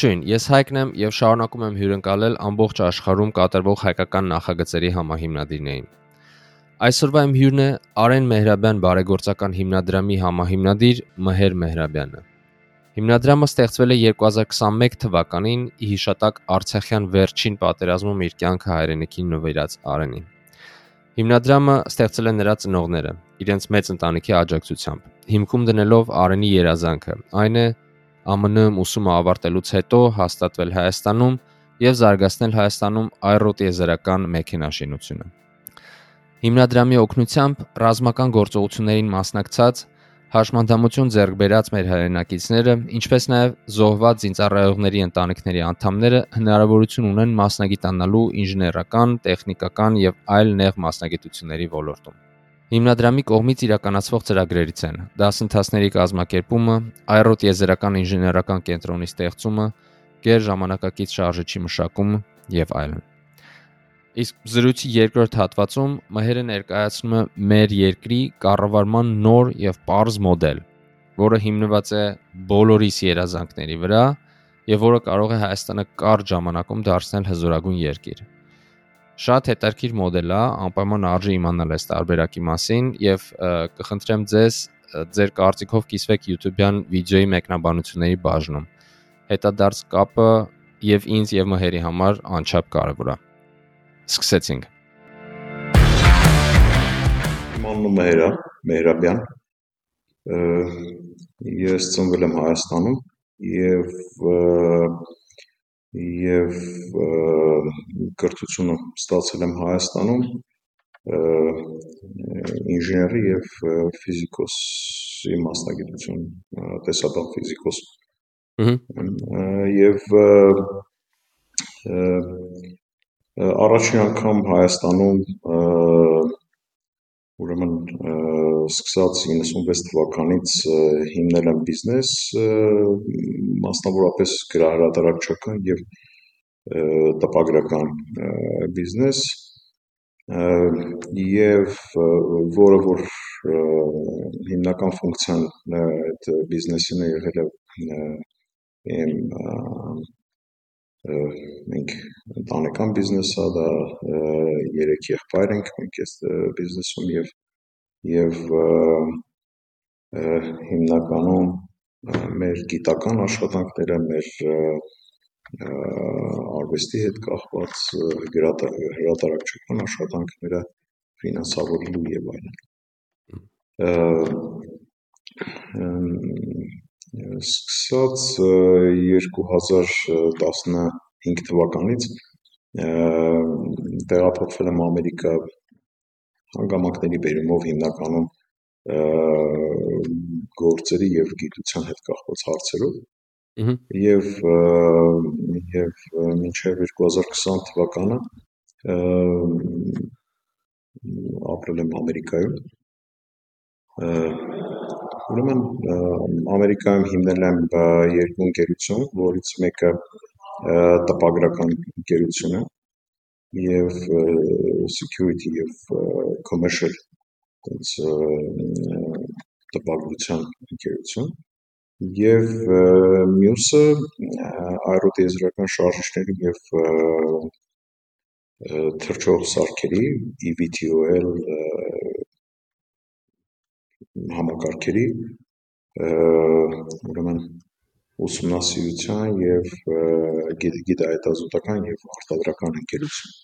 Ողջույն, ես Հայկն եմ եւ շարունակում եմ հյուրընկալել ամբողջ աշխարհում կատարվող հայկական նախագծերի համահիմնադիրներին։ Այսօրվա իմ հյուրն է Արեն Մեհրաբյան բարեգործական հիմնադրամի համահիմնադիր Մհեր Մեհրաբյանը։ Հիմնադրամը ստեղծվել է 2021 թվականին հիշատակ Արցախյան վերջին պատերազմում իր կյանքը հայրենիքին նվիրած Արենին։ Հիմնադրամը ստեղծել են նրա ծնողները իրենց մեծ ընտանիքի աջակցությամբ, հիմքում դնելով Արենի երազանքը, այն է ԱՄՆ-ում ուսումը ավարտելուց հետո հաստատվել Հայաստանում եւ զարգացնել Հայաստանում այռոտ եզերական մեքենաշինությունը։ Հիմնադրամի օգնությամբ ռազմական գործողություններին մասնակցած հաշմանդամություն ձեռք բերած մեր հայրենակիցները, ինչպես նաև զոհված զինծառայողների ընտանիքների անդամները հնարավորություն ունեն մասնագիտանալու ինժեներական, տեխնիկական եւ այլ նեղ մասնագիտությունների ոլորտում։ Հիմնադրամի կողմից իրականացվող ծրագրերից են. Դասընթացների կազմակերպումը, այռոտ եզերական ինժեներական կենտրոնի ստեղծումը, գեր ժամանակակից շարժիչի մշակումը եւ այլն։ Իսկ զրույցի երկրորդ հատվածում Մհերը ներկայացնում է մեր երկրի կառավարման նոր եւ པարզ մոդել, որը հիմնված է բոլորիս երազանքների վրա եւ որը կարող է Հայաստանը կարճ ժամանակում դարձնել հզորագույն երկիր։ Շատ հետաքրքիր մոդել է, անպայման արժի իմանալ այս տարբերակի մասին եւ կխնդրեմ ձեզ ձեր կարծիքով կիսվեք YouTube-յան վիդեոյի մեկնաբանությունների բաժնում։ Հետադարձ կապը եւ ինձ եւ մհերի համար անչափ կարեւոր է։ Սկսեցինք։ Իմ անունը Մհեր է, Մեհրաբյան։ Ես ծնվել եմ Հայաստանում եւ եւ կրթությունը ստացել եմ Հայաստանում ինժեների եւ ֆիզիկոսի մասնագիտություն տեսաբան ֆիզիկոս եւ առաջին անգամ Հայաստանում ուրեմն սկսած 96 թվականից հիմնել եմ բիզնես, մասնավորապես գրահրատարակչական եւ տպագրական բիզնես եւ որը որ հիմնական ֆունկցիան այդ բիզնեսին եղել է մենք ընտանեկան բիզնես է, դա երեք եղբայր ենք մենք այս բիզնեսում եւ եւ հիմնականում մեր գիտական աշխատանքները, մեր արվեստի հետ կախված հրատարակչական աշխատանքները ֆինանսավորելու եւ այլն սկսած 2015 թվականից տեղափոխվել եմ Ամերիկա հանգամանքների բերումով հիմնականում գործերի եւ գիտության հետ կախված հարցերով եւ եւ մինչեւ 2020 թվականը ապրել եմ Ամերիկայում Ուրեմն Ամերիկայում հիմնել եմ երկու ընկերություն, որից մեկը տպագրական ընկերություն է եւ security եւ commercial այնց տպագրության ընկերություն եւ մյուսը աերոտիեզերական շարժիչների եւ թրջող սարքերի EVTOL համակարգերի ուրեմն ուսումնասիրության եւ գիտահետազոտական եւ արտադրական ընկերություն։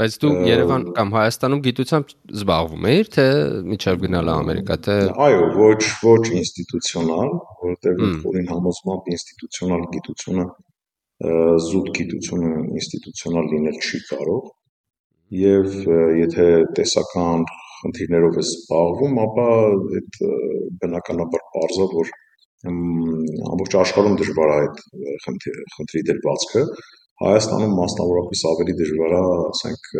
Բայց դու Երևան կամ Հայաստանում գիտությամբ զբաղվում էիր, թե միջև գնալը Ամերիկա, թե Այո, ոչ ոչ ինստիտուցիոնալ, որտեղ որին համոզմամբ ինստիտուցիոնալ գիտությունը զուտ գիտությունը ինստիտուցիոնալ լինել չի կարող եւ եթե տեսական խնդիրներով է զբաղվում, ապա այդ բնականաբար parza որ ամբողջ աշխարհում դժվար է այդ խնդրի դրվածքը, Հայաստանում մասնավորապես ավելի դժվար է, ասենք,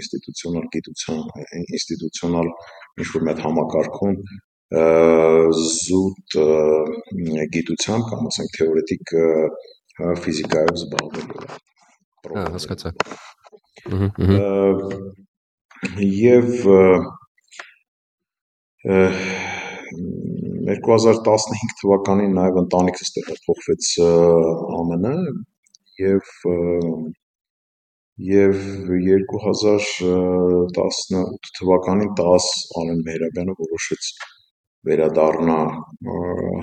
ինստիտուցիոնալ գիտության, ինստիտուցիոնալ ինչ-որ մեծ համակարգում զուտ գիտությամբ կամ ասենք թեորետիկ ֆիզիկայով զբաղվելու։ Հա, հասկացա։ Եվ 2015 թվականին նաև ընտանիքս տեղափոխվեց ԱՄՆ եւ եւ 2018 թվականին 10 Արեն Մեհրաբյանը որոշեց վերադառնա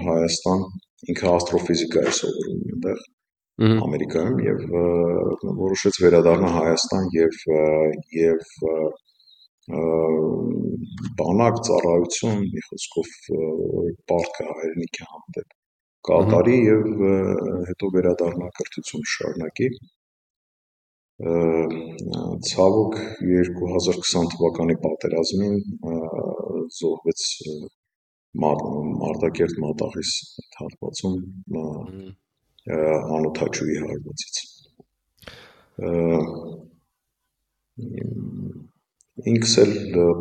Հայաստան ինքը աստրոֆիզիկա է սովորում այնտեղ Ամերիկայում եւ որոշեց վերադառնա Հայաստան եւ եւ բանակ ծառայություն մի խոսքով պարտքը հայրենիքի հանդեպ կատարի եւ հետո վերադառնա կրթություն շարունակի ցավոք 2020 թվականի պատերազմին զոհվեց Մարտակերտ մատաղիս հատվածում անօթաչուի հարվածից ինքս էլ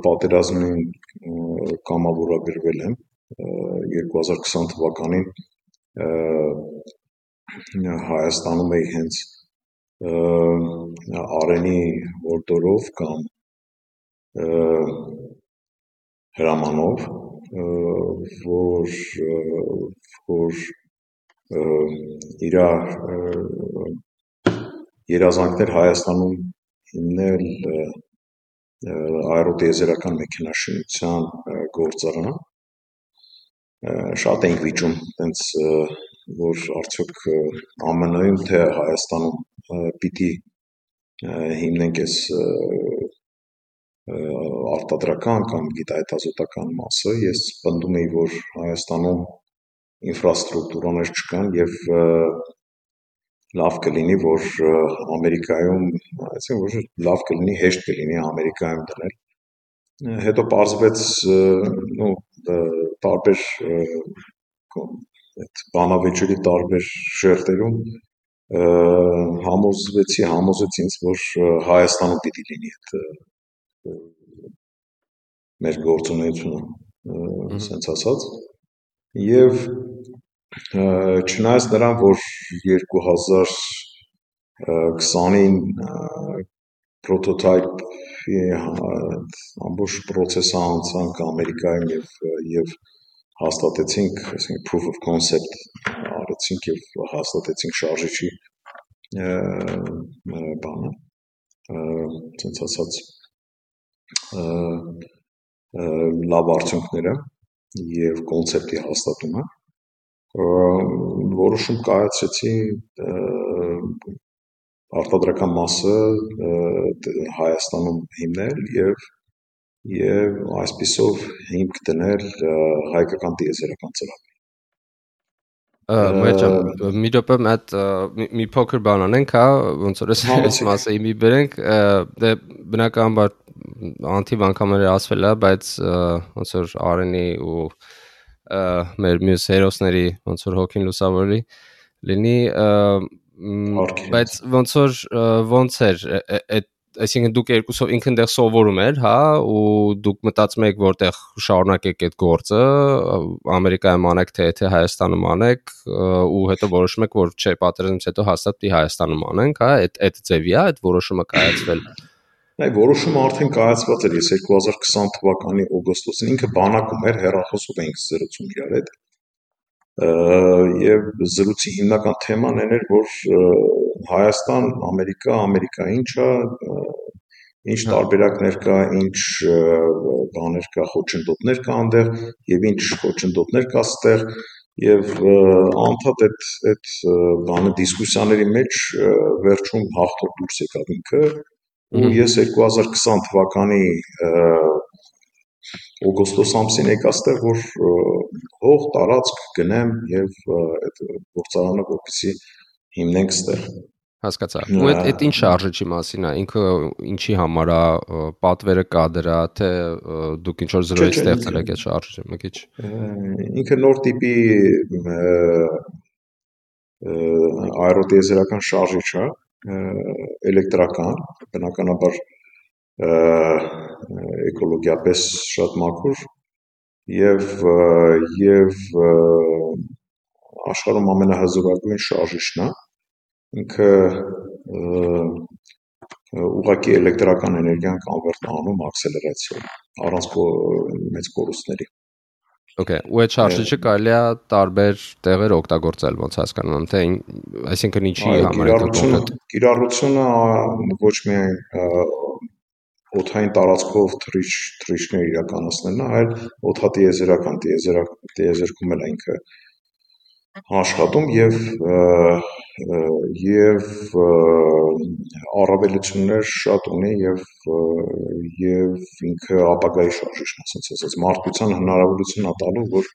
պատերազմին կամավորագրվել եմ 2020 թվականին Հայաստանում էի հենց Արենի օրդորով կամ հրամանով որ որ իր երազանքներ Հայաստանում հիմնել աերոտիեզերական մեքենաշինության գործարան շատ էինք վիճում տենց որ արդյոք ԱՄՆ-ում թե Հայաստանում պիտի հիմնենք այս արտադրական կամ գիտահետազոտական մասը ես պնդում էի որ Հայաստանում ինֆրաստրուկտուրաներ չկան եւ լավ կլինի որ Ամերիկայում այսինքն որ լավ կլինի հեշտ կլինի Ամերիկայում դնել հետո պարզվեց նո տարբեր այդ բանավեճերի տարբեր շերտերում համոզվեցի համոզեց ինձ որ Հայաստանում պիտի լինի այդ մեր գործունեությունը ասենց ասած եւ չնայած նրան որ 2020-ին պրոտոտայպի ամբողջ process-ը անցանք Ամերիկայում եւ եւ հաստատեցինք, այսինքն proof of concept արեցինք եւ հաստատեցինք շարժիչի բանը ցենց ասած լավ արդյունքները եւ կոնցեպտի հաստատումը որոշում կայացրեցի արտադրական մասը Հայաստանում հիմնել եւ եւ այսպիսով հիմք դնել հայկական տիեզերական ծրագրի Մայր ջան, մի րոպե այդ մի փոքր բան անենք, հա, ոնց որ այս մասը իմի բերենք, դե բնականաբար անթիվ անգամներ ասվել է, բայց ոնց որ Արենի ու մեր մյուս հերոսների ոնց որ հոգին լուսավորի լինի բայց ոնց որ ոնց էր այդ այսինքն դուք երկուսով ինքն դեռ սովորում էր, հա, ու դուք մտածում եք որտեղ շարունակեք այդ գործը, Ամերիկայում անեք թե թե Հայաստանում անեք, ու հետո որոշում եք որ չէ, պատերազմից հետո հաստատ պիտի Հայաստանում անենք, հա, այդ այդ ձևի է այդ որոշումը կայացվել։ Այ որոշումը արդեն կայացված էր, ես 2020 թվականի օգոստոսին ինքը բանակում էր, հերախոսով էինք զրուցում իրար հետ։ Եվ զրույցի հիմնական թեման այն էր, որ Հայաստան, Ամերիկա, Ամերիկա ինչա, ինչ տարբերակներ կա, ինչ բաներ կա, խոչընդոտներ կա այնտեղ եւ ինչ խոչընդոտներ կա ստեղ եւ անդադ այդ այդ բանը դիսկուսիաների մեջ վերջում հաղթող դուրս եկավ ինքը ու ես 2020 թվականի օգոստոս ամսին եկա ստեղ որ հող տարածք գնեմ եւ այդ գործարանը որպեսի հիմնենք ստեղ հասկացա։ Ու այդ այդ ինչ շարժիչի մասին է, ինքը ինչի համար է, պատվերը կա դրա, թե դուք ինչ որ զրոյ ստեղծել եք այդ շարժիչը, մի քիչ։ Ինքը նոր տիպի աերոտիեզերական շարժիչ է, էլեկտրական, բնականաբար էկոլոգիապես շատ մաքուր եւ եւ աշխարհում ամենահզորագույն շարժիչն է ինքը ուղակի էլեկտրական էներգիան կոնվերտ անում ակսելերացիա առանց մեծ կորուստների Okay, ու այդ շարժիչը կարելի է տարբեր տեղեր օգտագործել, ոնց հասկանում եմ, թե այսինքն ինչի համար է կոնկրետ։ Կիրառությունը ոչ միայն օթային տարածքով թրիչ թրիչներ իրականացնելն է, այլ օթատիեզերական տիեզերքում էլ ինքը աշխատում եւ եւ առավելություններ շատ ունի եւ եւ ինքը ապագայի շարժիչն է, ասած ասած մարդկության հնարավորություն ատալու, որ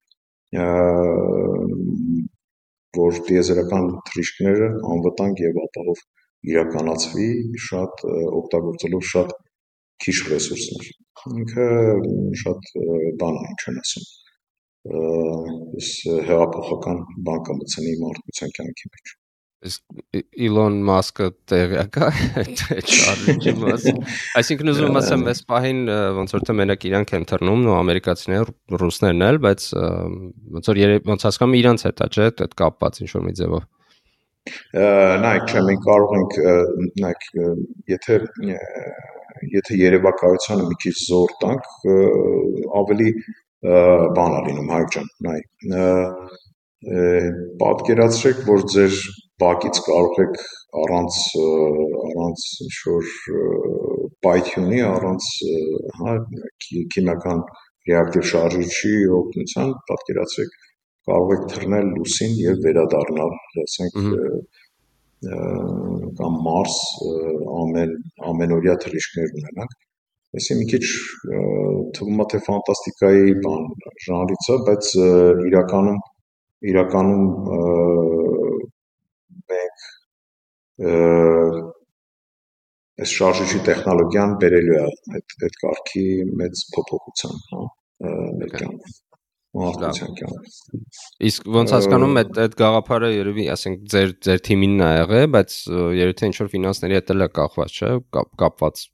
որ տիեզերական թռիչքները անվտանգ եւ ապահով իրականացվի շատ օգտագործելով շատ քիչ ռեսուրսներ։ Ինքը շատ բան է, ինչ են ասում այս հեղափոխական բան կմցնի մարդկության կյանքի մեջ։ Իսկ Իլոն Մասկը տեղյակ է այդ շարժիչի մասին։ Այսինքն ուզում եմ ասեմ, այս պահին ոնց որ թե մենակ իրանք են թռնում, ու ամերիկացիները, ռուսներն էլ, բայց ոնց որ ոնց հասկանում իրանք հետ է, չէ՞, այդ կապված ինչ որ մի ձևով։ Նայեք, չէ, մենք կարող ենք նայեք, եթե եթե երևակայությանը մի քիչ զոր տանք, ավելի բան է լինում հայք ջան, նայ։ Պատկերացրեք, որ ձեր բակից կարող եք առանց առանց ինչ որ պայթյունի, առանց հա քիմիական ռեակտիվ շարժիչի օգնության պատկերացրեք կարող եք թռնել լուսին եւ վերադառնալ, ասենք կամ Մարս ամեն ամենօրյա թռիչքներ ունենանք Այսի մի քիչ թվում է թե ֆանտաստիկայի բան ժանրից է, բայց իրականում իրականում մենք այս շարժիչի տեխնոլոգիան բերելու է այդ այդ կարգի մեծ փոփոխության, հա, մեր կյանքում մարդկության կյանքում։ Իսկ ոնց հասկանում այդ այդ գաղափարը երևի, ասենք, ձեր ձեր թիմինն է եղել, բայց երևի թե ինչ որ ֆինանսների հետ էլ է կախված, չէ՞, կապված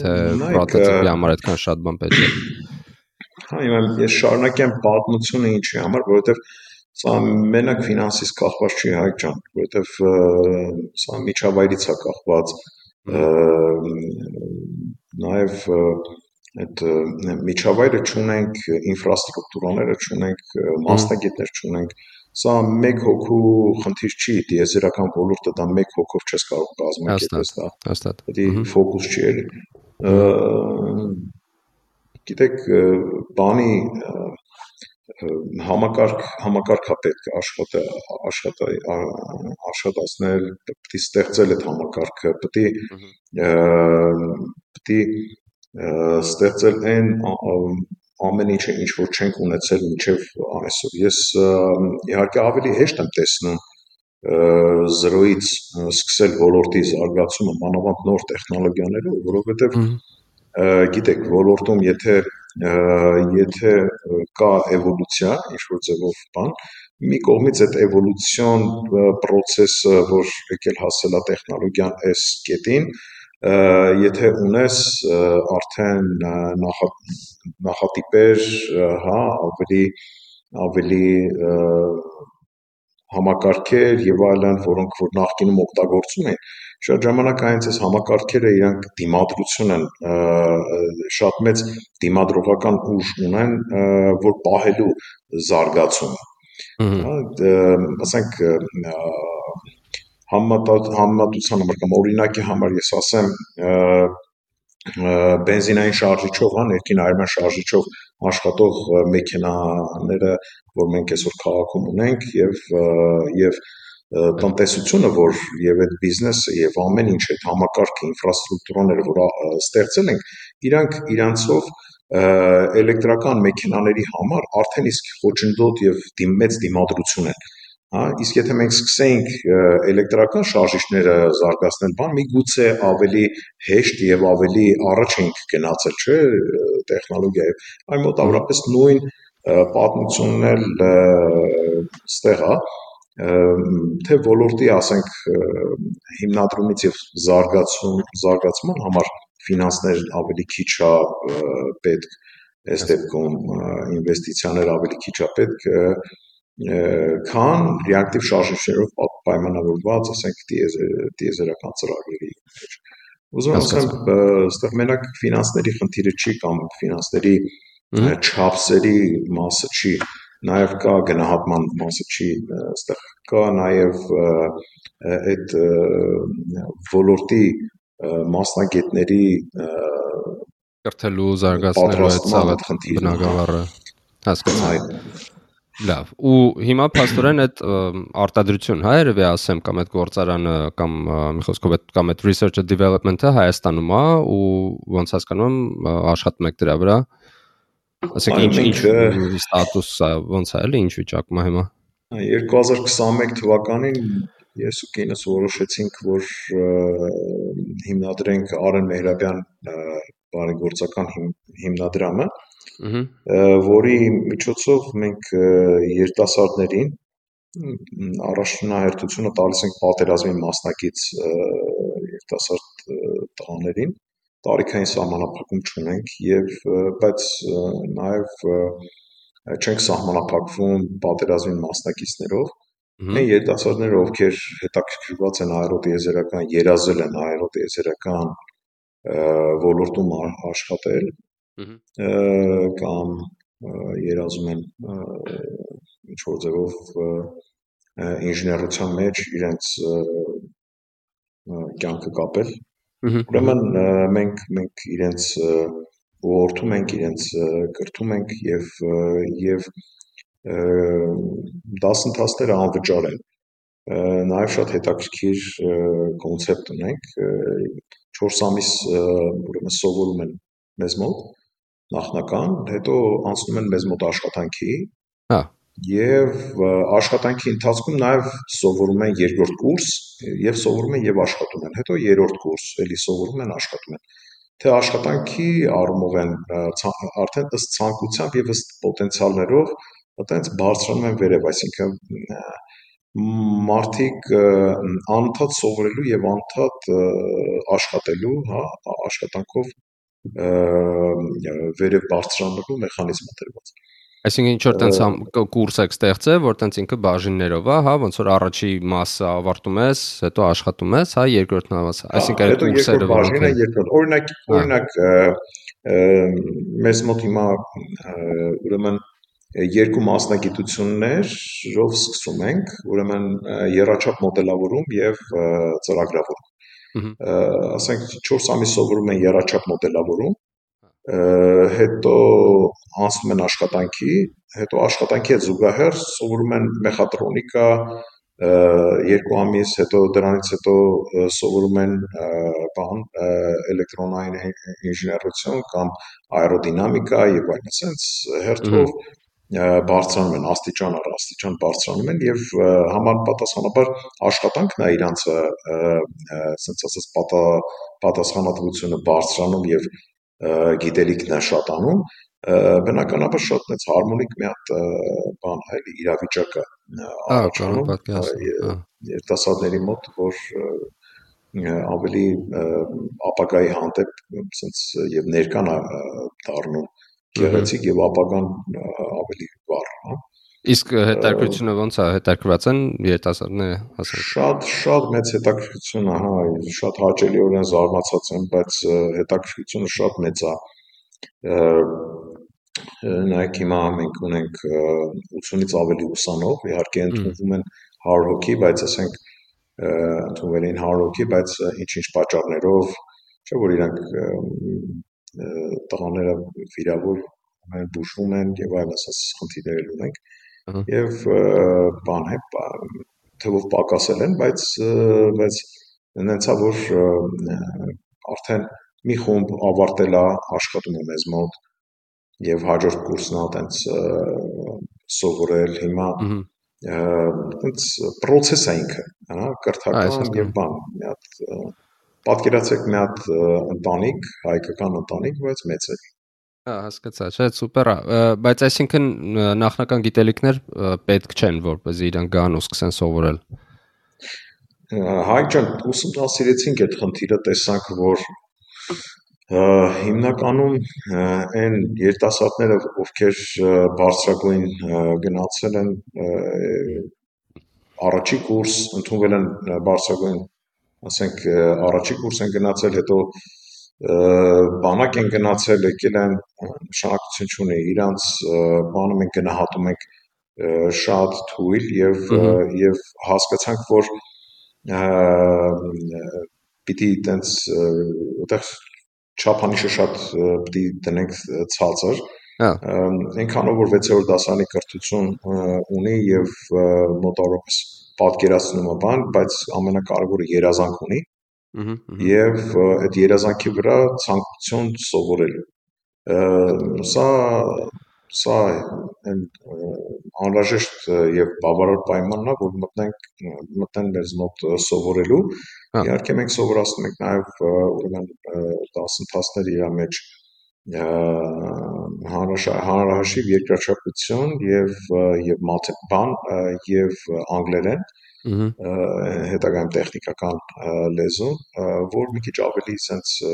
թե պրոտոտիպի համար այդքան շատ բան պետք է։ Հա, հիմա ես շարունակեմ պատմությունը ինչի համար, որովհետև սա մենակ ֆինանսից կախված չի հայ ջան, որովհետև սա միջավայրից է կախված նաև այդ միջավայրը ճունենք ինֆրաստրուկտուրաները ճունենք մասնագետներ ճունենք սա մեկ հոգու խնդիր չի դիեզերական ոլորտը դա մեկ հոգով չես կարող կազմակերպել դա հաստատ դա ֆոկուս չի էլի գիտեք բանի համակարգ համակարգա պետք է աշխատը աշխատա աշխատացնել պետք է ստեղծել այդ համակարգը պետք է պետք է ստեղծել այն ամեն ինչը ինչ որ չենք ունեցել մինչև այսօր ես իհարկե ավելի հեշտ եմ տեսնում զրոյից սկսել ոլորտի զարգացումը մանավանդ նոր տեխնոլոգիաներով, որովհետև գիտեք, ոլորտում եթե եթե կա էվոլյուցիա, ինչ որ ձևով բան, մի կողմից այդ էվոլյուցիոն process-ը, որ եկել հասել է տեխնոլոգիան այս կետին, եթե ունես արդեն նախատիպեր, հա, ավելի ավելի համակարգեր եւ այլն, որոնք որ նախկինում օգտագործում են, շատ ժամանակ այնց այս համակարգերը իրանք դիմադրություն են շատ մեծ դիմադրողական ուժ ունեն, որ պահելու զարգացումը։ ասենք համեմատության համար կամ օրինակի համար ես ասեմ բենզինային շարժիչով, հա, ներքին արևյան շարժիչով աշխատող մեքենաները, որ մենք այսօր քաղաքում ունենք եւ եւ տնտեսությունը, որ եւ այդ բիզնեսը եւ ամեն ինչ այդ համակարգը, ինֆրաստրուկտուրաները, որ ստեղծել ենք, իրանք իրանցով էլեկտրական մեքենաների համար արդեն իսկ խոչընդոտ եւ մեծ դիմադրություն են հա իսկ եթե մենք սկսեինք էլեկտրական շարժիչները զարգացնել բան միգուցե ավելի հեշտ եւ ավելի առաջ ենք գնացել չէ տեխնոլոգիայով այն մոտավորապես նույն պատմությունն էլ ստեղ է թե ոլորտի ասենք հիմնադրումից եւ զարգացում զարգացման համար ֆինանսներ ավելի քիչ է պետք այս դեպքում ինվեստիցիաներ ավելի քիչ է պետք քան ռեակտիվ շարժիչներով պայմանավորված, ասենք, տիեզերական ծրագրերի մեջ։ Ուզում եմ ասեմ, այստեղ մենակ ֆինանսների խնդիրը չի կամ ֆինանսների չափսերի մասը չի նաև կա գնահատման մասը չի այստեղ կա նաև այդ ոլորտի մասնագետների կրթելու զարգացնելու այդ ցավատ բնակավարը հասկացա Լավ։ Ու հիմա փաստորեն այդ արտադրություն, հա, երևի ասեմ, կամ այդ գործարանը կամ մի խոսքով այդ կամ այդ research and development-ը Հայաստանում է ու ոնց հասկանում աշխատում եք դրա վրա։ Ասեք ինչ ինչ ստատուս է, ոնց է, էլի ինչ վիճակում է հիմա։ 2021 թվականին ես ու կինս որոշեցինք, որ հիմնադրենք Արեն Մեհրաբյան բարեգործական հիմնադրամը, որի միջոցով մենք երիտասարդներին առաջնահերթությունը տալիս ենք պատերազմի մասնակից երիտասարդ տղաներին տարիքային սահմանափակում չունենք եւ բայց նաեւ չենք սահմանափակվում պատերազմի մասնակիցներով Մենք երիտասարդները, ովքեր հետաքրքրված են հայրոտ եզերական, երազել են հայրոտ եզերական ոլորտում աշխատել, կամ երազում են ինչ որ ձևով ինժեներության մեջ իրենց կյանքը կապել։ Ուրեմն մենք մենք իրենց ուղղորդում ենք, իրենց կրթում ենք եւ եւ դասընթացները անվճար են։ Նաև շատ հետաքրքիր կոնցեպտ ունենք։ 4 ամիս ուրեմն սովորում են մեզ մոտ նախնական, հետո անցնում են մեզ մոտ աշխատանքի։ Հա Եվ աշխատանքի ընթացքում նաև սովորում են երկրորդ կուրս եւ սովորում են եւ աշխատում են։ Հետո երրորդ կուրս էլի սովորում են, աշխատում են թե աշխատանքի առումով են արդեն ըստ ցանկությամբ եւ ըստ պոտենցիալներով այտենց բարձրանում են վերև, այսինքն մարդիկ անդադ սովորելու եւ անդադ աշխատելու, հա, աշխատանքով վերև բարձրանալու մեխանիզմ է դրված։ Այսինքն ինչ որ տենց կուրս եք ստեղծել, որ տենց ինքը բաժիններով է, հա, ոնց որ առաջի մասը ավարտում ես, հետո աշխատում ես, հա, երկրորդն ավաս։ Այսինքն այդ կուրսերը բաժինը երկրորդ։ Օրինակ, օրինակ մեզ մոտ հիմա ուրեմն երկու մասնագիտություններով սկսում ենք, ուրեմն երաչափ մոդելավորում եւ ծրագրավորում։ Ասենք 4 ամիս սովորում են երաչափ մոդելավորում, հետո անցնում են աշխատանքի, հետո աշխատանքի հետ զուգահեռ սովորում են մեխատրոնիկա, երկու ամիս, հետո դրանից հետո սովորում են բան էլեկտրոնային ինժեներություն կամ աերոդինամիկա եւ այլն, ասենց հերթով բարձրանում են աստիճան առ աստիճան բարձրանում են եւ համապատասխանաբար աշխատանքն է իրանց ասենց ասած պատա պատասխանատվությունը բարձրանում եւ գիտելիքն է շատանում բնականաբար շատ մեծ հարմոնիկ մի հատ բան է էլի իրավիճակը առաջանում երիտասարդների մոտ որ ավելի ապագայի հանդեպ ասենց եւ ներկան դառնում գեղեցիկ եւ ապագան ավելի վառ, հա։ Իսկ հետաքրքրությունը ո՞նց է, հետաքրված են երիտասարդները, ասենք։ Շատ շատ մեծ հետաքրքրություն է, հա, շատ հաճելիորեն զարմացած եմ, բայց հետաքրքրությունը շատ մեծ է։ Նայեք հիմա մենք ունենք 80-ից ավելի ուսանող, իհարկե ընդունվում են 100 հոգի, բայց ասենք ընդունվել են 100 հոգի, բայց ինչ-ինչ պատճառներով, չէ՞ որ իրանք տղաները վիրավոր են, բուժվում են եւ այլն, ասած խնդիրներ ունենք։ Եվ բան է, թվով պակասել են, բայց բայց նենցա որ արդեն մի խումբ ավարտել է, աշխատում է մեզ մոտ եւ հաջորդ կուրսն է տենց սովորել հիմա տենց process է ինքը, հա, կրթական եւ բան, մի հատ պատկերացրեք մի հատ ընտանիք, հայկական ընտանիք, բայց մեծ է։ Հա, հասկացա, չէ, սուպեր է, բայց այսինքն նախնական գիտելիքներ պետք չեն, որպեսզի իրանք գան ու սկսեն սովորել։ Հայկ ջան, ուսումնասիրեցինք այդ խնդիրը, տեսանք, որ հիմնականում այն երիտասարդները, ովքեր բարձրագույն գնացել են առաջի կուրս, ընդունվել են բարձրագույն ասենք առաջի կուրս են գնացել, հետո բանակ են գնացել, եկել են նշանակություն չունի, իրանց բանը մենք գնահատում ենք շատ թույլ եւ եւ հասկացանք, որ պիտի տենց այդտեղ չափանիշը շատ պիտի դնենք ցածր այնքանով որ 6-րդ դասարանի կրթություն ունի եւ մոտավորապես պատկերացնում է բան, բայց ամենակարևորը երազանք ունի եւ այդ երազանքի վրա ցանկություն սովորելու սա սա այն անհրաժեշտ եւ բավարար պայմանն է, որ մտնենք մտնեն մեզ մոտ սովորելու։ հա։ Իհարկե մենք սովորացնում ենք նաեւ ուրեմն դասընթացներ իր մեջ հանրահաշիվ երկրաչափություն եւ եւ բան եւ անգլերեն հետագայում տեխնիկական լեզու, որ մի քիչ ավելի sense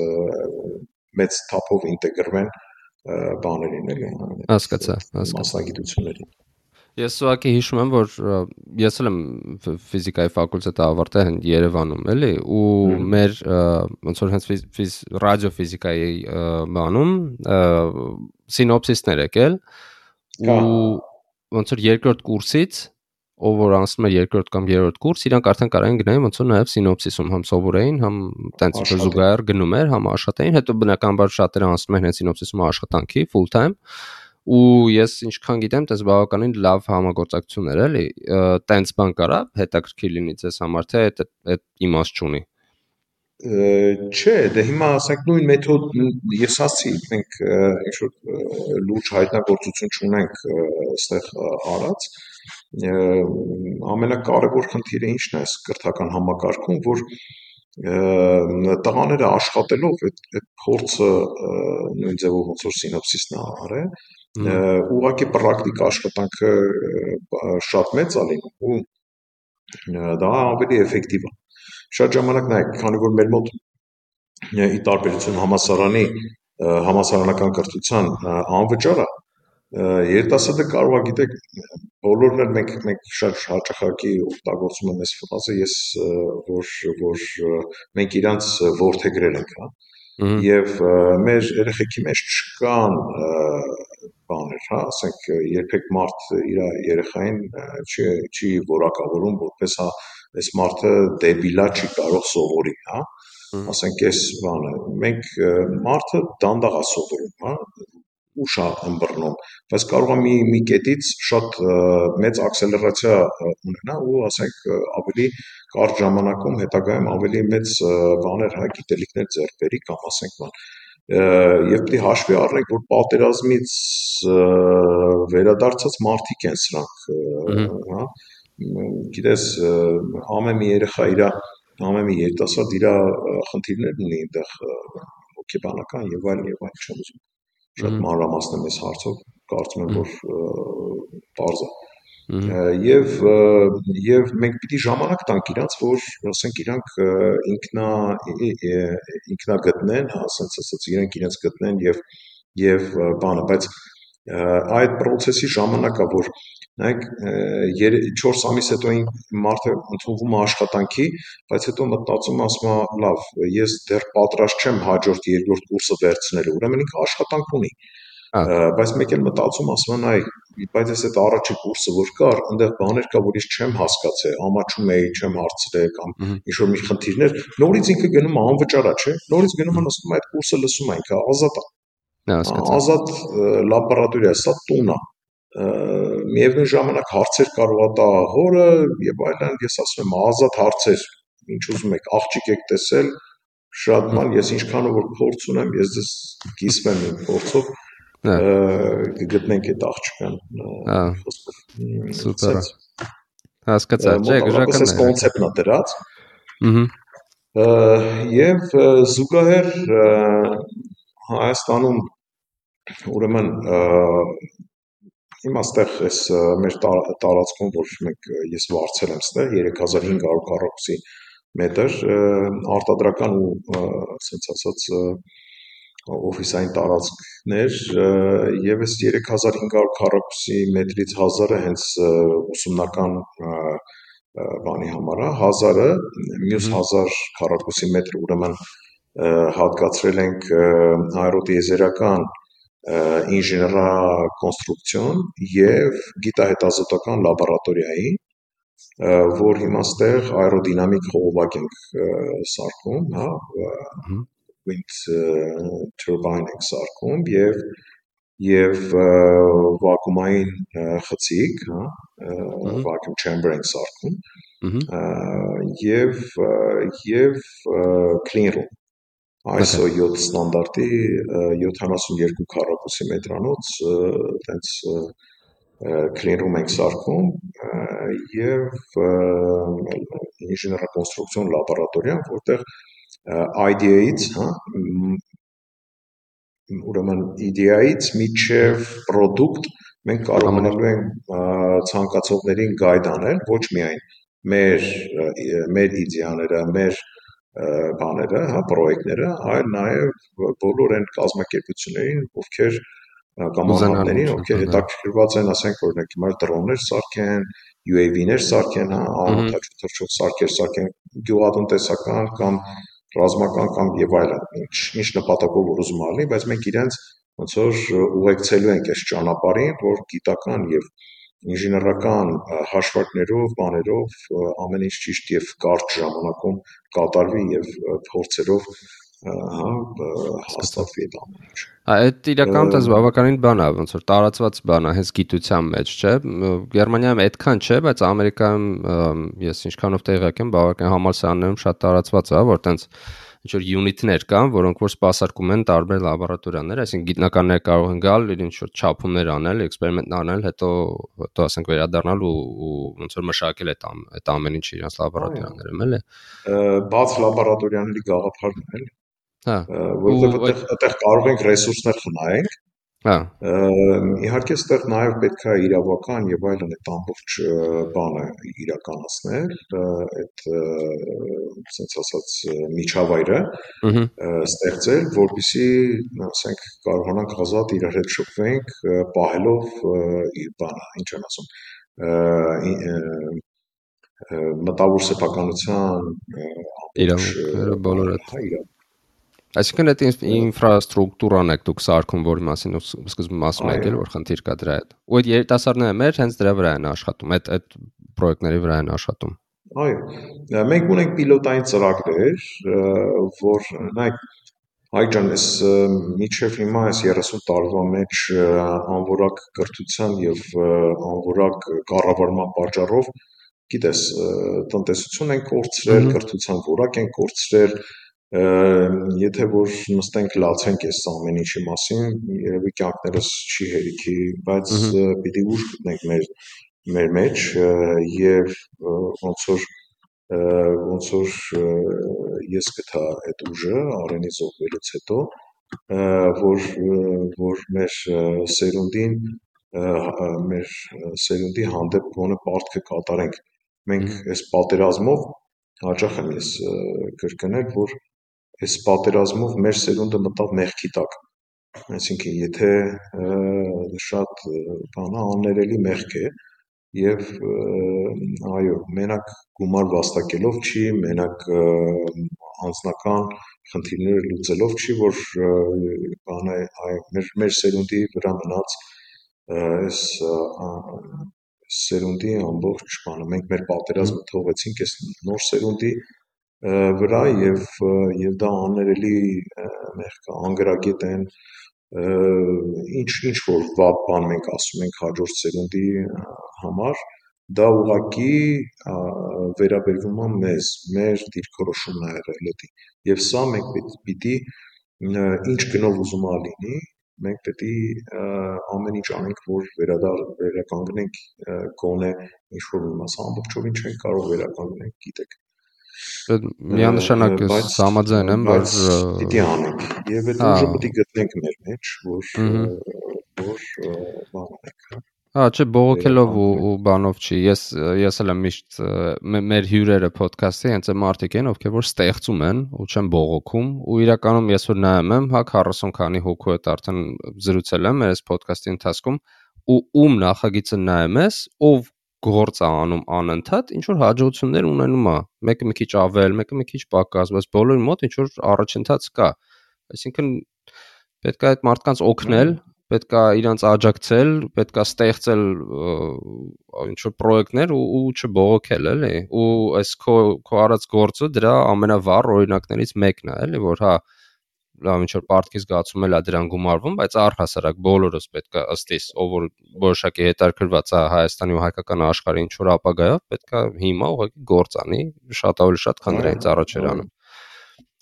մեծ թափով ինտեգրվեն բաներին էլի հասկացա հասկացա մասնագիտություններին Ես ուղղակի հիշում եմ, որ ես էլ եմ ֆիզիկայի ֆակուլտետը ավարտել Երևանում, էլի, ու մեր ոնց որ հենց ֆիզ ռադիոֆիզիկայի բանում սինոպսիսներ եկել ու ոնց որ երկրորդ կուրսից ով որ անցնում է երկրորդ կամ երրորդ կուրս, իրանք արդեն կարային գնային ոնց որ նաև սինոպսիսում համ սովորեին, համ տենց որ զուգահեռ գնում էր, համ աշխատեին, հետո բնականաբար շատերը անցնում են հենց սինոպսիսում աշխատանքի full time ու ես ինչքան գիտեմ, դες բավականին լավ համագործակցություն էր, էլի, տենց բան կարա հետաքրքիր լինի ձեզ համար, թե այդ այդ իմաստ չունի։ Չէ, դե հիմա ասենք նույն մեթոդ ես ասացի, մենք ինչ որ լուրջ հայտնագործություն չունենք այստեղ արած, ամենակարևոր խնդիրը ինչն է կրթական համակարգում, որ տղաները աշխատելով այդ այդ փորձը նույն ձևով ոնց որ սինոպսիսն է արել, Ուղղակի պրակտիկ աշխատանքը շատ մեծ է լինում ու դա ավելի էֆեկտիվ է։ Շատ ժամանակ նայեք, քանի որ մեր մոտ ի տարբերություն համասարանի համասարանական կրթության անվճար է, երիտասարդը կարող է գիտեք բոլորն էլ մենք մենք շատ հաճախակի օգտագործում ենք այս ֆրազը ես որ որ մենք իրանց ворթեգրել ենք հա եւ մեր երեխեքի մեջ չկան բաներ, հա, ասենք երբեք մարդ իր երեխային չի չի որակավորում որպես հա այս մարդը դեբիլա չի կարող սովորի, հա ասենք այս բանը մենք մարդը դանդաղ է սովորում, հա ուշ է ըմբռնում, բայց կարող է մի մի կետից շատ մեծ ակսելերացիա ունենա ու ասենք ավելի կարճ ժամանակում հետագայում ավելի մեծ բաներ, հա, գիտելիքներ ձեռք բերի կամ ասենք բան եւ պետք է հաշվի առնենք, որ պատերազմից վերադարձած մարդիկ են սրանք, հա գիտես ամեն մի երեխա իր ամեն մի երիտասարդ իր խնդիրներն ունի այնտեղ հոգեբանական եւ այլն եւ այլն չեմ ուզում շատ մանրամասն եմ այս հարցով կարծում եմ որ բարձ է եւ եւ մենք պիտի ժամանակ տանք իրանց, որ ասենք իրանք ինքնա ինքնագտնեն, հա, ասենց ասած իրենք իրենց գտնեն եւ եւ բանը, բայց այդ process-ի ժամանակա, որ նայեք 4 ամիս հետո մարդը ընդունվում է աշխատանքի, բայց հետո մտածում ասում է, լավ, ես դեռ պատրաստ չեմ հաջորդ երկրորդ կուրսը վերցնելու, ուրեմն ինքը աշխատանք ունի բայց մեկ էլ մտածում ասում են այ բայց ես այդ առաջի կուրսը որ կար այնտեղ բաներ կա որ ես չեմ հասկացել ամաչում էի չեմ հարցրել կամ ինչ որ մի խնդիրներ նորից ինքը գնում է անվճարա չէ նորից գնում է ասում այդ կուրսը լսում է ինքը ազատ է ազատ լաբորատորիա սա տուն է միևնույն ժամանակ հարցեր կարող է տա հորը եւ այլն ես ասում եմ ազատ հարցեր ինչ ուզում եք աղջիկ եք տեսել շատ բան ես ինչքանով որ փորձ ունեմ ես դες կիսվեմ իմ փորձով կգտնենք այդ աղջկան։ Հա։ Սուպեր։ Հասկացա, չէ, գժական է։ Այս կոնցեպտն է դրած։ Ահա։ Եվ զուգահեռ Հայաստանում ուրեմն հիմա ստեղ այս մեր տարածքում որ մենք ես վարձել եմ ստեղ 3500 քառակուսի մետր արտադրական ու ասենց ասած օֆիսային տարածքներ եւ այս 3500 քառակուսի մետրից 1000-ը հենց ուսումնական բանի համար է 1000-ը մյուս 1000 քառակուսի մետր ուրեմն հատկացրել ենք աերոտիեզերական ինժեներակոնստրուկցիոն եւ գիտահետազոտական լաբորատորիայի, որ հիմա ստեղ աերոդինամիկ խողովակ ենք սարքում, հա, wind turbine ենք սարքում եւ եւ վակուումային խցիկ, հա, vacuum chamber ենք սարքում եւ եւ clean room ISO 7 ստանդարտի 72 քառակուսի մետրանոց տենց clean room ենք սարքում եւ ինժեներակոնստրուկցիոն լաբորատորիա, որտեղ IDA-ից, հա, ուրեմն IDA-ից միջև product մենք կարողանալու ենք ցանկացողներին գայդ անել ոչ միայն մեր մեր իդեաները, մեր բաները, հա, պրոյեկտները, այլ նաև բոլոր այն կազմակերպություններին, ովքեր կամ անհատներին, ովքեր հետաքրքրված են, ասենք օրինակ հիմա դրոններ սարքեն, UAV-ներ սարքեն, հա, անօթաչու թռչող սարքեր սարքեն, գյուղատնտեսական կամ ռազմական կամ եւ այլն, ինչ ինչ նպատակով որ ուզում ալնի, բայց մենք իրենց ոնց որ ուղեկցելու ենք այս ճանապարհին, որ գիտական եւ ինժեներական հաշվարկներով, բաներով ամեն ինչ ճիշտ եւ կարճ ժամանակում կատարվի եւ փորձերով հա հաստատվի այդ ամեն ինչ։ Այդ իրական տես բավականին բան է, ոնց որ տարածված բան է, հենց գիտության մեջ, չէ։ Գերմանիայում այդքան չէ, բայց Ամերիկայում ես ինչքանով տեղյակ եմ, բավական համալսարաններում շատ տարածված է, որ տենց ինչ որ unit-ներ կան, որոնք որ սպասարկում են տարբեր լաբորատորիաներ, այսինքն գիտնականները կարող են գալ, ինչ որ չափումներ անել, էքսպերիմենտ անել, հետո հետո ասենք վերադառնալ ու ոնց որ մշակել այդ այդ ամեն ինչը իրենց լաբորատորիաներում, էլի։ Բաց լաբորատորիաների գաղափարն է, էլի։ Հա, որովհետեւ այդտեղ կարող ենք ռեսուրսներ խնայենք Հա։ Իհարկե ստեղ նաև պետք է իրավական եւ այլն այդ ամբողջ բանը իրականացնել, այդ ասենց ասած միջավայրը ստեղծել, որբիսի ասենք կարողանանք ազատ իրար հետ շփվենք, պահելով բանը, ինչ եմ ասում, մտավոր սեփականության իրավունքները բոլորը հա իրավ Այսինքն այդ ինֆրաստրուկտուրան եք դուք սարքում, որի մասին ու սկզբում ասում եք, որ խնդիր կա դրա հետ։ Ու այդ երիտասարդները մեր հենց դրա վրա են աշխատում, այդ այդ պրոյեկտների վրա են աշխատում։ Այո։ Մենք ունենք պիլոտային ծրագրեր, որ նայեք ջան, ես միջև հիմա այս 30 տարվա մեջ անորակ կրթության եւ անորակ կառավարման պատճառով գիտես, տնտեսություն են կորցրել, կրթության որակ են կորցրել, եթե որ նստենք լացենք այս ամեն ինչի մասին, երևի կյանքներս չի հերիքի, բայց պիտի ուժ գտնենք մեր մեր մեջ եւ ոնց որ ոնց որ ես գտա այդ ուժը արենի զոհվելուց հետո որ որ մեր սերունդին մեր սերունդի հանդեպ ոնը պարտքը կատարենք մենք այս պատերազմով հաճախ եմ ես կրկնել որ այս պատերազմով մեր սերունդը մտավ մեղքի տակ։ Այսինքն, եթե շատ բանա աններելի մեղք է եւ այո, մենակ գումար վաստակելով չի, մենակ անձնական խնդիրները լուծելով չի, որ բանը այ մեր մեր սերունդի վրա մնաց այս սերունդի ամբողջ բանը մենք մեր պատերազմը թողեցինք այս նոր սերունդի վրա եւ եւ դա աներելի մեղք է, անգրագետ են ինչ ինչ որ վատ բան մենք ասում ենք հաջորդ սերունդի համար, դա ուղակի վերաբերվում է մեզ, մեր դիրքորոշումն է եղել էդի։ Եվ սա մենք պիտի ինչ գնով ուզում ա լինի, մենք պետք է ամեն ինչ անենք, որ վերադառ վերականգնենք գոնե ինչ որ իմաց ամբողջովին չենք կարող վերականգնել, գիտեք միանշանակ համաձայն եմ, որ պիտի անենք եւ այդ ուժը է գտնենք մեր մեջ, որ որ բանանենք, հա Հա, չէ, բողոքելով ու ու բանով չի։ Ես ես էլ եմ միշտ մեր հյուրերը ոդքասթի հենց այն մարդիկ են, ովքեր որ ստեղծում են ու չեն բողոքում ու իրականում ես որ նայում եմ, հա 40 քանի հոգու հետ արդեն զրուցել եմ այս ոդքասթի ընթացքում ու ում նախագիծը նայում ես, ով գործ է անում անընդհատ, ինչ որ հաջողություններ ունենում է։ Մեկը մի քիչ ավել, մեկը մի քիչ պակաս, բայց բոլորի մոտ ինչ որ առաջընթաց կա։ Այսինքն պետք է այդ մարդկանց օգնել, պետքա իրանց աջակցել, պետքա ստեղծել ինչ որ պրոյեկտներ ու, ու չբողոքել, էլի։ Ու այս քո քո արած գործը դրա ամենավառ օրինակներից մեկն է, էլի, որ հա լավ ինչ որ պարտքի զգացում էլ է դրան գումարվում, բայց առհասարակ բոլորս պետքա ըստիս, ով որ որոշակի հետարկրված է Հայաստանի ու հայկական աշխարհի ինչ որ ապագայով, պետքա հիմա ուղղակի գործ անի, շատ ավելի շատ քան դրանից առաջ էր անում։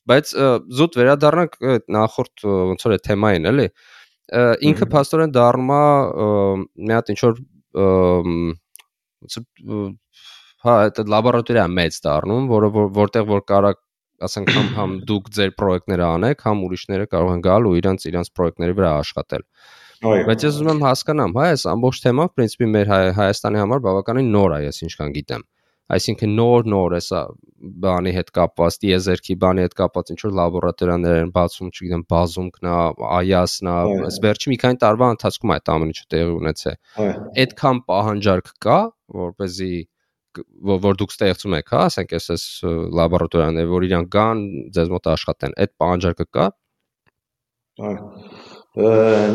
Բայց զուտ վերադառնանք նախորդ ոնց որ այդ թեմային, էլի ինքը փաստորեն դառնում է մի հատ ինչ որ հա այդ լաբորատորիա մեծ դառնում, որը որտեղ որ կարա ասենք համ համ դուք ձեր պրոյեկտները անեք, համ ուրիշները կարող են գալ ու իրանց իրանց պրոյեկտների վրա աշխատել։ Բայց ես ուզում եմ հասկանամ, հա, այս ամբողջ թեման, principi մեր Հայաստանի համար բավականին նոր է, ես ինչքան գիտեմ։ Այսինքն նոր-նոր էսա բանի հետ կապված, դիեզերքի բանի հետ կապված ինչ որ լաբորատորիաներ են բացում, չգիտեմ, բազումքն է, այասն է, այս վերջի մի քանի տարվա ընթացքում այդ ամենը չտեղի ունեցել։ Այդքան պահանջարկ կա, որ เป զի որ, դուք ստեղծում եք, հա, ասենք էս էս լաբորատորիաներ, որ իրանք կան, ձեզ մոտ աշխատեն, այդ պահանջարկը կա։ Այո։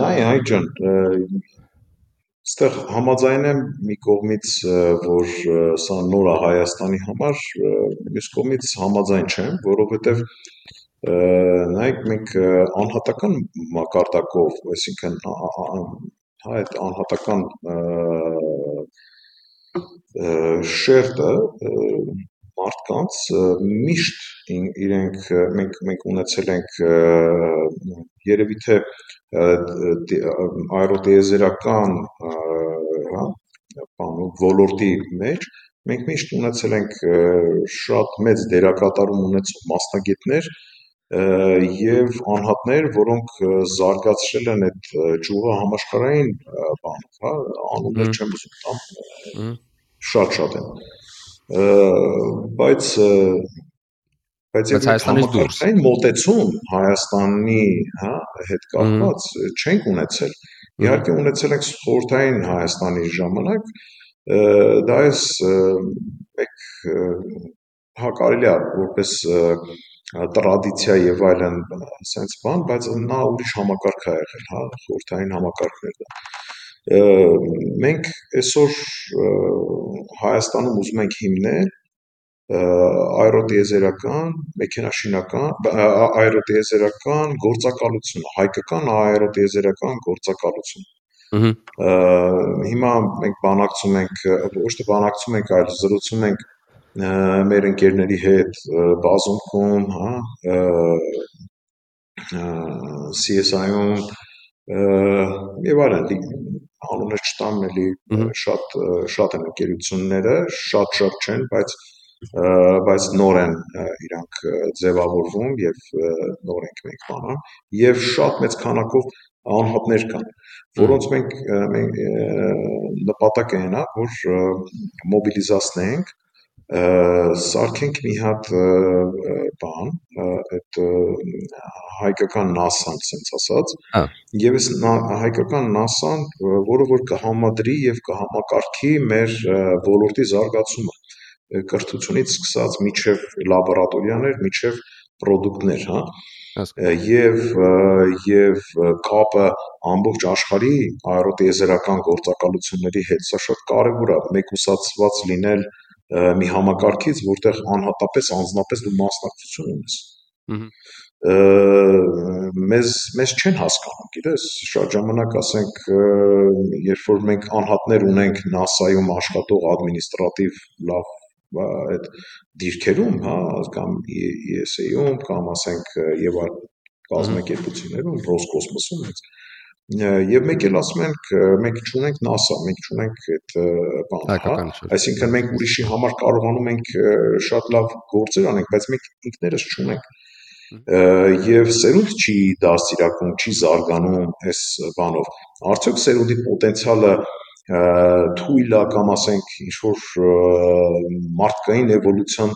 Նայ, հայ ջան, Ստեղ համաձայն եմ մի կողմից, որ սա նոր է Հայաստանի համար, մյուս կողմից համաձայն չեմ, որովհետև նայեք մենք անհատական մակարդակով, այսինքն հա այդ անհատական շերտը մարդկանց միշտ իրենք մենք մենք ունեցել ենք երևի թե աերոտիեզերական հա բանու ոլորտի մեջ մենք միշտ ունեցել ենք շատ մեծ դերակատարում ունեցող մասնագետներ եւ անհատներ, որոնք զարգացրել են այդ ճյուղը համաշխարհային բանով, հա, անուններ չեմ ուզում տամ շատ-շատ են։ Բայց բայց դուրս այն մոտեցում Հայաստանի, հա, հետ կապված չենք ունեցել։ Իհարկե ունեցել ենք խորթային Հայաստանի ժամանակ, դա էս մեկ հա կարելի է որպես տրադիցիա եւ այլն sense բան, բայց նա ուրիշ համակարգ է եղել, հա, խորթային համակարգներ դա մենք այսօր Հայաստանում ուզում ենք հիմնել աերոտիեզերական, մեքենաշինական, աերոտիեզերական գործակալություն, հայկական աերոտիեզերական գործակալություն։ Ահա հիմա մենք բանակցում ենք, ոչ թե բանակցում ենք, այլ զրուցում ենք մեր ընկերների հետ բազումքում, հա, CSI-ում եւ այլն անուններ չտամ, էլի շատ շատ են ընկերությունները, շատ-շատ չեն, բայց բայց նոր են իրանք ձևավորվում եւ նոր ենք մենք բանան եւ շատ մեծ քանակով անհատներ կան որոնց մենք մենք նպատակ է նա որ մոբիլիզացնենք սարքենք մի հատ բան, այդ հայկական NASA-ն, ասենց ասած, եւ այս հայկական NASA-ն, որը որ կհամադրի եւ կհամակարգի մեր ոլորտի զարգացումը կրթությունից սկսած միջև լաբորատորիաներ, միջև product-ներ, հա եւ եւ կապը ամբողջ աշխարհի աերոտիեզերական գործակալությունների հետ սա շատ կարեւոր է մեկուսացված լինել մի համակարգից, որտեղ անհատապես անznապես դու մասնակցություն ունես։ մեզ մեզ չեն հասկանում, գիտես, շատ ժամանակ ասենք, երբ որ մենք անհատներ ունենք NASA-յում աշխատող ադմինիստրատիվ լավ այդ դիրքերում, հա, կամ ESA-ում, կամ ասենք եւ կազմակերպություններում, Ռոսկոսմոսում, Եվ մեկ էլ ասում ենք, մենք չունենք NASA, մենք չունենք այդ բանը, հա։ Այսինքն մենք ուրիշի համար կարողանում ենք շատ լավ գործեր անենք, բայց մենք ինքներս չունենք եւ սերունդ չի դաստիարակում, չի զարգանում այս բանով։ Արդյոք սերունդի պոտենցիալը թույլ է կամ ասենք ինչ որ մարդկային էվոլյուցիան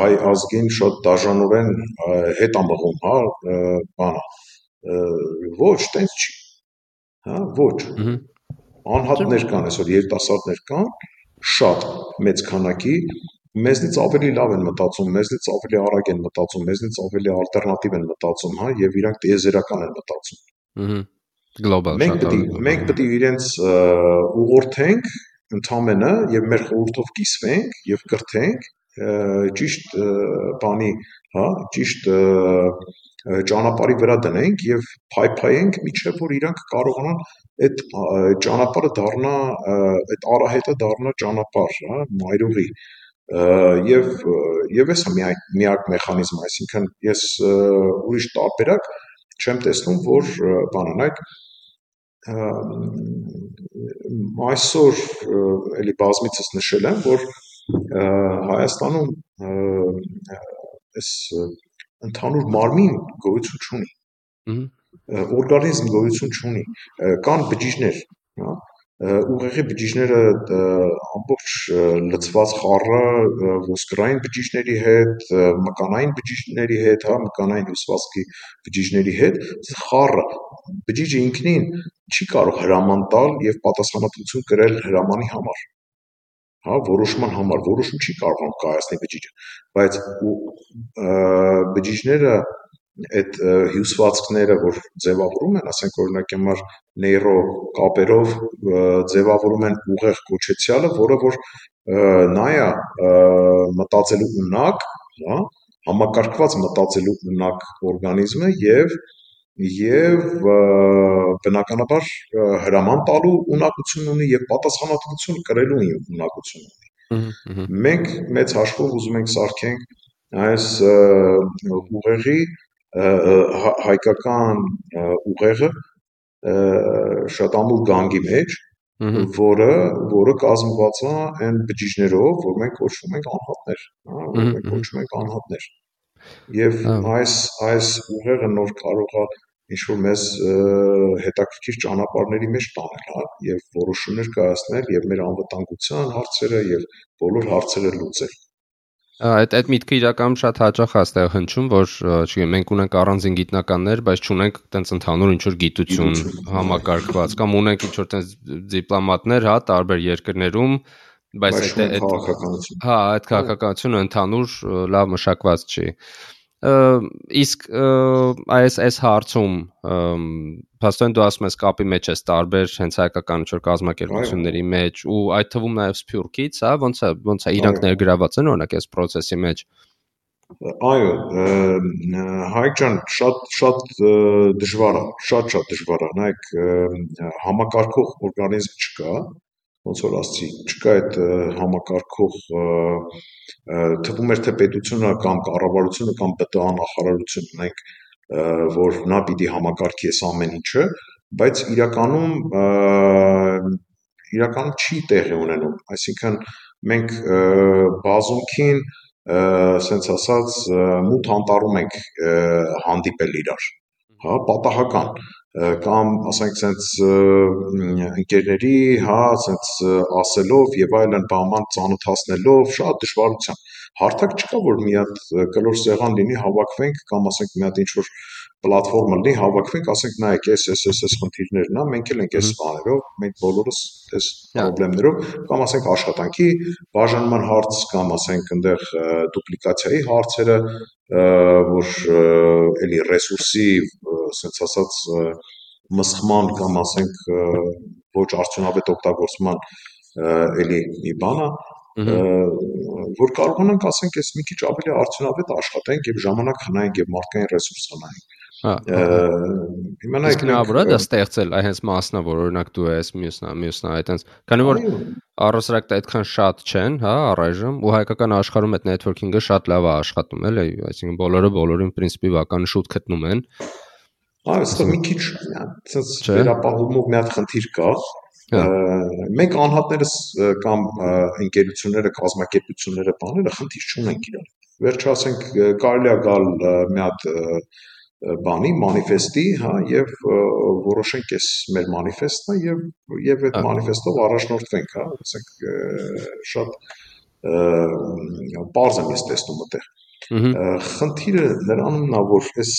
հայ ազգին շատ դաժանորեն հետ ամղում, հա, բանը ոչ, տենց չի։ Հա, ոչ։ Անհատներ կան այսօր երիտասարդներ կան, շատ մեծ քանակի մեզնից ավելի լավ են մտածում, մեզնից ավելի արագ են մտածում, մեզնից ավելի ալտերնատիվ են մտածում, հա, եւ իրանք տիեզերական են մտածում։ Ահա գլոբալ Մենք պետք է մենք պետք է իրենց ուղղորդենք ընդամենը եւ մեր խորհրդով կիսվենք եւ կրթենք ճիշտ բանի, հա, ճիշտ ճանապարհի վրա դնենք եւ փայփայենք միջև որ իրանք կարողանան այդ ճանապարհը դառնա այդ արահետը դառնա ճանապարհ, հա, մայրուղի եւ եւ էսա միակ միակ մեխանիզմը, այսինքն ես ուրիշ տարբերակ չեմ տեսնում, որ բանանայք այսօր էլի բազմիցս նշել եմ, որ Հայաստանում այս ընդհանուր մարմին գոյություն չունի օրգանիզմ գոյություն չունի, կան բջիջներ, հա, ուղեղի բջիջները ամբողջ լծված խառը ոսկրային բջիջների հետ, մկանային բջիջների հետ, հա, մկանային հյուսվածքի բջիջների հետ, խառը բջիջը ինքնին չի կարող հրաման տալ եւ պատասխանատվություն կրել հրամանի համար հա որոշման համար որոշում չի կարող կայացնել բջիջը բայց բջիջները այդ հյուսվածքները, որ ձևավորում են, ասենք օրինակ համար նեյրո կապերով ձևավորում են ուղեղ կոչեցյալը, որը որ նա է մտածելու ունակ, հա, համակարգված մտածելու ունակ օրգանիզմը եւ եւ բնականաբար հրաման տալու ունակություն ունի եւ պատասխանատվություն կրելու ունակություն ունի։ Մենք մեծ հաշվով ուզում ենք սարքենք այս ուղեղի հայկական ուղեղը շատ ամուր գանգի մեջ, որը որը կազմված է այն բջիջներով, որ մենք կոչվում ենք անհատներ, հա, որ մենք կոչվում ենք անհատներ։ Եվ այս այս ուղեղը նոր կարող է ինչ որ մեզ հետաքրքիր ճանապարհների մեջ տանել, հա, եւ որոշումներ կայացնել եւ մեր անվտանգության հարցերը եւ բոլոր հարցերը լուծել։ Այդ այդ միտքը իրականում շատ հաճախ է այստեղ հնչում, որ չգիտեմ, մենք ունենք առանձին գիտնականներ, բայց չունենք տենց ընդհանուր ինչ որ գիտություն համակարգված կամ ունենք ինչ որ տենց դիպլոմատներ, հա, տարբեր երկրներում, բայց այդ այդ հա, այդ քաղաքականությունը ընդհանուր լավ մշակված չի իսկ այս այս հարցում փաստորեն դու ասում ես կապի մեջ ես տարբեր հենց հայկական ինչ-որ կազմակերպությունների մեջ ու այդ թվում նաև Սփյուռքից, հա, ոնց է ոնց է իրանք ներգրաված են օրինակ այս process-ի մեջ։ Այո, Հայկ ջան, շատ շատ դժվար է, շատ շատ դժվար է։ Նայեք, համակարգող օրգանիզմ չկա, ոնց որ ասացի, չկա այդ համակարգող թվում էր թե պետությունը կամ կառավարությունը կամ ԲՏԱ նախարարությունը ունենք որ նա պիտի համակարգի այս ամեն ինչը, բայց իրականում իրականում չի տեղի ունենում, այսինքն մենք բազումքին սենց ասած մութ անտառում ենք հանդիպել իրար հա պատահական կամ ասենք սենց ընկերների, հա, սենց ասելով եւ այլն բաման ծանոթացնելով շատ դժվարությամբ հարթակ չկա որ մի հատ կլոր սեղան լինի հավաքվենք կամ ասենք մի հատ ինչ որ պլատֆորմա լինի հավաքվենք ասենք նայեք էս էս էս էս խնդիրներն ա մենք էլ ենք էս բաներով մենք բոլորս էս խնդիրներով կամ ասենք աշխատանքի բաժանման հարց կամ ասենք այնտեղ դուպլիկացիայի հարցերը որ էլի ռեսուրսի ասենց ասած մսխման կամ ասենք ոչ արդյունավետ օգտագործման էլի մի բան է որ կարողանանք ասենք այս մի քիչ ավելի արդյունավետ աշխատենք եւ ժամանակ խնայենք եւ մարդկային ռեսուրս խնայենք Հա։ Հիմա նայեք նա վրա դա ստեղծել այ հենց մասնավոր օրինակ դու ես մյուսնա մյուսնա այտենց քանի որ առասարակ դա այդքան շատ չեն, հա, առայժմ ու հայկական աշխարհում այդ networking-ը շատ լավ է աշխատում, էլի, այսինքն բոլորը բոլորին պրինցիպի վական շուտ գտնում են։ Այո, սա մի քիչ ցած վերապահումով մի հատ խնդիր կա, մենք անհատներս կամ ընկերությունները, կազմակերպությունները, բաները խնդիր չունենք իրար։ Վերջ ասենք կարելի է գալ մի հատ բանի մանիֆեստի, հա, եւ որոշենք էս մեր մանիֆեստն է եւ եւ այդ մանիֆեստով առաջնորդվենք, հա, ասենք շատ բարձ եմ ես տեսնում այդտեղ։ Խնդիրը նրանումն է, որ այս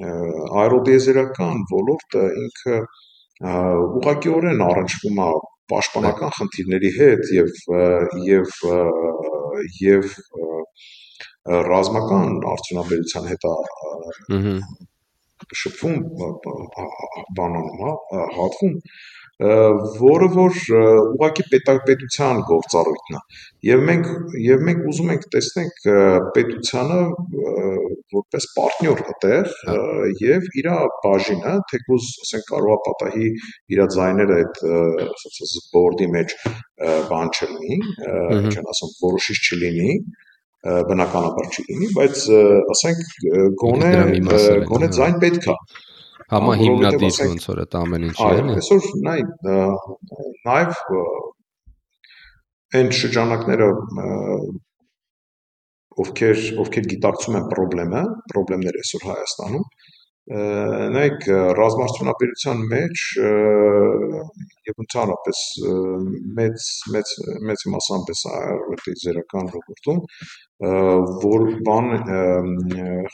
աերոդիեզերական ոլորտը ինքը ուղղակիորեն առնչվում է պաշտպանական խնդիրների հետ եւ եւ եւ ռազմական արդյունաբերության հետ է շփվում բանանում, հա, հատվում որը որ ուղղակի պետական գործառույթն է եւ մենք եւ մենք ուզում ենք տեսնենք պետությանը որպես պարտնյոր այդտեղ եւ իր բաժինը թեկուզ ասենք կարողա պատահի իր ձայները այդ ասած բորդի մեջ բան չլինի, չեն ասում որոշիչ չլինի, բնականաբար չլինի, բայց ասենք գոնե գոնե ձայն պետք է Համահիմնադիր ոնց որ այդ ամեն ինչի էլի։ Այսօր նայ նաև այն շրջանակները ովքեր ովքեր գիտակցում են խնդրեմը, խնդիրները այսօր Հայաստանում, նայեք ռազմարտունաբերության մեջ եւ ընդհանրապես մեծ մեծ մեծ մասամբ էս այրոտիզերական ոլորտում որ բան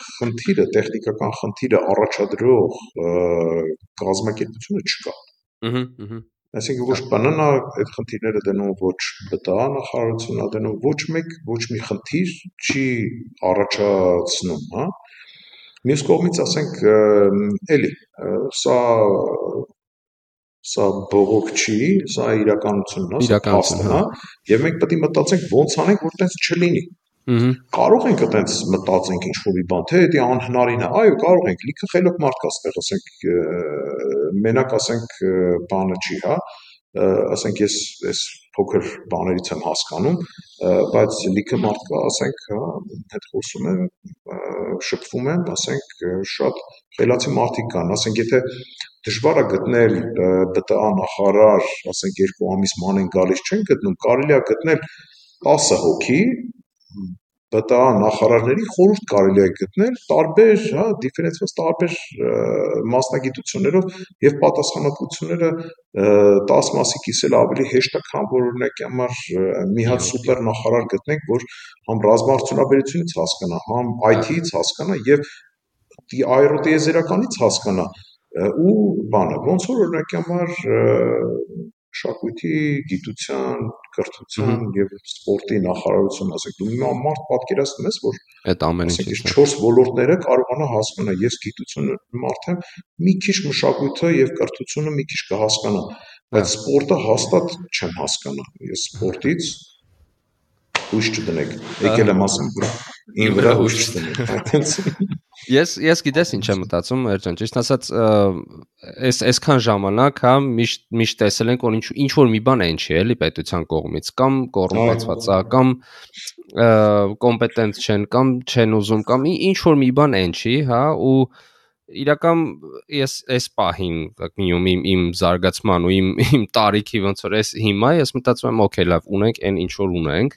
խնդիրը, տեխնիկական խնդիրը առաջադրող կազմակերպությունը չկա։ Ահա, ահա Այսինքն ոչ ՊՆ-ն է այդ խնդիրները դնում, ոչ ԲՏԱ նախարարությունն է դնում, ոչ մեկ ոչ մի խնդիր չի առաջացնում, հա։ Մյուս կողմից ասենք էլի սա սա բողոք չի, սա իրականությունն է, սա փաստն է, եւ մենք պետք է մտածենք ոնց անենք, որ այդպես չլինի։ Կարող ենք այտենց մտածենք ինչ-որ մի բան, թե դա անհնարին է։ Այո, կարող ենք, լիքը խելոք մարդ կա ստեղ, ասենք մենակ ասենք բանը չի, հա, ասենք ես այս փոքր բաներից եմ հասկանում, բայց լիքը մարդ կա, ասենք, հա, հետ խոսում եմ, շփվում եմ, ասենք, շատ խելացի մարդիկ կան, ասենք, եթե դժվար է գտնել ԲՏԱ նախարար, ասենք, երկու ամիս ման են գալիս չեն գտնում, կարելի է գտնել 10 հոգի, ԲՏԱ նախարարների խորհուրդ կարելի է գտնել տարբեր, հա, դիֆերենցված տարբեր մասնագիտություններով եւ պատասխանատվությունները 10 մասի կիսել ավելի հեշտ է, քան որ օրինակի համար մի հատ սուպեր նախարար գտնենք, որ համ ռազմաարդյունաբերությունից հասկանա, համ IT-ից հասկանա եւ այրոտիեզերականից հասկանա ու բանը ոնց որ օրինակի համար մշակույթի, գիտության, կրթության եւ սպորտի նախարարություն, ասենք դու մի մարդ պատկերացնում ես, որ այդ ամեն ինչը 4 ոլորտները կարողանա հասկանա, ես գիտությունը մարդ եմ, մի քիչ մշակույթը եւ կրթությունը մի քիչ կհասկանա, բայց սպորտը հաստատ չեմ հասկանա։ Ես սպորտից հույս չդնեք։ Եկել եմ ասեմ, վրա ին վրա հույս չդնեք։ Այդպես Ես ես գիտես ինչ եմ մտածում, Էրջան, ճիշտ ասած, այս այսքան ժամանակ հա միշտ միշտ տեսել ենք, որ ինչ ինչ որ մի բան այն չի, էլի պետության կողմից, կամ կոռումպացված է, կամ կոմպետենտ չեն, կամ չեն ուզում, կամ ինչ որ մի բան այն չի, հա, ու իրական ես այս պահին մինիմում իմ իմ զարգացման ու իմ իմ տարիքի ոնց որ այս հիմա ես մտածում եմ օքեյ լավ ունենք այն ինչ որ ունենք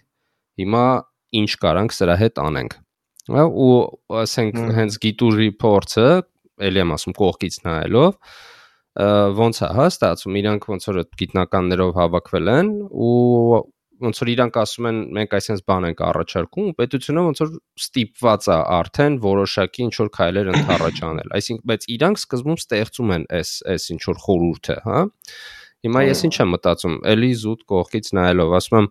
հիմա ինչ կարանք սրա հետ անենք ու ասենք հենց գիտուրի փորձը ելի եմ ասում կողքից նայելով ոնց է հա ստացվում իրանք ոնց որ գիտնականներով հավաքվել են ու ոնց որ իրանք ասում են մենք այսպես բան ենք առաջարկում ու պետությունը ոնց որ ստիպված է արդեն որոշակի ինչ որ քայլեր ընդառաջ անել այսինքն բայց իրանք սկզբում ստեղծում են այս այս ինչ որ խորհուրդը հա հիմա ես ինչ եմ մտածում էլի զուտ կողքից նայելով ասում եմ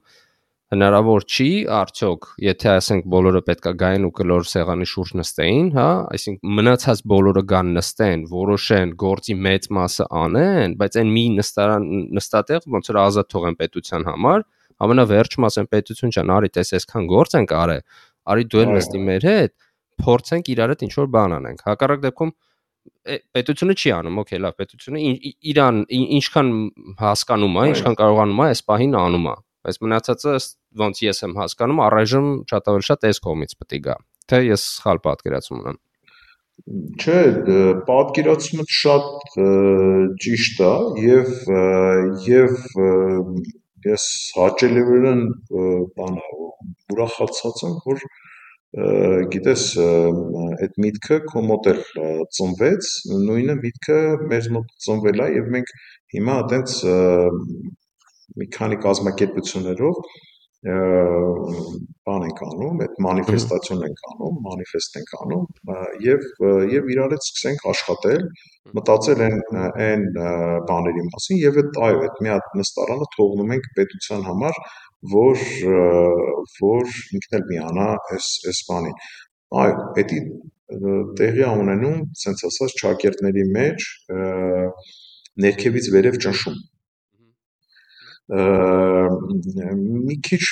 հնարավոր չի արդյոք եթե ասենք բոլորը պետքա գային ու կլոր սեղանի շուրջ նստեին, հա, այսինքն մնացած բոլորը գան նստեն, որոշեն գործի մեծ մասը անեն, բայց այն մի նստարան նստատեղ ոնց որ ազատ թողեն պետության համար, ամենավերջում ասեն պետություն ջան, արի տես այսքան գործ ենք արել, արի դու էլ նստի մեր հետ, փորձենք իրար հետ ինչ որ բան անենք։ Հակառակ դեպքում պետությունը չի անում, օքեյ, լավ, պետությունը իրան ինչքան հասկանում է, ինչքան կարողանում է, այս պահին անում է բայց մնացածը ոնց ես եմ հասկանում առայժմ շատ ավելի շատ այս կողմից պետք է գա թե ես սխալ պատկերացում ունեմ Չէ, պատկերացումը շատ ճիշտ է եւ եւ ես հաճելիորեն բան ուրախացած եմ, որ գիտես այդ միտքը քո մոտ էլ ծնվեց, նույնը միտքը մեր մոտ ծնվել է եւ մենք հիմա այտենց մի քանի կազմակերպություններով բան ենք անում, այդ մանիֆեստացիոն ենք անում, մանիֆեստ ենք անում եւ եւ իրար հետ սկսենք աշխատել, մտածել այն այն բաների մասին եւ այդ այո, այդ մի հատ նստարանը թողնում ենք պետության համար, որ որ ինքն էլ միանա այս այս բանին։ Այո, դա տեղի ունենում, ցենց ասած, ճակերտների մեջ ներքևից վերև ճնշում մի քիչ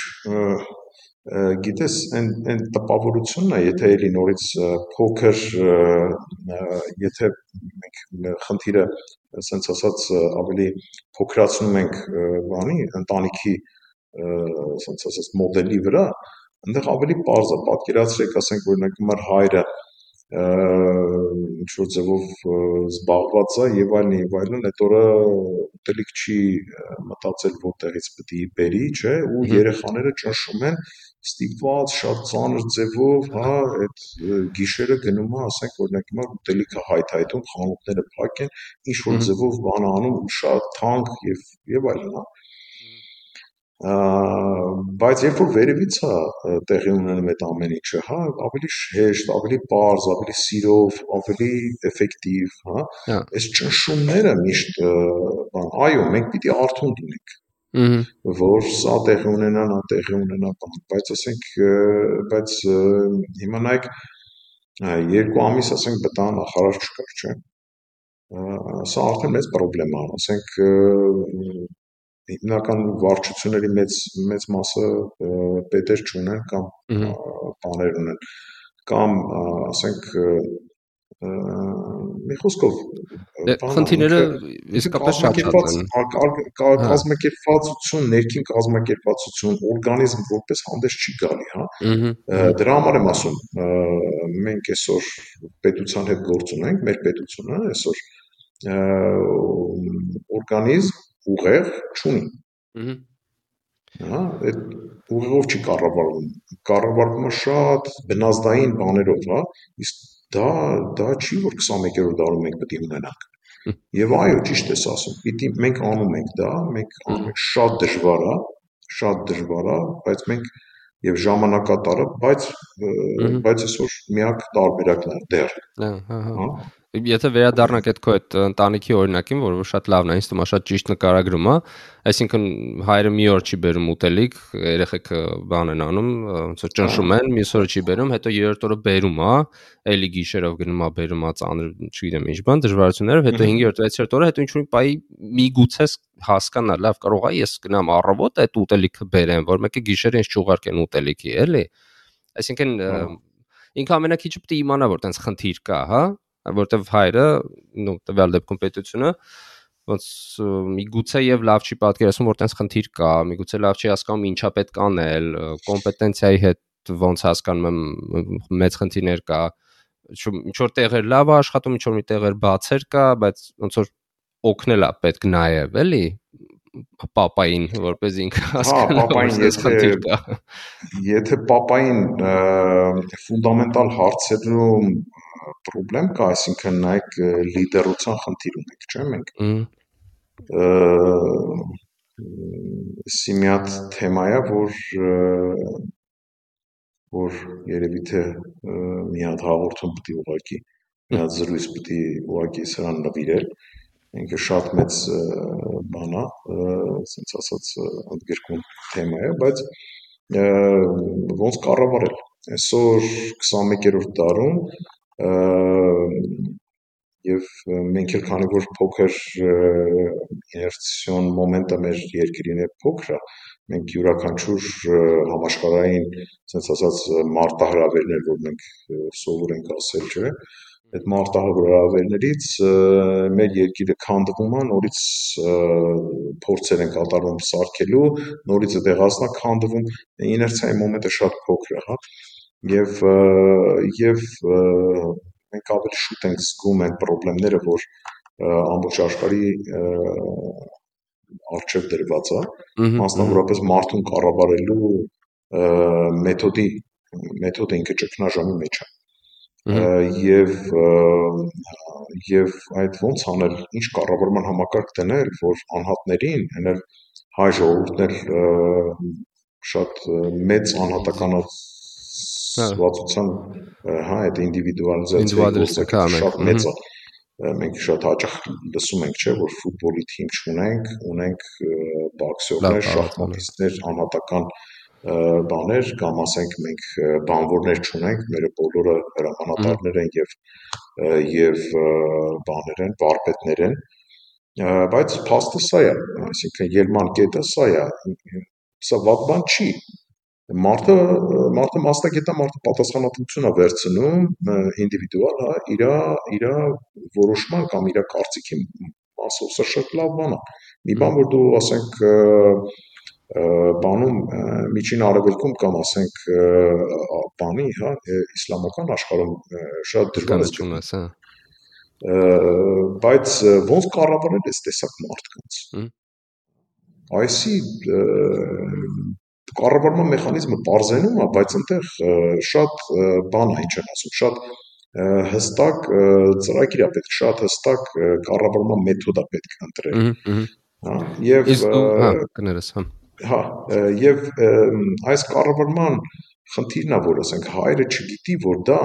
գիտես այն այն տպավորությունն է, եթե էլի նորից փոքր եթե մենք խնդիրը ասենց ասած ավելի փոքրացնում ենք բանի ընտանիքի ասենց ասած մոդելի վրա, այնտեղ ավելի པարզ է պատկերացրեք, ասենք օրինակ մեր հայրը ինչ որ ձևով զբաղված է եւ այլն եւ այլն, այդ օրը ուտելիք չի մտածել որտեղից պետք է բերի, չէ, ու երեխաները ճնշում են ստիպված շատ ծանր ձևով, հա, այդ գիշերը գնում է, ասենք օրինակ հիմա ուտելիքը հայթայթում, խանութները փակ են, ինչ որ ձևով բան անում, շատ թանկ եւ եւ այլն, հա բայց երբ որ վերևից է տեղի ունենում այդ ամեն ինչը, հա, ավելի հեշտ, ավելի པարզ, ավելի սիրով, ավելի էֆեկտիվ, հա, հա։ այս ճնշումները միշտ բան, այո, մենք պիտի արթուն լինենք որ սա տեղի ունենա, նա տեղի ունենա բայց ասենք, բայց հիմա նայեք երկու ամիս ասենք բտա նախարար չկար, չէ՞։ Սա արդեն մեծ խնդրեմ է, ասենք հիմնական վարչությունների մեծ մեծ մասը պետեր չունեն կամ բաներ ունեն կամ ասենք մի խոսքով դե, խնդիրները իսկապես շատ են կազմակերպվածություն, ներքին կազմակերպվածություն, օրգանիզմ որպես հանդես չի գալի, հա։ Դրա համար եմ ասում, մենք այսօր պետության հետ գործ ունենք, մեր պետությունը այսօր օրգանիզմ ուղեղ չունի։ Հա, այդ ուղեղով չի կառավարվում։ է շատ բնազդային բաներով, հա, իսկ դա դա չի որ 21-րդ դարում մենք պետք է ունենանք։ Եվ այո, ճիշտ ես ասում, պիտի մենք անում ենք դա, մենք անում ենք շատ դժվար է, շատ դժվար է, բայց մենք եւ ժամանակատար է, բայց բայց այսօր միակ տարբերակն է դեռ։ Հա, հա, հա։ հա եթե վերադառնանք այդ քո այդ ընտանիքի օրինակին, որը շատ լավն է, ինձ թվում է շատ ճիշտ նկարագրում է, այսինքն հայրը մի օր չի բերում ուտելիք, երեխեքը բան են անում, ոնց որ ճնշում են, մյուս օրը չի բերում, հետո երրորդ օրը բերում է, էլի գիշերով գնում է բերում է ծանր, չգիտեմ ինչ բան, դժվարություններով, հետո 5-րդ, 6-րդ օրը հետո ինչ-որ պայի միգուցե հասկանա, լավ կարող է ես գնամ առավոտ այդ ուտելիքը բերեմ, որ մեկը գիշերը ինձ չուղարկեն ուտելիքի, էլի։ Այսինքն ինքը ամենակիչը պետք է իմանա որ տենց խնդիր կա, հա, որտեվ հայրը, նո տվյալ դեպքում պետությունը ոնց միգուցե եւ լավ չի պատկերացնում որ տենց խնդիր կա, միգուցե լավ չի հասկանում ինչա պետք անել, կոմպետենցիայի հետ ոնց հասկանում եմ մեծ խնդիրներ կա, ինչ որ տեղեր լավ է աշխատում, ինչ որ մի տեղեր բացեր կա, բայց ոնց որ օգնել է պետք նաեւ, էլի պապային, որպես ինքը հա, հասկանա, հա, պապային ես խնդիր կա։ Եթե պապային ֆունդամենտալ հարցերում պրոբլեմ կա, այսինքն նայեք լիդերության խնդիր ունենք, չէ՞ մենք։ Սի մի հատ թեմա է, որ որ երևի թե մի հատ հաղորդում պետք է ուղակի մի հատ զրույց պետք է ուղակի սրան նվիրել ինքը շատ մեծ բան է, ասենց ասած ընդգրկուն թեմա է, բայց ոնց կառավարել։ Այսօր 21-րդ դարում եւ մենք էլ քանի որ փոքր իներցիոն մոմենտը մեր երկրին է փոքր, մենք յուրաքանչյուր համաշխարհային, ասենց ասած, մարտահրավերներ, որ մենք սովոր ենք ասել, չէ՞, այդ մարտահրավերներից մեր երկիրը քանդվում է, նորից փորձեր են կատարվում սարքելու, նորից է դեղացնա քանդվում, իներցիայի մոմենտը շատ փոքր է, հա եւ եւ մենք ավելի շուտ ենք զգում այն խնդիրները, որ ամբողջ աշխարհի արժև դրված է, մասնավորապես մարդուն կառավարելու մեթոդի մեթոդը ինքը ճգնաժամի մեջ է եւ եւ այդ ոնց անել ինչ կառավարման համակարգ դնել որ անհատներին հələ հայ ժողովուրդն էլ շատ մեծ անհատականացվածության հա այդ ինդիվիդուալիզացիա շատ մեծ է մենք շատ հաճախ լսում ենք չէ որ ֆուտբոլի թիմ չունենք ունենք բոքսերներ շախմատիստներ անհատական բաներ կամ ասենք մենք բանվորներ չունենք մեր բոլորը հրամանատարներ են եւ եւ բաներ են վարպետներ են բայց փաստը սա է այսինքն ելման կետը սա է սա ված բան չի մարդը մարդը մասնագետ է մարդը պատասխանատվություն է վերցնում ինդիվիդուալ հա իր իր որոշման կամ իր կարծիքի մասով սա շատ լավ բան է մի բան որ դու ասենք բանում միջին արևելքում կամ ասենք բանի հա իսլամական աշխարհում շատ դժվար է հա բայց ոնց կառավարել այս տեսակ մարդկանց այսի կառավարման մեխանիզմը բարձենում է, բայց այնտեղ շատ բան է, ինչ են ասում, շատ հստակ ծրագիր է պետք, շատ հստակ կառավարման մեթոդ է պետք ընտրել։ Հա, եւ հա, կներես, հա։ Հա, եւ այս կառավարման խնդիրն է, որ ասենք հայրը չգիտի, որ դա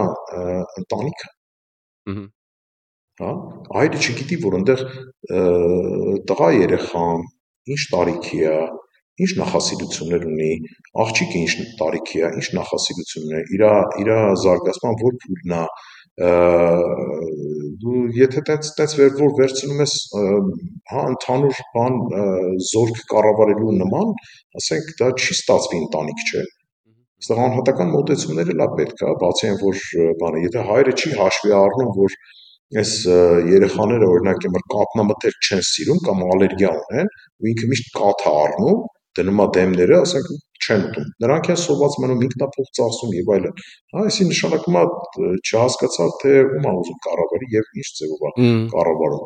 ընտանիք է։ Հա, հայրը չգիտի, որ այնտեղ տղա երեխան ինչ տարիքի է, ինչ նախասիրություններ ունի, աղջիկը ինչ տարիքի է, ինչ նախասիրություններ իր իր զարգացման որ փուլն է, դու եթե տենց տենց վեր որ վերցնում ես հա ընդհանուր բան զորք կառավարելու նման, ասենք դա չի ստացվի ընտանիք չէ։ Այստեղ անհատական մոտեցումները լավ պետք է, բացի այն որ բանը, եթե հայրը չի հաշվի առնում, որ այս երեխաները օրինակ եմր կատնամթեր չեն սիրում կամ ալերգիա ունեն ու ինքը միշտ կաթ է առնում դնում է դեմները, ասենք չեն ուտում։ Նրանք են սոված մնում ինքնափոխ ծախսում եւ այլն։ Հա, այսի նշանակում է չհասկացալ թե ում է ուզում կառավարի եւ ինչ ձևով է կառավարում։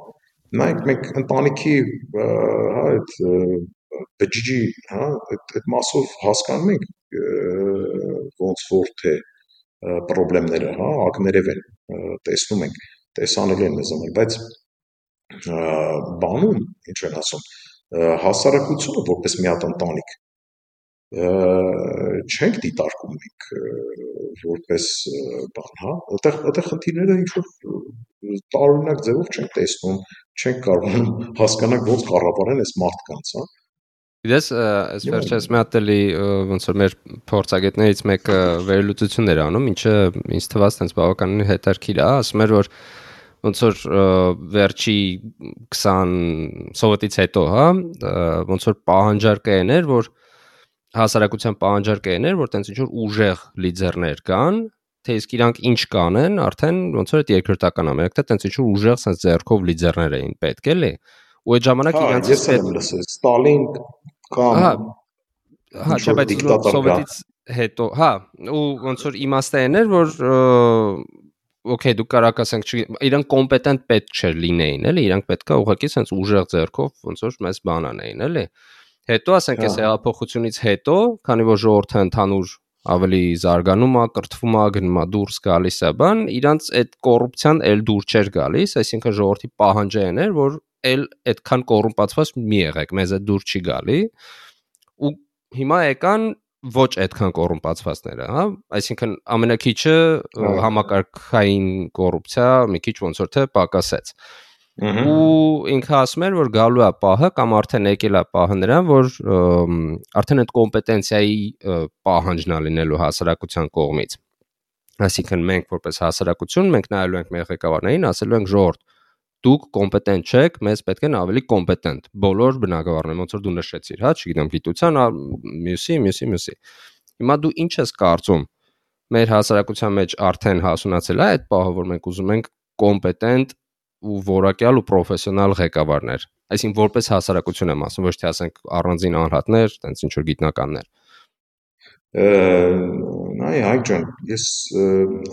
Նայեք մենք ընտանիքի հա այդ բջիջի հա այդ այդ մասով հասկանում ենք ոնց որ թե խնդիրները, հա, ակներև են տեսնում ենք, տեսանելի են մեզ համար, բայց բանում ինչ են ասում, հասարակությունը որպես մի հատ ընտանիք չենք դիտարկում մենք որպես բան, հա, այդտեղ այդտեղ խնդիրները ինչ որ տարօրինակ ձևով չենք տեսնում, չենք կարողանում հասկանալ ոնց կառավարեն այս մարդկանց, հա։ Գիտես, այս վերջերս մի հատ էլի ոնց որ մեր փորձագետներից մեկը վերլուծություն էր անում, ինչը ինձ թվաց տենց բավականին հետարքիր է, ասում էր որ ոնց որ վերջի 20 սովետից հետո, հա, ոնց որ պահանջարկը եներ, որ հասարակության պահանջարկը եներ, որ տենց ինչ որ ուժեղ լիդերներ կան, թե իսկ իրանք ինչ կանեն, արդեն ոնց որ այդ երկրորդական ամերիկա տենց ինչ որ ուժեղ sense ձեռքով լիդերներ էին պետք էլի։ Ու այդ ժամանակ հա, իրանք ես եմ լսել Ստալին կամ հա հա, չէ, բայց սովետից հետո, հա, ու ոնց որ իմաստը եներ, որ օքեյ դու կարաք ասենք իրանք կոմպետենտ պետք չէր լինեին, էլի, իրանք պետքա ուղղակի sense ուժեղ ձեռքով ոնց որ մեզ բանանեին, էլի։ Հետո ասենք այս հա։ հեղափոխությունից հետո, քանի որ ժողովուրդը ընդհանուր ավելի զարգանում է, կրթվում է, գնում է դուրս գալիս է բան, իրանց այդ կոռուպցիան էլ դուր չէր գալիս, այսինքն ժողովրդի պահանջը էր, որ էլ այդքան կոռումպացված մի եղեք, մեզ այդ դուր չի գալի։ Ու հիմա եկան ոչ այդքան կոռումպացվածները, հա, այսինքն ամենակիչը համակարգային կոռուպցիա մի քիչ ոնց որ թե պակասեց։ ու ինքը ասում էր որ գալու է պահը կամ արդեն եկել է պահը նրան որ արդեն այդ կոմպետենցիայի պահանջն է լինելու հասարակության կողմից այսինքն մենք որպես հասարակություն մենք նայելու ենք մեր ղեկավարներին ասելու ենք ժողովուրդ դուք կոմպետենտ չեք, մեզ պետք են ավելի կոմպետենտ։ Բոլոր բնակավարները, ոնց որ դու նշեցիր, հա, չգիտեմ, գիտության, մյուսի, մյուսի, մյուսի։ Հիմա դու ինչ ես կարծում։ Մեր հասարակության մեջ արդեն հասունացել է այդ պահը, որ մենք ուզում ենք կոմպետենտ ու որակյալ ու պրոֆեսիոնալ ղեկավարներ։ Այսինքն որպես հասարակություն եմ ասում, ոչ թե ասենք առանձին անհատներ, տենց ինչ որ գիտնականներ նայ հայ ջան ես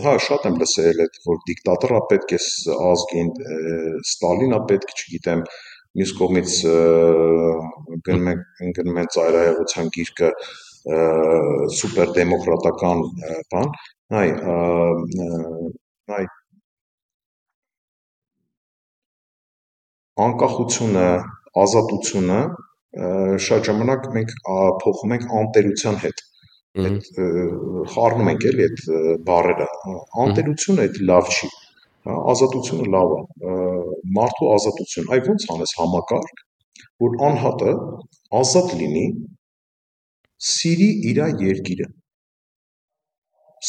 հա շատ եմ լսել այդ որ դիկտատորը պետք է ազգին ստալինա պետք չգիտեմ մյուս կողմից գնում են գնում են ծայրահեղության գիրկը սուպեր դեմոկրատական բան նայ նայ անկախությունը ազատությունը շատ ժամանակ մենք փոխում ենք անտերության հետ այդ խառնում ենք էլի այդ բառերը անտերությունը այդ լավ չի ազատությունը լավ է մարդու ազատություն այ ո՞նց անես համակարգ որ անհատը ազատ լինի սիրի իր երկիրը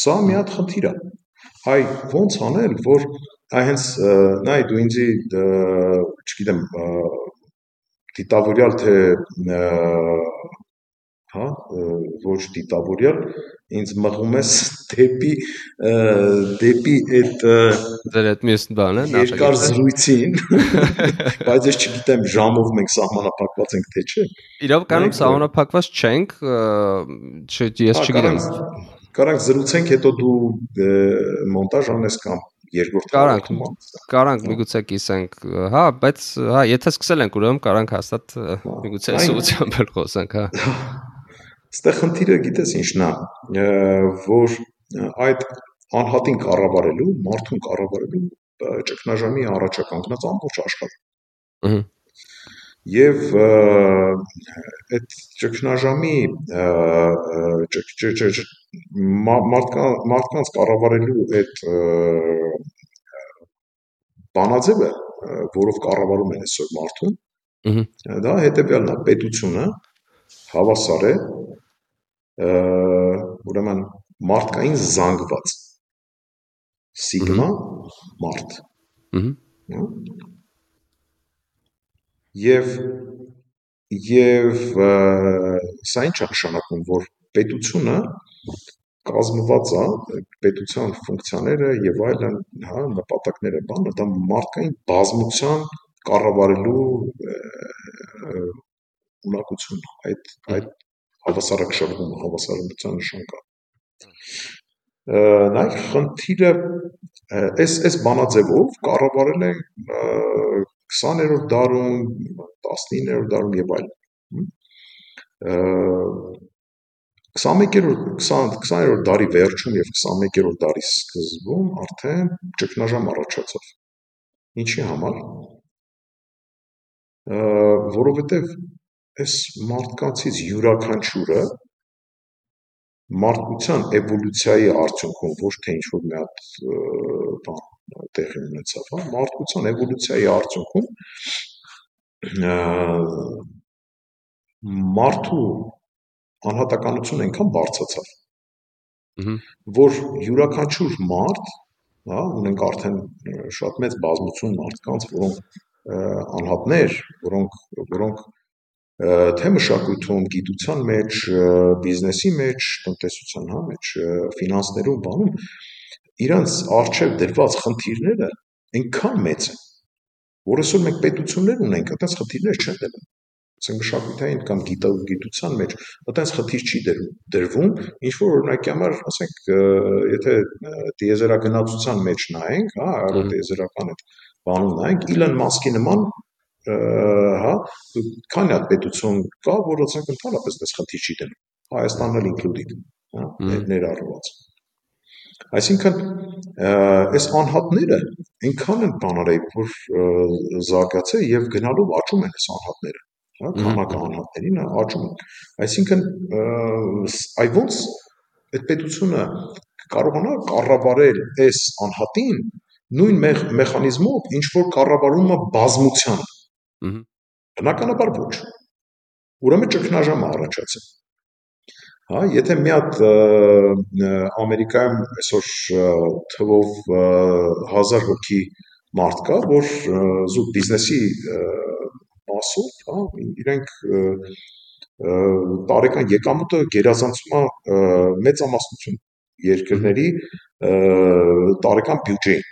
սա մի հատ խնդիր է հայ ո՞նց անել որ այ հենց նայ դու ինձի չգիտեմ դիտավորյալ թե հա ոչ դիտավորյալ ինձ մղում ես դեպի դեպի այդ դեր այդ մյուս բանը երկար զրույցին բայց ես չգիտեմ ժամով մենք սահմանափակված ենք թե չէ իրավականում սահմանափակված չենք ես հա, չգիտեմ կարանք զրուցենք հետո դու մոնտաժ անես կամ երկրորդ Կարանք, կարանք միգուցե կիսենք, հա, բայց հա, եթե սկսել ենք ուրեմն կարանք հաստատ միգուցե սուությամբ էլ խոսենք, հա։ Ստեղ խնդիրը գիտես ինչն է, որ այդ անհատին կառավարելու, մարդուն կառավարելու ճգնաժամի առաջականգնած ամբողջ աշխարհը։ Ահա եւ այդ ճգնաժամի մարդկանց մարդկանց կառավարելու այդ բանաձևը, որով կառավարում են այսօր մարդուն, դա հետեւյալն է, պետությունը հավասար է ուրեմն մարդկային զանգված սիգմա մարդ։ Ահա Եվ եւ սա ինչ է նշանակում, որ պետությունը կազմված է պետության ֆունկցիաները եւ այլն, հա, նպատակները, բանը դա մարդկային բազմության կառավարելու ունակություն այդ այդ հավասարակշռումը, հավասարության նշան կա։ Նայ խնդիրը այս այս բանաձևով կառավարել են 20-րդ դարում, 19-րդ դարում եւ այլն։ 21-րդ 20 20-րդ դարի վերջում եւ 21-րդ դարի սկզբում արդեն ճգնաժամ առաջացավ։ Ինչի համար։ Որովհետեւ այս մարդկանցից յուրաքանչյուրը մարդկության էվոլյուցիայի արդյունքում ոչ թե ինչ որ մի հատ բան տեղի ունեցավ, հա, մարդկության էվոլյուցիայի արդյունքում մարդու անհատականությունը այնքան բարձրացավ, որ յուրաքանչյուր մարդ, հա, ունենք արդեն շատ մեծ բազմություն մարդկանց, որոնք անհատներ, որոնք որոնք թե մշակույթում, գիտության մեջ, բիզնեսի մեջ, տնտեսության հա մեջ, ֆինանսներում, բանում իրանց արժև դրված խնդիրները այնքան մեծ են, որ այսօր մենք պետություններ ունենք, այդպես խնդիրներ չեն դնում ասենք մշակութային կամ գիտության մեջ այդպես խնդիր չի դրվում ինչ որ օրինակի համար ասենք եթե դիեզերագնացության մեջ նայենք հա արոտիեզերական այդ բանում նայենք Իլոն Մասկի նման հա քանի հատ պետություն կա որ ասենք ընդհանրապես այս խնդիր չի դնում Հայաստանն էլ included հա ներառված Այսինքն այս անհատները այնքան են բանարեի, որ զարգացել եւ գնալով աճում են այս անհատները, հա, քանակը անհատներին աճում են։ Այսինքն այ ոնց այդ պետությունը կարողանա կառավարել այս անհատին նույն մեխանիզմով, ինչ որ կառավարումը բազմությանը։ Բնականաբար ոչ։ Ուրեմն ճգնաժամ առաջացել։ Հա, եթե մի հատ Ամերիկայում այսօր թվով 1000 հոգի մարդ կա, որ զուտ բիզնեսի մասով, հա, իրենք տարեկան եկամուտը գերազանցում է մեծամասնություն երկրների տարեկան բյուջեին,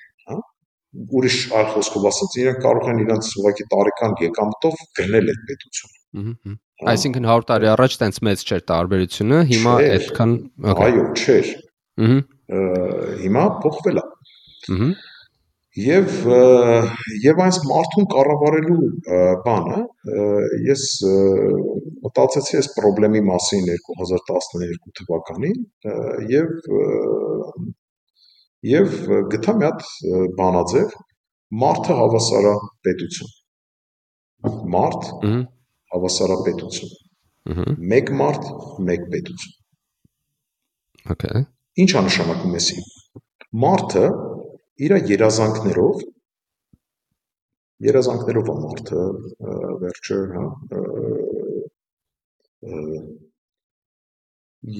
ուրիշ այլ խոսքով ասած իրենք կարող են իրենց ուղղակի տարեկան եկամուտով գնել այդ պետությունը Այսինքն 100 տարի առաջ տենց մեծ չէր տարբերությունը, հիմա այդքան այո, չէր։ Ահա։ Հիմա փոխվել է։ Ահա։ Եվ եւ այս մարդուն կառավարելու բանը ես մտածեցի այս խնդրի մասին 2012 թվականին եւ եւ գտա մի հատ բանաձև մարդը հավասարա պետություն։ Մարդ հավասարապետություն։ Ահա։ Մեկ մարդ, մեկ պետություն։ Okay։ Ինչ է նշանակում էսի։ Մարդը իր երազանքներով երազանքներով է մարդը վերջը, հա,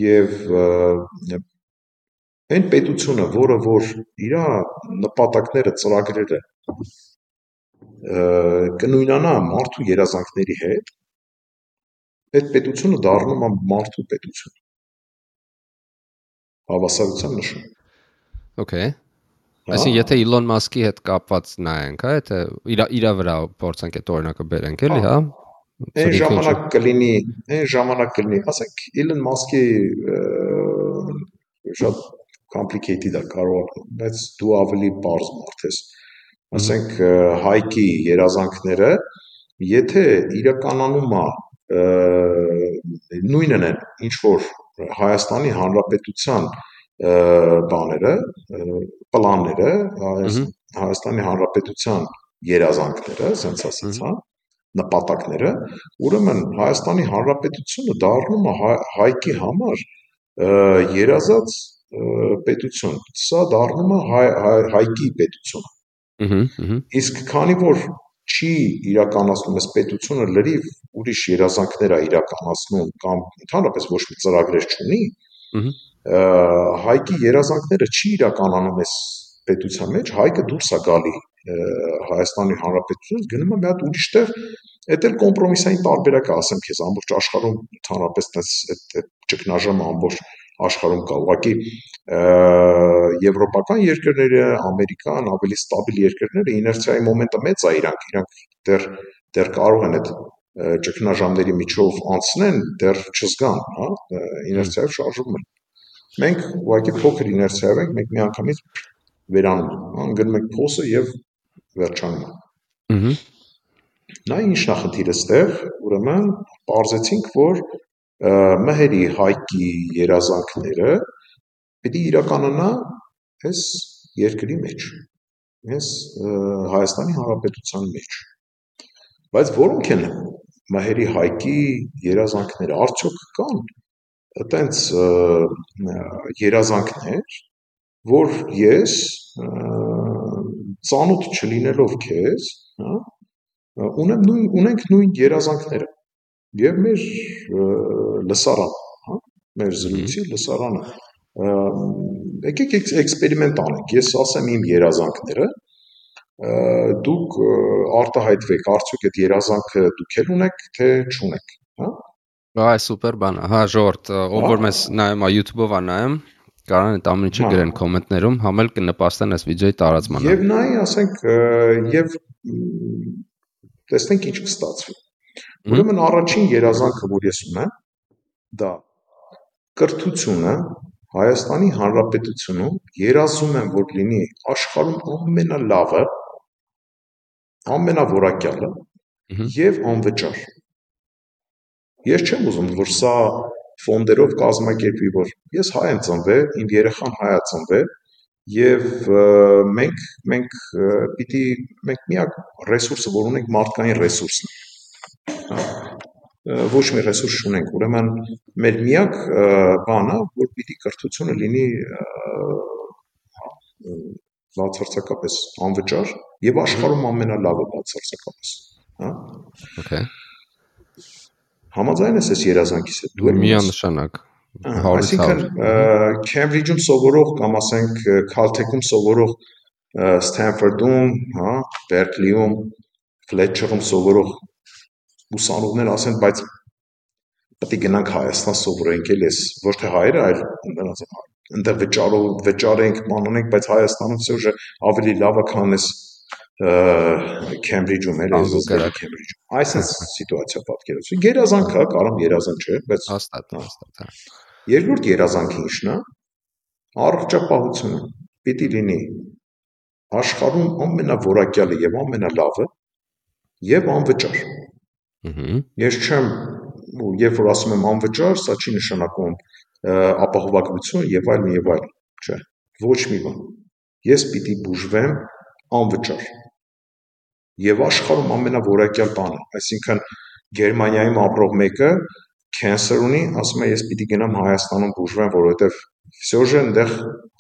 եւ այն պետությունը, որը որ իր նպատակները, ծրագրերը կնույնանա մարդու երազանքների հետ, այդ պետությունը դառնում է մարդու պետություն։ Հավասարության նշան։ Okay։ Այսինքն եթե Elon Musk-ի հետ կապված նայենք, հա, եթե իր իր վրա փորձենք այդ օրինակը բերենք, էլի, հա։ Այն ժամանակ կլինի, այն ժամանակ կլինի, ասենք Elon Musk-ի շատ complicated է կարող, բայց դու ավելի բարձ մարդ ես։ Ասենք Հայկի երազանքները, եթե իրականանում է նույնն են, ինչ որ Հայաստանի Հանրապետության բաները, պլանները, Հայաստանի Հանրապետության երազանքները, ասենց ասած, հա, նպատակները, ուրեմն Հայաստանի Հանրապետությունը դառնում է Հայկի համար երազած պետություն։ Սա դառնում է հայ, հայ, Հայկի պետություն։ Ահա, Իսկ քանի որ չի իրականացնում այս պետությունը լրիվ ուրիշ երազանքներ է իրականացնում կամ ընդհանրապես ոչ մի ծրագրեր չունի, հայկի երազանքները չի իրականանում այս պետության մեջ, հայկը դուրս է գալի Հայաստանի Հանրապետությունից, գնում է մի հատ ուրիշ տեղ, այդ էլ կոմպրոմիսային տարբերակ է, ասեմ քեզ, ամբողջ աշխարհում ընդհանրապես այս այդ ճգնաժամը ամբողջ աշխարհում կա։ Ուղղակի եվրոպական երկրները, Ամերիկան, ավելի ստաբիլ երկրները իներցիայի մոմենտը մեծ է իրանք, իրանք դեռ դեռ կարող են այդ ճգնաժամների միջով անցնեն, դեռ չզգան, հա, իներցիայով շարժվում են։ Մենք ուղղակի փոքր իներցիայով ենք, մենք միանգամից վերանում, հա, գնում ենք փոսը եւ վերջանում։ Ահա։ Նա ինչ նախնդիրը ստեղ, ուրեմն, parzեցինք, որ մհերի հայկի երազանքները պիտի իրականանա այս երկրի մեջ, այս Հայաստանի Հանրապետության մեջ։ Բայց որոնք են մհերի հայկի երազանքները, արդյոք կան այտենց երազանքներ, որ ես ծանոթ չլինելով քեզ, հա, ունեմ նույն ունենք նույն երազանքները եւ մեր լսարան, հա, մեր զրույցի լսարանը եկեք էքսպերիմենտ անենք։ Ես ասեմ իմ երազանքները, դուք արտահայտվեք, արդյոք այդ երազանքը դուք էլ ունեք, թե չունեք, հա։ Այ սուպեր բան Հա, ժողովուրդ, ով որ մեզ նայում է YouTube-ով է նայում, կարան այդ ամեն ինչը գրեն կոմենտներում, համել կնպաստեն այս վիդեոյի տարածմանը։ Եվ նայ, ասենք, եւ տեսնենք ինչ կստացվի։ Ուրեմն առաջին երազանքը, որ ես ունեմ, դա կրթությունը Հայաստանի Հանրապետությունում երազում եմ, որ լինի աշխարհում ամենալավը, ամենավորակյալը եւ անվճար։ Ես չեմ ուզում, որ սա ֆոնդերով կազմակերպվի, որ ես հայ եմ ծնվել, իմ երեխան հայ է ծնվել եւ մենք մենք պիտի մենք միակ ռեսուրսը, որ ունենք, մարդկային ռեսուրսն է։ Ոչ մի ռեսուրս չունենք, ուրեմն մեր միակ բանը, որ պիտի կրթությունը լինի բացարձակապես անվճար եւ աշխարհում ամենալավը բացարձակապես, հա։ Okay։ Համաձայն ես այս երազանքիս հետ։ Դու միանշանակ Այսինքն Քեմբրիջում սովորող կամ ասենք Caltech-ում սովորող Ստենֆորդում, հա, Բերկլիում, Ֆլետչերում սովորող ուսանողներ ասեն, բայց պետք է գնանք Հայաստան սովորենք էլ էս, ոչ թե հայերը, այլ նրանց այնտեղ վճարով վճարենք, մանանենք, բայց Հայաստանում ծյուժը ավելի լավ է, քան էս Քեմբրիջում էլ էս Քեմբրիջում։ Այսպես սիտուացիա պատկերացու։ Գերազանք է, կարամ երազանք չէ, բայց հաստատ, հաստատ։ հա։ Երկրորդ երազանքը ի՞նչն է։ Առողջապահությունը։ Պետք է լինի աշխարհում ամենավորակյալը եւ ամենալավը եւ անվճար։ Ես չեմ երբ որ ասում եմ անվճար, սա չի նշանակում ապահովագրություն եւ այլն եւ այլն, չէ։ Ոչ մի բան։ Ես պիտի բուժվեմ անվճար։ Եվ աշխարհում ամենավորակյալ բանը, այսինքն Գերմանիայում ապրող մեկը cancer ունի, ասում է ես պիտի գնամ Հայաստանում բուժվեմ, որովհետև всё же այնտեղ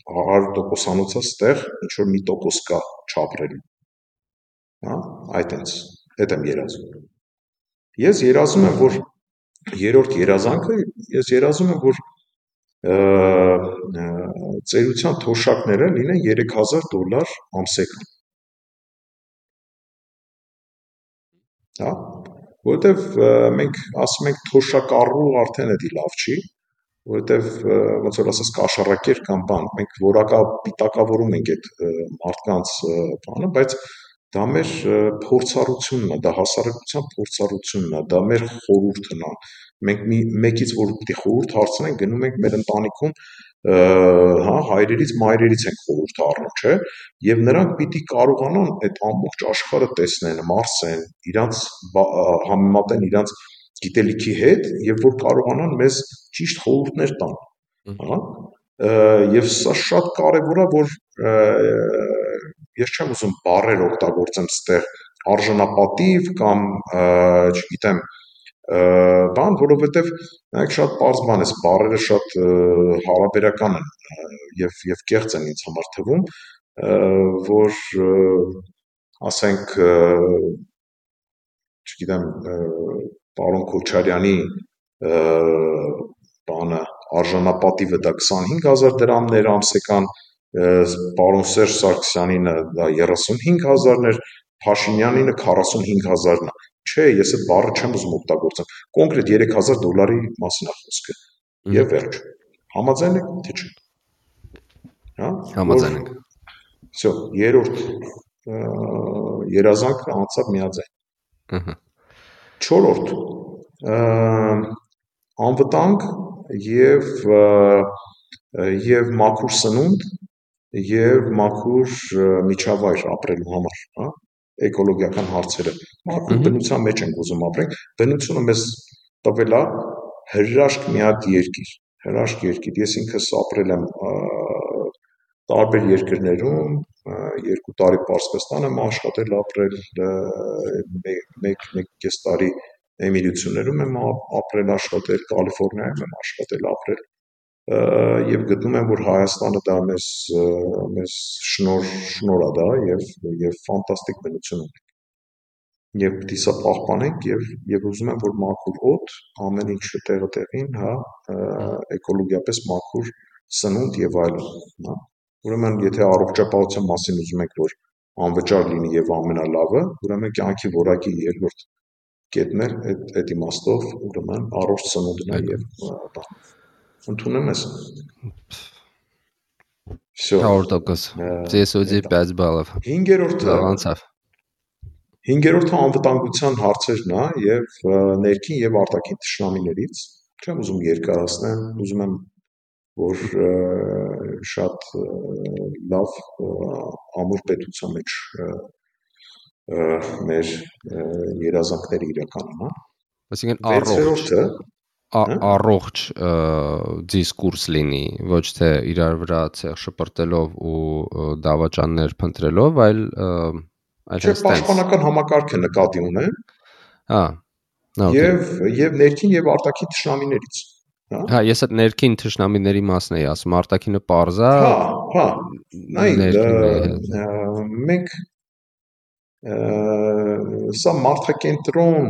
100%-անոցը ստեղ ինչ որ մի տոկոս կա չապրելու։ Հա, այտենց, այդ եմ երազում։ Ես երազում եմ, որ երրորդ երազանքը, ես երազում եմ, որ ծերության թոշակները լինեն 3000 դոլար ամսեկան։ Հա, որովհետև մենք ասում ենք թոշակառու արդեն էդի լավ չի, որովհետև ոնց որ ասած կաշառակեր կամ բան, մենք որակա պիտակավորում ենք այդ մարդկանց բանը, բայց դա մեր փորձառությունն է, դա հասարակության փորձառությունն է, դա մեր խորհուրդն է։ Մենք մի մեկից որ պիտի խորհուրդ հարցնենք, գնում ենք մեր ընտանիքում հա հայրերից մայրերից ենք խորհուրդ առնում, չէ՞, եւ նրանք պիտի կարողանան այդ ամբողջ աշխարհը տեսնեն, մարսեն, իրանց համեմատեն իրանց գիտելիքի հետ եւ որ կարողանան մեզ ճիշտ խորհուրդներ տան։ Հա եւ սա շատ կարեւոր է որ ես չեմ ուզում բարեր օգտագործեմ ստեղ արժանապատիվ կամ չգիտեմ բան, որովհետև նայեք շատ པարզ բան է, բարերը շատ հարաբերական են եւ եւ կեղծ են ինձ համար թվում, որ ասենք չգիտեմ պարոն Քոչարյանի բանը արժանապատիվը դա 25000 դրամներ ամսեկան, պարոն Սերժ Սարգսյանինը դա 35000-ն էր, Փաշինյանինը 45000-ն է։ Չէ, ես այդ բառը չեմ ուզում օգտագործեմ։ Կոնկրետ 3000 դոլարի մասին է խոսքը։ Եվ վերջ։ Համաձայն եք, թե չէ։ Հա? Համաձայն ենք։ Всё, երրորդ երազանքը անցավ միաձայն։ Ահա։ Չորրորդ անվտանգ եւ եւ մաքուր սնունդ եւ մաքուր միջավայր ապրելու համար, հա էկոլոգիական հարցերը։ Մաքուր բնության մեջ ենք ուզում ապրենք։ Բնությունը մեզ տվել է հրաշք մի հատ երկիր, հրաշք երկիր։ Ես ինքս ապրել եմ տարբեր երկրներում, երկու տարի Պարսկաստան եմ աշխատել, ապրել մեկ մեկ կես տարի Էմիրություններում եմ ապրել, աշխատել, Կալիֆոռնիայում եմ աշխատել, ապրել եւ գտնում եմ, որ Հայաստանը դա մեզ մեզ շնոր շնոր է դա եւ եւ ֆանտաստիկ բնություն ունի։ Եվ պիտի սա պահպանենք եւ եւ ուզում եմ, որ մաքուր օդ, ամեն ինչը տեղը տեղին, հա, էկոլոգիապես մաքուր սնունդ եւ այլն, հա։ Ուրեմն, եթե առողջապահության մասին ուզում եք, որ անվճար լինի եւ ամենալավը, ուրեմն կյանքի որակի երկրորդ կետն էլ այդ այդ իմաստով ուրեմն առողջ սնունդն է եւ բան ընդունում ես Всё 100% CSOD 5 բալով 5-րդը անցավ 5-րդը անվտանգության հարցերն է եւ ներքին եւ արտաքին ճշնամիներից չեմ ուզում երկարացնեմ ուզում եմ որ շատ լավ ամուր պետության մեջ մեր երազանքները իրականանա Այսինքն առողջ առողջ դիսկուրս լինի, ոչ թե իրար վրա ցեղ շպրտելով ու դավաճաններ փնտրելով, այլ այլ հստակ պաշտպանական համակարգը նկատի ունեմ։ Հա։ Եվ եւ ներքին եւ արտաքին ճշնամիներից։ Հա, հա ես այդ ներքին ճշնամիների մասն էի ասում, արտաքինը parza։ Հա, հա։ Նայ, մենք սա մարդակենտրոն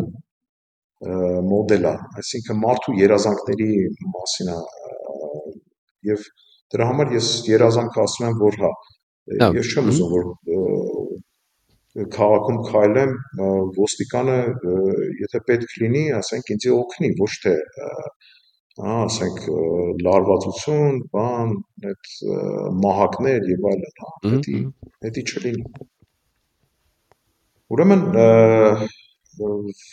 մոդել է, այսինքն մարդու երազանքների մասին է եւ դրա համար ես երազանք ասում եմ, որ հա, ես չեմ ուզում որ քաղաքում քայլեմ ոստիկանը եթե պետք լինի, ասենք ինձ օգնի, ոչ թե հա, ասենք լարվածություն, բան, այդ մահակներ եւ այլն, հա, դա դա չլինի։ Ուրեմն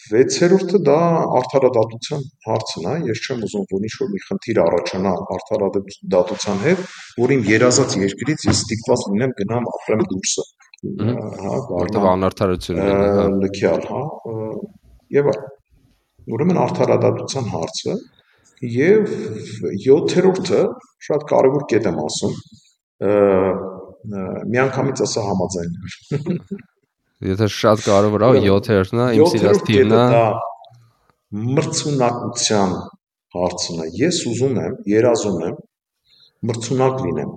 6-րդը դա արդարադատության հարցն է, ես չեմ ուզում որ ինչ-որ մի խնդիր առաջանա արդարադատության հետ, որ իմ երազած երկրից ես ստիպված լինեմ գնամ ապրեմ դուրսը։ Հա, որտեղ անարդարություն է, հա, լքյալ, հա, եւ այլ։ Ուրեմն արդարադատության հարցը եւ 7-րդը շատ կարևոր կետ եմ ասում, միանգամից ասա համաձայն Եթե շատ կարևոր է 7-րդն է, իմ սիրած թիվն է։ մրցունակության հարցն է։ Ես ուզում եմ, երազում եմ մրցունակ լինեմ։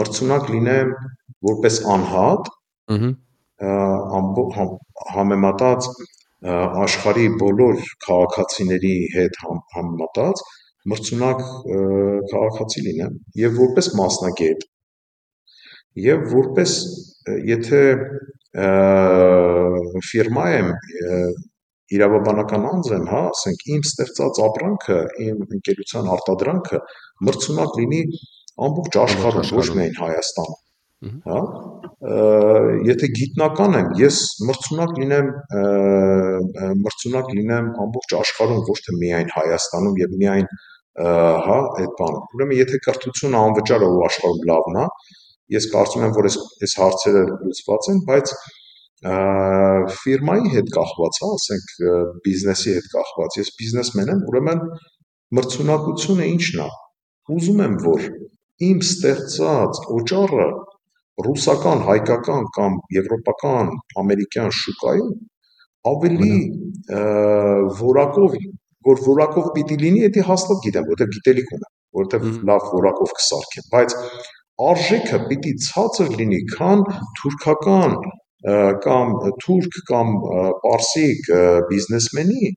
Մրցունակ լինեմ որպես անհատ, ամբողջ համեմատած աշխարհի բոլոր քաղաքացիների հետ համեմատած մրցունակ քաղաքացի լինեմ եւ որպես մասնագետ եւ որպես եթե ֆիրմա եմ իրավաբանական անձ եմ, հա, ասենք իմ ստեղծած ապրանքը, իմ ընկերության արտադրանքը մրցունակ լինի ամբողջ աշխարհում, ոչ միայն Հայաստանում հա եթե գիտնական եմ ես մրցունակ լինեմ մրցունակ լինեմ ամբողջ աշխարհում ոչ թե միայն Հայաստանում եւ միայն հա այդ բանը ուրեմն եթե կրթությունը անվճար է ու աշխարհում լավն է ես կարծում եմ որ այս այս հարցերը լուծված են բայց ֆիրմայի հետ կախված, հա, ասենք բիզնեսի հետ կախված։ Ես բիզնեսմեն եմ, ուրեմն մրցունակությունը ի՞նչն է։ Ուզում եմ, որ իմ ստեղծած օճառը ռուսական, հայկական կամ եվրոպական, ամերիկյան շուկայում ավելի որակով, որ որակով պիտի լինի, դա հաստատ գիտեմ, որովհետև գիտելիք ունեմ, որովհետև լավ որակով կսարքեմ, բայց արժեքը պիտի ցածր լինի, քան թուրքական կամ թուրք կամ պարսիկ բիզնեսմենի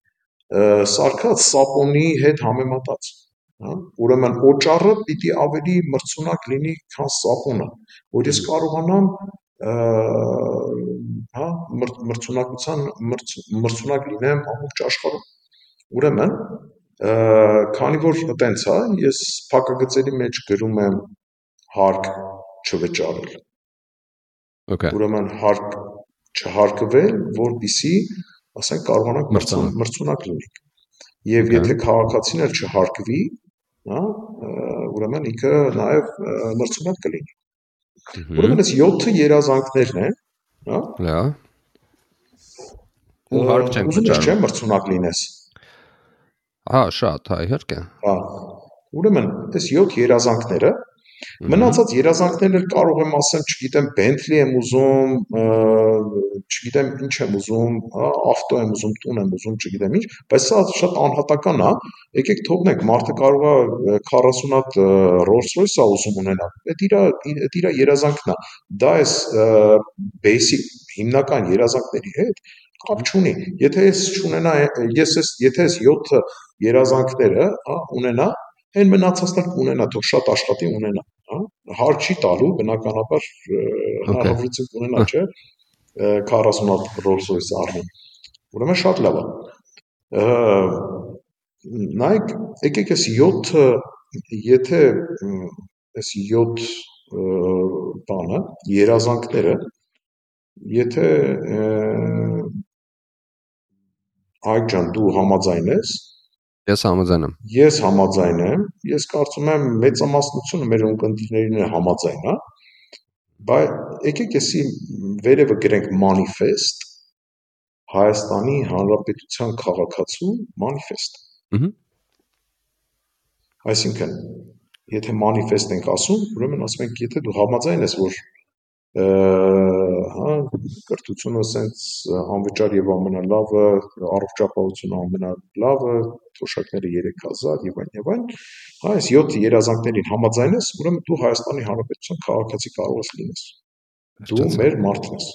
սարքած սապոնի հետ համեմատած հա ուրեմն օճառը պիտի ավելի մրցունակ լինի քան սապոնը որ ես կարողանամ հա մրցունակության մրցունակ լինեմ ամբողջ աշխարհում ուրեմն քանի որ տենց է ես փակագծերի մեջ գրում եմ հարկ չվճարել Okay. Ուրեմն հարկ չհարկվել, որբիսի, ասենք, կարողանանք մրցունակ լինենք։ Եվ եթե քաղաքացին էլ չհարկվի, հա, ուրեմն ինքը նաև մրցունակ կլինի։ Ուրեմն այս 7 երազանքներն են, հա։ Լավ։ Ու հարկ չենք վճարում։ ես մրցունակ լինես։ Հա, շատ, հա, իհարկե։ Հա։ Ուրեմն այս 7 երազանքները Մնացած երազանքներն էլ կարող եմ ասեմ, չգիտեմ, Bentley եմ ուզում, չգիտեմ ինչ եմ ուզում, ավտո եմ ուզում, տուն եմ ուզում, չգիտեմ ինչ, բայց սա շատ անհատական է։ Եկեք թողնենք, մարդը կարող է 40 հատ Rolls-Royce է ուզում ունենալ։ Այդ իր այդ իր երազանքն է։ Դա էս basic հիմնական երազանքների հետ կապ չունի։ Եթե ես չունենա, ես ես եթե ես 7 երազանքները, ունենա, այն մնացածն էլ կունենա, թող շատ աշխատի ունենա, հա։ Հարկ չի տալու, բնականաբար հնարավորություն կունենա, չէ, 40 հատ Rolls-Royce առնի։ Ուրեմն շատ լավ է։ Նայեք, եկեք այս 7 եթե այս 7 բանը, երազանքները, եթե Այկ ջան, դու համաձայն ես, Ես համաձայն եմ։ Ես համաձայն եմ, ես կարծում եմ մեծամասնությունը մեր ունկնդիրներին է համաձայն, հա։ Բայց եկեք էսի վերևը գրենք manifest Հայաստանի Հանրապետության քաղաքացու manifest։ Ահա։ Այսինքն, եթե manifest ենք ասում, ուրեմն ասում ենք, եթե դու համաձայն ես, որ հա կրթությունը սենց անվճար եւ ամենալավը, առողջապահությունը ամենալավը, թոշակները 3000 եւ այն եւ այն, հա այս 7 երազանքներին համաձայնես, ուրեմն դու Հայաստանի Հանրապետության քաղաքացի կարող ես լինես։ Դու մեր մարդն ես։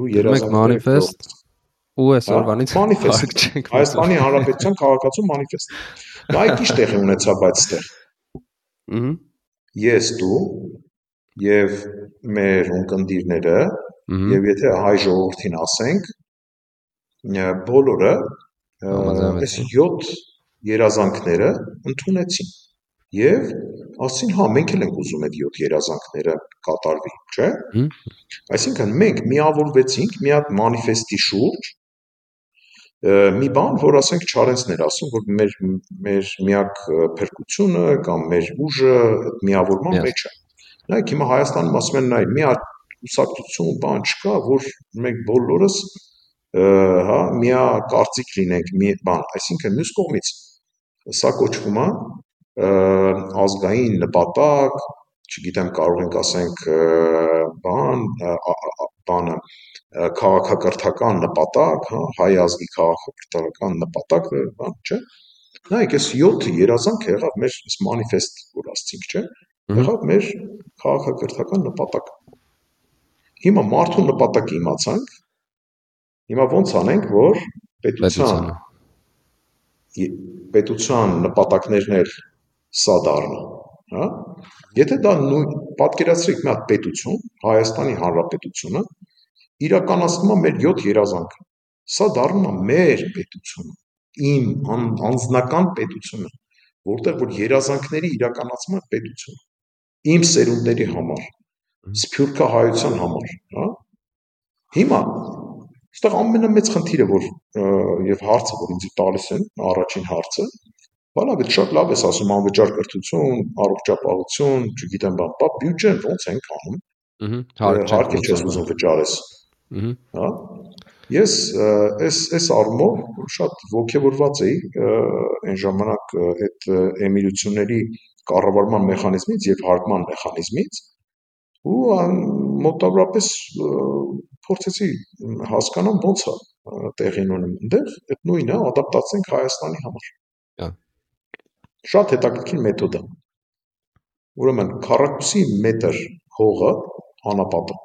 Դու երազանքներ manifest ու այսօրվանից manifest չենք Հայաստանի Հանրապետության քաղաքացու manifest։ Դա ի՞նչ տեղի ունեցա բայց ստեղ։ Ահա ես դու եւ մեր ունկնդիրները եւ եթե հայ ժողովրդին ասենք բոլորը այս 7 երազանքները ընդունեցին եւ ասին հա մենք էլ ենք ուզում այդ 7 երազանքները կատարվի, չէ՞։ Այսինքն մենք միավորվեցինք մի հատ մանիֆեստի շուրջ մի բան, որ ասենք Չարենցն էր ասում, որ մեր մեր միակ փրկությունը կամ մեր ուժը միավորման մեջ է։ Նայեք հիմա Հայաստանում ասում են նայ մի հատ ուսակցություն բան չկա, որ մենք բոլորս հա միա կարծիք լինենք մի բան, այսինքն մյուս կողմից սա կոչվում է ազգային նպատակ, չգիտեմ կարող ենք ասենք բան բանը քաղաքակրթական նպատակ, հա, հայ ազգի քաղաքակրթական նպատակ, բան, չէ։ Նայեք, այս 7 երազանք եղավ մեր այս մանիֆեստ, որ ասցինք, չէ։ Եղավ մեր քաղաքակրթական նպատակ։ Հիմա մարդու նպատակը իմացանք։ Հիմա ոնց անենք, որ պետության պետության նպատակներն էլ սա դառնա, հա։ Եթե դա նույն պատկերացրեք մի հատ պետություն, Հայաստանի Հանրապետությունը, իրականացնում է մեր 7 երազանքը։ Սա դառնում է մեր պետությունը, իմ ան, անձնական պետությունը, որտեղ որ երազանքների իրականացման պետությունը, իմ սերունդների համար, սփյուռքա հայության համար, հա։ Հիմա այստեղ ամենամեծ խնդիրը որ եւ հարցը որ ինձ տալիս են առաջին հարցը բանա շատ լավ ես ասում անվճար կրթություն, առողջապահություն, չգիտեմ բան, բա բյուջեն ո՞նց ենք անում։ Ահա, հարկը չես ուզում վճարես։ Հա։ Ես այս այս առումով շատ ողջավորված էի այն ժամանակ այդ էմիրությունների կառավարման մեխանիզմից եւ հարկման մեխանիզմից ու մոտավորապես փորձեցի հասկանամ ոնց է տեղին ունեմ այնտեղ այդ նույնը ադապտացենք Հայաստանի համար։ Հա։ Շատ հետաքրքիր մեթոդ է։ Ուրեմն քառակուսի մետր հողը անապատը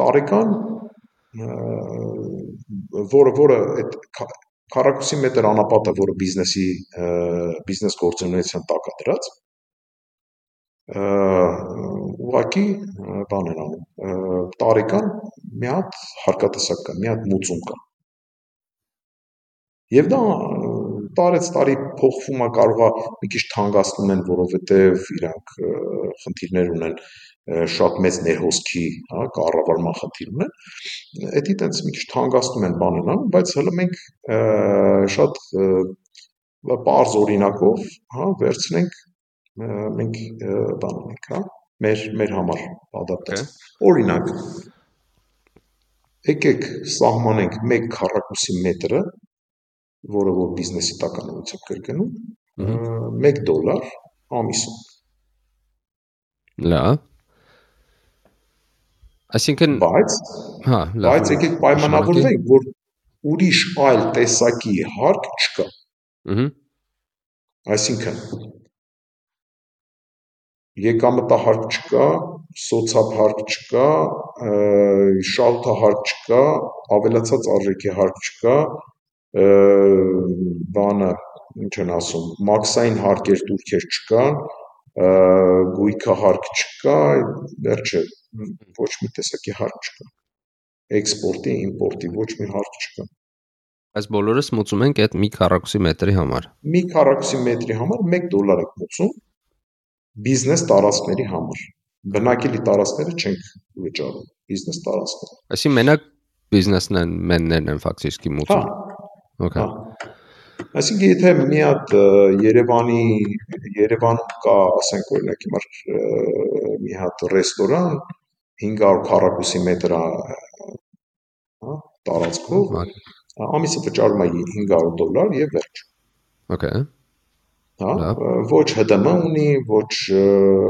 տարեկան որը որը այդ քառակուսի մետր անապատը, որը բիզնեսի բիզնես գործունեության տակ է դրած, ուղակի բան են անում տարեկան մի հատ հարկատեսակ կա, մի հատ մուծում կա։ Եվ դա տարեց տարի փոխվում է, կարող է մի քիչ թանկացնում են, որովհետև իրանք խնդիրներ ունեն շատ մեծ ներհոսքի, հա, կառավարման խնդիր ունեն, էդի տենց մի քիչ թանկացնում են բանն անում, բայց հələ մենք շատ པարզ օրինակով, հա, վերցնենք մենք բան ունենք, հա, մեր մեր համար ադապտացիա։ Օրինակ, եկեք սահմանենք 1 քառակուսի մետրը, որը որ բիզնեսի տականությամբ կրկնում 1 դոլար ամիսում։ Լավ Այսինքն բայց հա, լավ։ Բայց եկեք պայմանավորվենք, որ ուրիշ այլ տեսակի հարկ չկա։ Ահա։ Այսինքն եկամտահարկ չկա, սոցիալ չկա, շահութահարկ չկա, ավելացած արժեքի հարկ չկա, բանը ինչ են ասում, մաքսային հարկեր դուրքեր չկան, գույքահարկ չկա, վերջը ոչ մի տեսակի հարկ չկա։ Էքսպորտի, իմպորտի ոչ մի հարկ չկա։ Այս բոլորը մուծում ենք այդ մի քառակուսի մետրի համար։ Մի քառակուսի մետրի համար 1 դոլար եք մուծում բիզնես տարածքների համար։ Բնակելի տարածքները չենք վճարում, բիզնես տարածքները։ Այսինքն մենակ բիզնեսն են մեններն են ֆակտիկի մուտքը։ Հա։ Okay։ հա։ Այսինքն եթե մի հատ Երևանի Երևանում կա, ասենք օրինակ հիմա մի հատ ռեստորան 500 քառակուսի մետր հա տարածքով ամիսը վճարում է 500 դոլար եւ վերջ։ Okay։ Հա, ոչ ՀԴՄ ունի, ոչ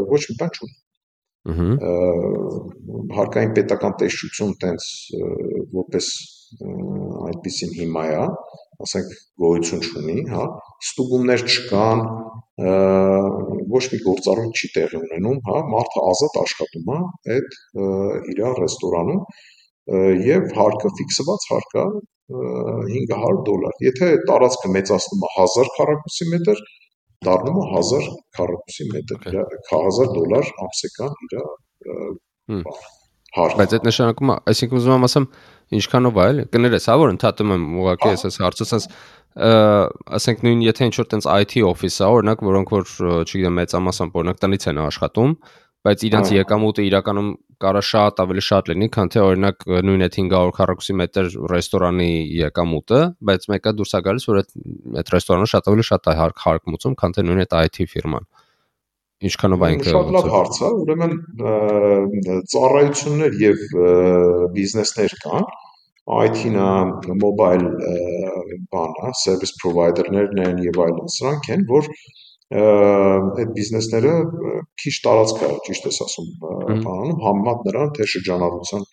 ոչ մի բան չունի։ Ահա հարկային պետական տեսչություն տենց որպես այդպեսին հիմա է, ասենք գոյություն չունի, հա, ստուգումներ չկան, ոչ մի գործառույթ չի տեղի ունենում, հա, մարդը ազատ աշխատում է այդ իր ռեստորանում եւ հարկը ֆիքսված հարկա 500 դոլար։ Եթե տարածքը մեծացնում է 1000 քառակուսի մետր, դառնում է 1000 քառակուսի մետր, 1000 դոլար ամսական իր հարկ։ Բայց այդ նշանակում է, այսինքն ուզում եմ ասեմ, ինչքանով է, էլի, կներես, հա, որ ընդհատում եմ ուղղակի այս հարցը, ասես ասենք նույն եթե ինչ որ տենց IT office է, օրինակ, որոնք որ, չգիտեմ, մեծամասամբ օրինակ տնից են աշխատում, բայց իրենց եկամուտը իրականում կարա շատ ավելի շատ լինի, քան թե օրինակ նույն այդ 500 քառակուսի մետր ռեստորանի եկամուտը, բայց մեկը դուրս է գալիս, որ այդ այդ ռեստորանը շատ ավելի շատ է հարկ հարկ մուծում, քան թե նույն այդ IT ֆիրման։ Ինչքանով է ինքը Շատ լավ հարց է, ուրեմն ծառայություններ եւ բիզնեսներ կան, IT-նա mobile բան է, service provider-ներն են եւ այլն, սրանք են, որ այդ բիզնեսները քիչ տարածք է, ճիշտ ես ասում, բանանում համեմատ նրան, թե շրջանառության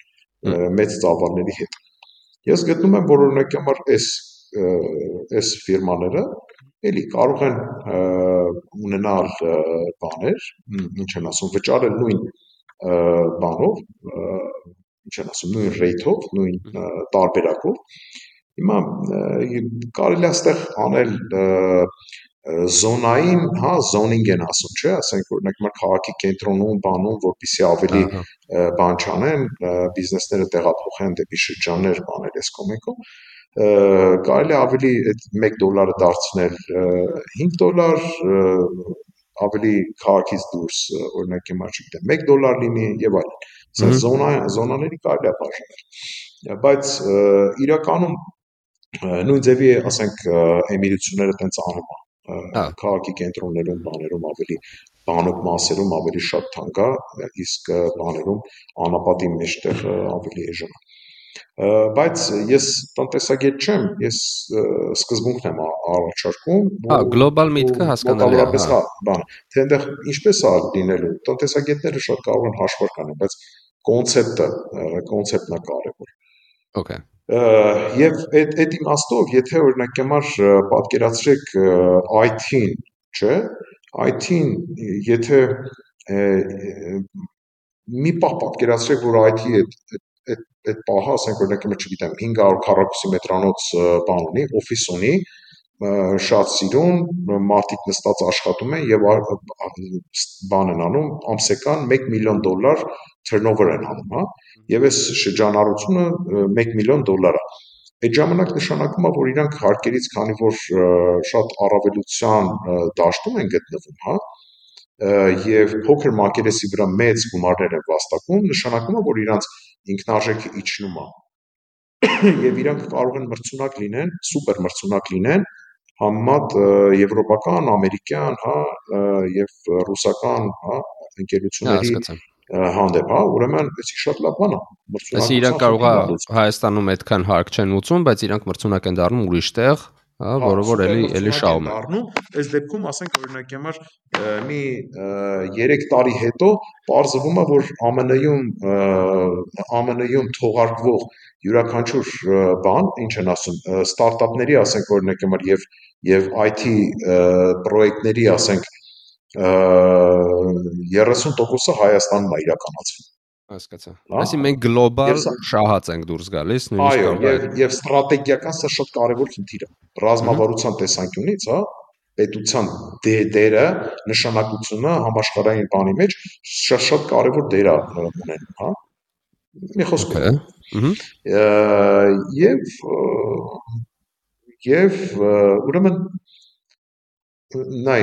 մեծ ծավալների հետ։ Ես գտնում եմ, որ օրինակ համար այս այս ֆիրմաները էլի կարող են ունենալ բաներ, ինչ են ասում, վճարել նույն բանով, ինչ են ասում, նույն rate-ով, նույն տարբերակով։ Հիմա կարելի է այստեղ անել զոնային, հա, zoning են ասում, չէ, ասենք օրինակ մեր քաղաքի կենտրոնում բանում, որպեսզի ավելի բան չանեն, բիզնեսները տեղափոխեն դեպի շրջաններ, բաներ էս կոմեկով, կարելի ավելի այդ 1 դոլարը դարձնել 5 դոլար, ավելի քաղաքից դուրս, օրինակ հիմա չգիտեմ, 1 դոլար լինի եւ այլն։ Սա զոնա զոնաների կարելի է բաժանել։ Բայց իրականում նույն ձևի ասենք էմիրությունները տենց անում քաղաքի կենտրոններում բաներում ավելի բանոկ մասերում ավելի շատ թանկ է իսկ բաներում անապատի մեջտեղ ավելի էժան է բայց ես տնտեսագետ չեմ, ես սկզբունքն եմ առաջարկում։ Հա, գլոբալ միտքը հասկանալի է։ Մոտավորապես հա, բան, թե այնտեղ ինչպես է լինելու։ Տնտեսագետները շատ կարող են հաշվարկ անեն, բայց կոնցեպտը, կոնցեպտն է կարևոր։ Okay։ Եվ այդ այդ իմաստով, եթե օրինակ համար պատկերացրեք IT-ին, չէ, IT-ին, եթե մի պահ պատկերացրեք, որ IT-ի այդ այդ այդ պահը, ասենք օրինակ հիմա չգիտեմ 500 քառակուսի մետրանոց բան ունի, օֆիս ունի, շատ սիրուն, մարդիկ նստած աշխատում են եւ բան են անում, ամսական 1 միլիոն դոլար turnover են անում, հա, եւ այս շրջանառությունը 1 միլիոն դոլար է։ Այդ ժամանակ նշանակում է, որ իրանք հարկերից, քանի որ շատ առավելության դաշտում են գտնվում, հա, եւ փոքր մակերեսի վրա մեծ գումարներ են վաստակում, նշանակում է, որ իրանք ինքնարժեքը իջնում է եւ իրանք կարող են մրցունակ լինեն, սուպեր մրցունակ լինեն համեմատ եվրոպական, ամերիկյան, հա, եւ ռուսական, հա, ընկերությունների հանդեպ, հա, ուրեմն էսի շատ լավ բան է։ Այսինքն իրանք կարող է Հայաստանում այդքան հարկ չեն ուծում, բայց իրանք մրցունակ են դառնում ուրիշ տեղ, հա, որը որ էլի էլի շահում է։ Դառնում, այս դեպքում ասենք օրինակ համար մի 3 տարի հետո ողջվում է որ ԱՄՆ-ում ԱՄՆ-ում թողարկվող յուրաքանչյուր բան, ինչ են ասում, ստարտափների, ասենք օրինակ համար եւ եւ IT պրոյեկտների, ասենք 30%-ը Հայաստանում է իրականացվում հասկացա։ Այսինքն մենք գլոբալ շահած ենք դուրս գալիս, նույնիսկ Այո, եւ եւ ստրատեգիական սա շատ կարեւոր խնդիր է։ Ռազմավարության տեսանկյունից, հա, պետության դերը, նշանակությունը համաշխարհային բանի մեջ շատ շատ կարևոր դեր է ունենում, հա։ Մի խոսքով։ Եվ եւ ուրեմն նայ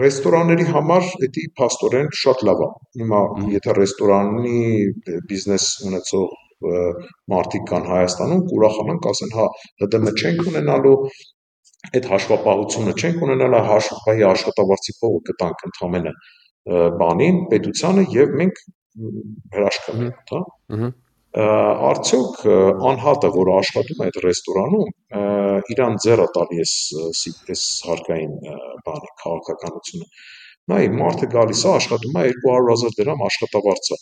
ռեստորանների համար դա փաստորեն շատ լավ է։ Հիմա եթե ռեստորանի բիզնես ունեցող մարդիկ կան Հայաստանում, կուրախանան, կասեն, հա, ՀԴՄ չենք ունենալու, այդ հաշվապահությունը չենք ունենալու, հաշվապահի աշխատավարձի փողը կտանք ընդամենը բանին, պետությանը եւ մենք հրաշք կնենք, հա արդյոք անհատը, որ աշխատում է այդ ռեստորանում, իրան ձեռը տալի էս էս հարկային բանը քաղաքականությունը։ Նայ մարդը գալիս է, աշխատում է 200.000 դրամ աշխատավարձը։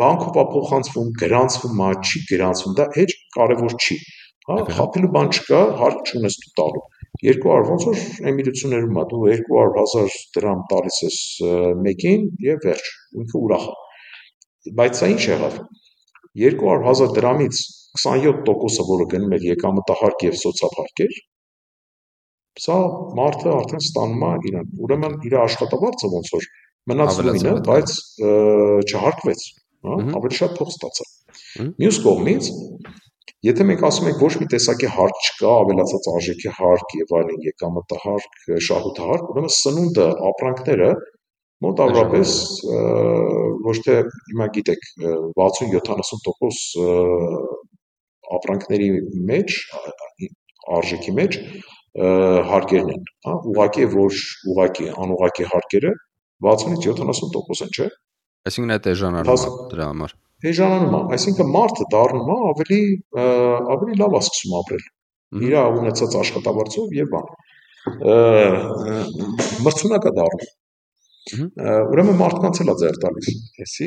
Բանկով է փոխանցվում, գրանցվում է, չի գրանցվում, դա հեչ կարևոր չի։ Հա, խափելու բան չկա, հարկ չունես դու տալու։ 200 ոնց որ էմիրություններում է, դու 200.000 դրամ տալիս ես մեկին եւ վերջ, ինքը ուրախ է։ Բայց սա ինչ եղավ 200.000 դրամից 27%-ը, որը գնում էր եկամտահարկ եւ սոցափարկեր, սա մարդը արդեն ստանում է իրան։ Ուրեմն իր աշխատավարձը ոնց որ մնաց նույնը, բայց չհարկվեց, հա, ավելի շատ փող ստացա։ Մյուս կողմից, եթե մենք ասում ենք ոչ մի տեսակի հարկ չկա, ավելացած արժեքի հարկ եւ այլն, եկամտահարկ, շահութահարկ, ուրեմն սնունդը, ապրանքները մոտավորապես ոչ թե հիմա գիտեք 60-70% ապրանքների մեջ արժեքի մեջ հարկերն են, հա, ուղակի ոչ ուղակի անուղակի հարկերը 60-ից 70% են, չէ՞։ Այսինքն այդ էժանանում է դրա համար։ Էժանանում է, այսինքն մարդը դառնում է ավելի ավելի լավ է սկսում ապրել։ Իր ունեցած աշխատավարձով եւ բան։ մրցունակա դառնում։ Ուրեմն մարդկանց էլ է ձեր տալիս էսի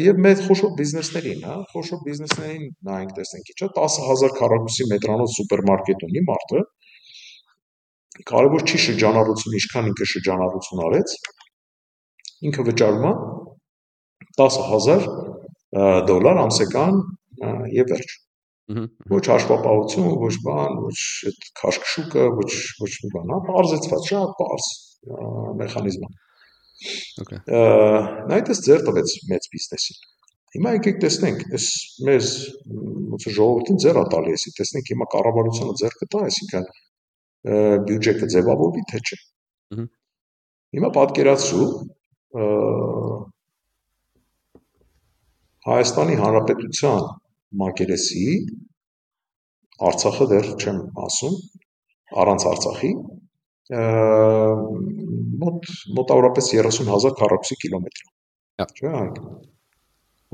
եւ մեր խոշոր բիզնեսներին, հա, խոշոր բիզնեսներին նայենք տեսնենք ինչա 10000 քառակուսի մետրանոց սուպերմարկետ ունի մարդը։ Կարևոր չի շրջանառությունը, ինչքան ինքը շրջանառություն արեց։ Ինքը վճարում է 10000 դոլար ամսական եւ վերջ։ Ոչ հաշվապահություն, ոչ բան, ոչ այդ քաշքշուկը, ոչ ոչ մի բան, հա, բարձեցված, շատ բարձ մեխանիզմ է։ Okay։ Նայտես ձեր տվեց մեծ բիզնեսին։ Հիմա եկեք տեսնենք, այս մեզ ոնց ժողովրդին ձեռ է տալի էսի, տեսնենք հիմա կառավարությունը ձեռ կտա, այսինքն բյուջե կձևավորվի թե չէ։ Հիմա պատկերացրու Հայաստանի Հանրապետության մակերեսի Արցախը դեռ չեմ ասում, առանց Արցախի մոտ մոտավորապես 30000 քառակուսի կիլոմետր։ Չէ՞ այդ։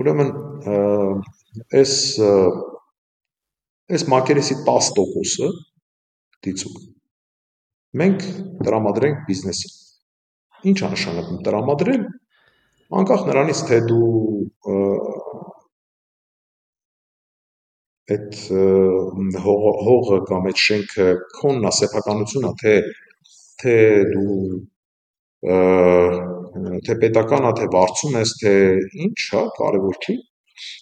Ուրեմն այս այս մակերեսի 10%-ը դիցուկ մենք տրամադրենք բիզնեսին։ Ինչ է նշանակում տրամադրել անկախ նրանից թե դու այդ հողը կամ այդ շենքը քոնն է սեփականությունն է թե թե դու թե պետական է թե վարձում ես թե ինչ, հա, կարևոր չի։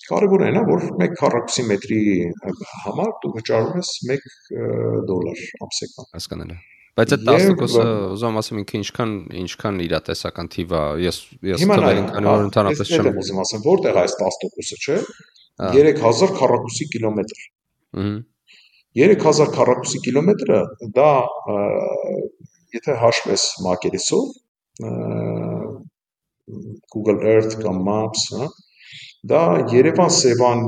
Կարևորը այն է, որ 1 քառակուսի մետրի համար դու վճարում ես 1 դոլար ամսական։ Հասկանալի։ Բայց այդ 10%-ը ուզում ասեմ ինքը ինչքան ինչքան իրատեսական թիվ է։ Ես ես թվերին կանի որ ընդհանրապես չեմ։ ուզում ասեմ, որտեղ է այս 10%-ը, չէ։ 3000 քառակուսի կիլոմետր։ Ահա 3000 քառակուսի կիլոմետրը դա եթե հաշվես մակերեսով Google Earth կամ Maps, հա, դա Երևան Սևան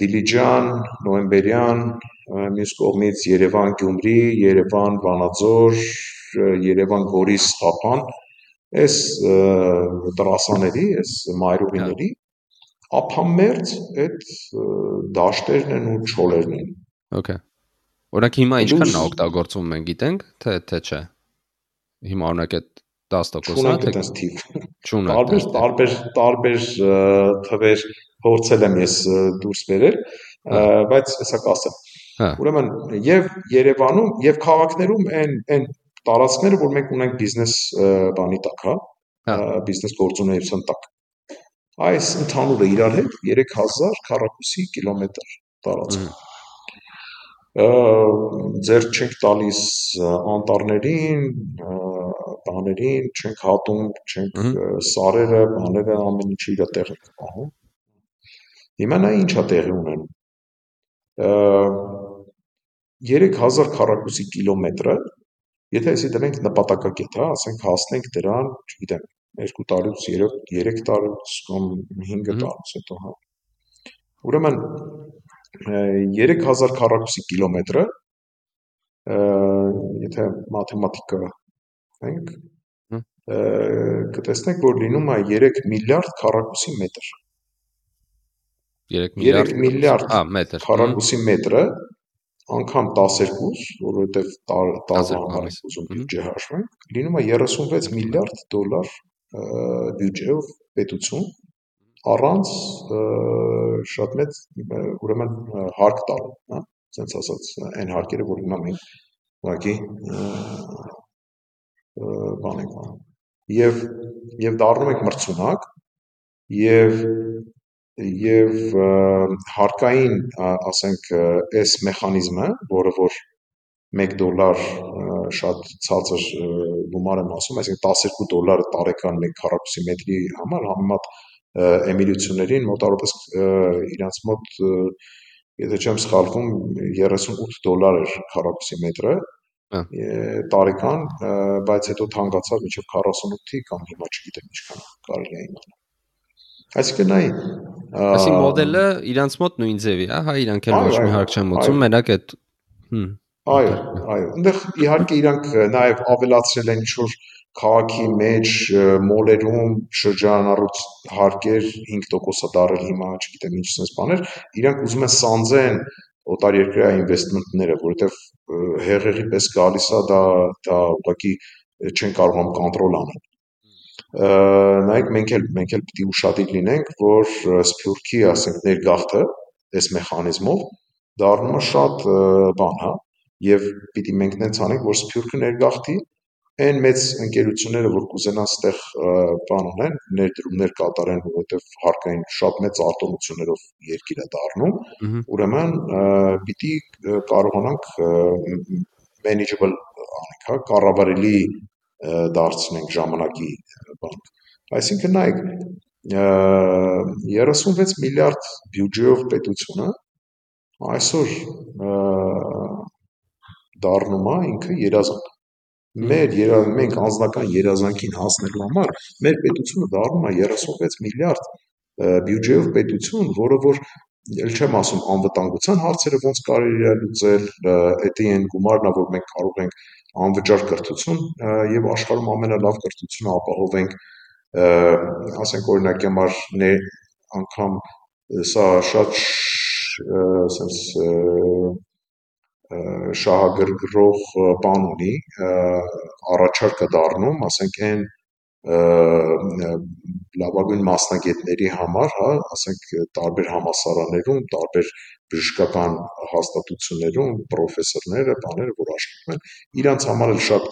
Դիլիջան, Նոյեմբերյան, մյուս կողմից Երևան Գյումրի, Երևան Վանաձոր, Երևան Գորիս Ստապան, այս տրասաների, այս մայրուղիների ափամերձ այդ դաշտերն են ու չոլերն են։ Okay։ Օրինակ հիմա ինչքան նա օգտագործվում են, գիտենք, թե թե չէ։ Հիմա օրինակ այդ 10%-ն է թե թիվ։ Չունենք։ Տարբեր տարբեր տարբեր թվեր փորձել եմ ես դուրս բերել, բայց հեսա կասեմ։ Հա։ Ուրեմն եւ Երևանում եւ քաղաքներում այն այն տարածքները, որ մենք ունենք բիզնես բանի տակ, հա, հա։ բիզնես գործունեության տակ։ Այս ընդհանուրը իրար հետ 3000 քառակուսի կիլոմետր տարածք ձեր չենք տալիս անտառներին, բաներին, չենք հատում, չենք սարերը, բաները ամեն ինչը իր տեղը կպահում։ Հիմա նա ինչա տեղի ունենում։ 3000 քառակուսի կիլոմետրը, եթե էսի դնենք նպատակակետ, հա, ասենք հասնենք դրան, չգիտեմ, 2 տարուց 3 3 տարուց կամ 5 տարուց հետո, հա։ Ուրեմն 3000 քառակուսի կիլոմետրը եթե մաթեմատիկա ենք կտեսնենք որ լինում է 3 միլիարդ քառակուսի մետր 3 միլիարդ 3 միլիարդ հա մետր քառակուսի մետրը անգամ 12, որովհետև տազը համար ենք ուզում բյուջե հաշվենք, լինում է 36 միլիարդ դոլար բյուջեով պետություն առանց շատ մեծ ուրեմն հարկ տալու, հա, ասենց ասած այն հարկերը, որ հիմա մենք ուղղակի բան ենք անում։ Եվ եւ դառնում ենք մրցունակ եւ եւ հարկային, ասենք, այս մեխանիզմը, որը որ 1 դոլար շատ ցածր գումար եմ ասում, այսինքն 12 դոլար տարեկան 1 քառակուսի մետրի համար համեմատ էմիրություններին մոտավորապես իրանց մոտ եթե չեմ սխալվում 38 դոլար էր քառակուսի մետրը տարեկան, բայց հետո թանկացավ մինչև 48-ի կամ հիմա չգիտեմ ինչքան կարելի է իմանալ։ Այսինքն նայ Այսինքն մոդելը իրանց մոտ նույն ձևի է, հա, իրանք էլ ոչ մի հարկ չեն մտցում, մենակ այդ հմ Այո, այո։ Այնտեղ իհարկե իրանք նաև ավելացրել են ինչ-որ քաղաքի մեջ մոլերում շրջանառուց հարկեր 5%-ը դարել հիմա, չգիտեմ ինչ sense բաներ, իրանք ուզում են սանձեն օտարերկրյա ինվեստմենտները, որովհետև հեղեղի պես գալիս է դա դա ուղղակի չեն կարողանում կոնտրոլ անել։ Նայեք մենք էլ մենք էլ պիտի ուշադիր լինենք, որ Սփյուռքի, ասենք, ներգաղթը այս մեխանիզմով դառնում է շատ բան, հա, եւ պիտի մենք նենց անենք, որ Սփյուռքը ներգաղթի այն մեծ ընկերությունները, որ կուզենան ստեղ բան ունեն, ներդրումներ կատարեն, որովհետև հարկային շատ մեծ արտոնություններով երկիր է դառնում, ուրեմն պիտի կարողանանք manageable անենք, հա, կառավարելի դարձնենք ժամանակի բան։ Այսինքն նայեք 36 միլիարդ բյուջեով պետությունը այսօր դառնում է ինքը երազանք մեր երազ մենք անձնական երազանքին հասնելու համար մեր պետությունը դառնում է 36 միլիարդ բյուջեով պետություն, որը որ չեմ ասում անվտանգության հարցերը ոնց կարելի է լուծել, դա այն գումարն է, որ մենք կարող ենք անվճար կրթություն եւ աշխարհում ամենալավ կրթությունը ապահովենք, ասենք օրինակի համար անգամ սա շատ sense շահագրգռող բան ունի, առաջարկ է դառնում, ասենք այն լավագույն մասնագետների համար, հա, ասենք տարբեր համալսարաններում, տարբեր բժշկական հաստատություններում պրոֆեսորները, բաները, որ աշխատում են, իրանց համար էլ շատ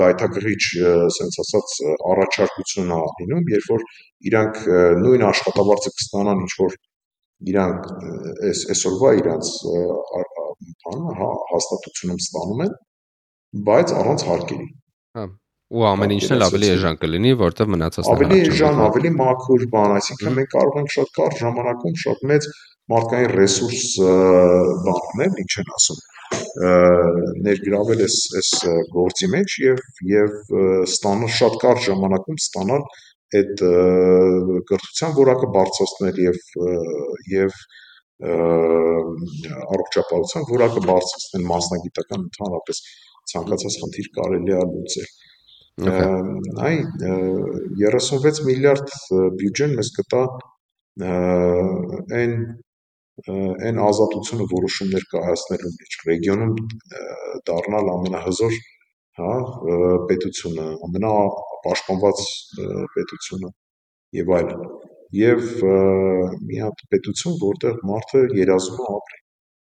գայթակղիչ, ասենց ասած, առաջարկություն է լինում, երբ որ իրանք նույն աշխատավարձը կստանան ինչ որ իրանք այս այսօրվա իրանց բանը հա հաստատությունում ստանում են, բայց առանց հարկերի։ Հա ու ամեն ինչն էլ ավելի էժան կլինի, որտեղ մնացածն ավելի էժան, ավելի մաքուր բան, այսինքն մենք կարող ենք շատ կարճ ժամանակում շատ մեծ մարդկային ռեսուրս բանել, ինչ են ասում, ներգրավել այս այս գործի մեջ եւ եւ ստանալ շատ կարճ ժամանակում ստանալ այդ կրթության որակը բարձրացնել եւ եւ առողջապահության որակը բարձրացնել մասնագիտական ընդհանրապես ցանկացած խնդիր կարելի է լուծել։ Այ 36 միլիարդ բյուջեն մեզ կտա այն այն ազատությունը որոշումներ կայացնելու մեջ ռեգիոնում դառնալ ամենահզոր հա պետությունը, ամենապաշտպանված պետությունը եւ այլն եւ մի հատ պետություն, որտեղ մարդը երազում է ապրի։